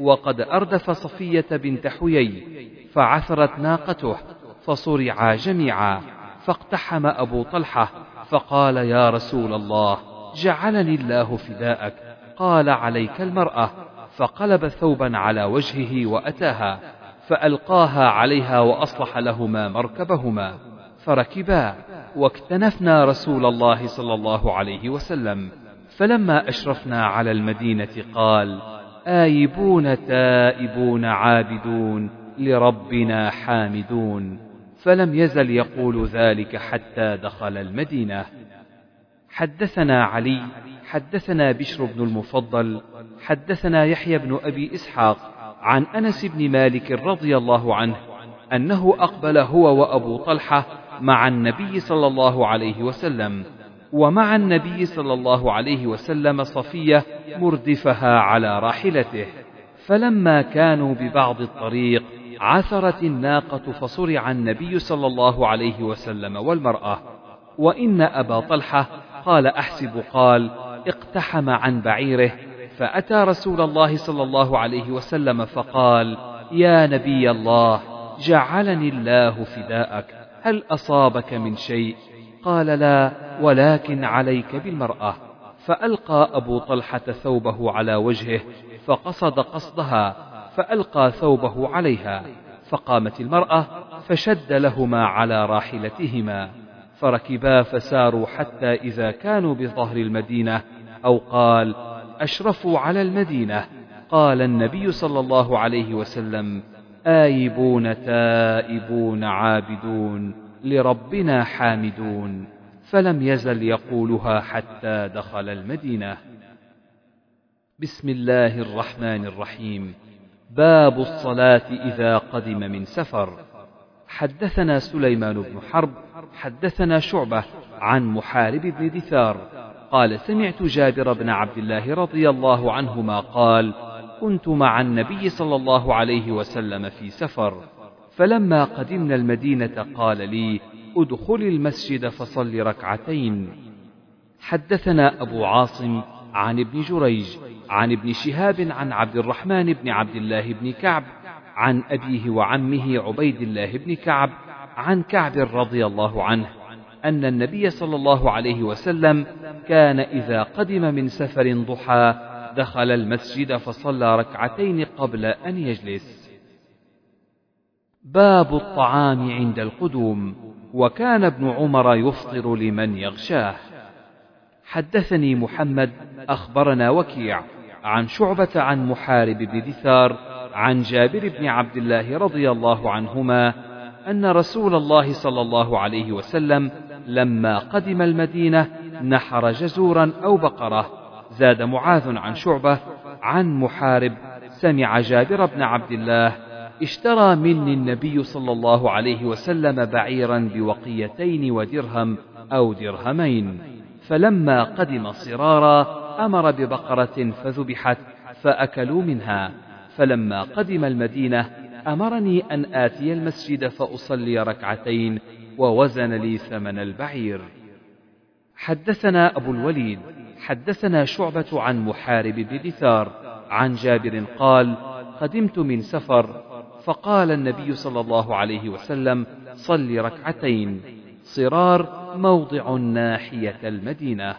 وقد أردف صفية بنت حيي فعثرت ناقته فصرعا جميعا فاقتحم أبو طلحة فقال يا رسول الله جعلني الله فداءك قال عليك المرأة فقلب ثوبا على وجهه وأتاها فألقاها عليها وأصلح لهما مركبهما فركبا واكتنفنا رسول الله صلى الله عليه وسلم. فلما أشرفنا على المدينة قال آيبون تائبون عابدون لربنا حامدون. فلم يزل يقول ذلك حتى دخل المدينة. حدثنا علي حدثنا بشر بن المفضل حدثنا يحيى بن أبي إسحاق عن أنس بن مالك رضي الله عنه أنه أقبل هو وأبو طلحة مع النبي صلى الله عليه وسلم ومع النبي صلى الله عليه وسلم صفية مردفها على راحلته. فلما كانوا ببعض الطريق عثرت الناقة فصرع النبي صلى الله عليه وسلم والمرأة. وإن أبا طلحة قال أحسب قال اقتحم عن بعيره فأتى رسول الله صلى الله عليه وسلم فقال يا نبي الله جعلني الله فداءك هل أصابك من شيء؟ قال لا ولكن عليك بالمرأة. فألقى أبو طلحة ثوبه على وجهه فقصد قصدها فألقى ثوبه عليها فقامت المرأة فشد لهما على راحلتهما فركبا فساروا حتى إذا كانوا بظهر المدينة أو قال أشرفوا على المدينة. قال النبي صلى الله عليه وسلم آيبون تائبون عابدون لربنا حامدون. فلم يزل يقولها حتى دخل المدينة. بسم الله الرحمن الرحيم. باب الصلاة إذا قدم من سفر. حدثنا سليمان بن حرب حدثنا شعبة عن محارب بن دثار قال سمعت جابر بن عبد الله رضي الله عنهما قال كنت مع النبي صلى الله عليه وسلم في سفر فلما قدمنا المدينة قال لي ادخل المسجد فصل ركعتين. حدثنا أبو عاصم عن ابن جريج عن ابن شهاب عن عبد الرحمن بن عبد الله بن كعب عن أبيه وعمه عبيد الله بن كعب عن كعب رضي الله عنه. أن النبي صلى الله عليه وسلم كان إذا قدم من سفر ضحى دخل المسجد فصلى ركعتين قبل أن يجلس. باب الطعام عند القدوم وكان ابن عمر يفطر لمن يغشاه. حدثني محمد أخبرنا وكيع عن شعبة عن محارب بن دثار عن جابر بن عبد الله رضي الله عنهما أن رسول الله صلى الله عليه وسلم لما قدم المدينة نحر جزورا أو بقرة زاد معاذ عن شعبة عن محارب. سمع جابر بن عبد الله اشترى مني النبي صلى الله عليه وسلم بعيرا بوقيتين ودرهم أو درهمين. فلما قدم صرارا أمر ببقرة فذبحت فأكلوا منها. فلما قدم المدينة أمرني أن آتي المسجد فأصلي ركعتين ووزن لي ثمن البعير. حدثنا أبو الوليد حدثنا شعبة عن محارب بن دثار عن جابر قال قدمت من سفر فقال النبي صلى الله عليه وسلم صل ركعتين. صرار موضع ناحية المدينة.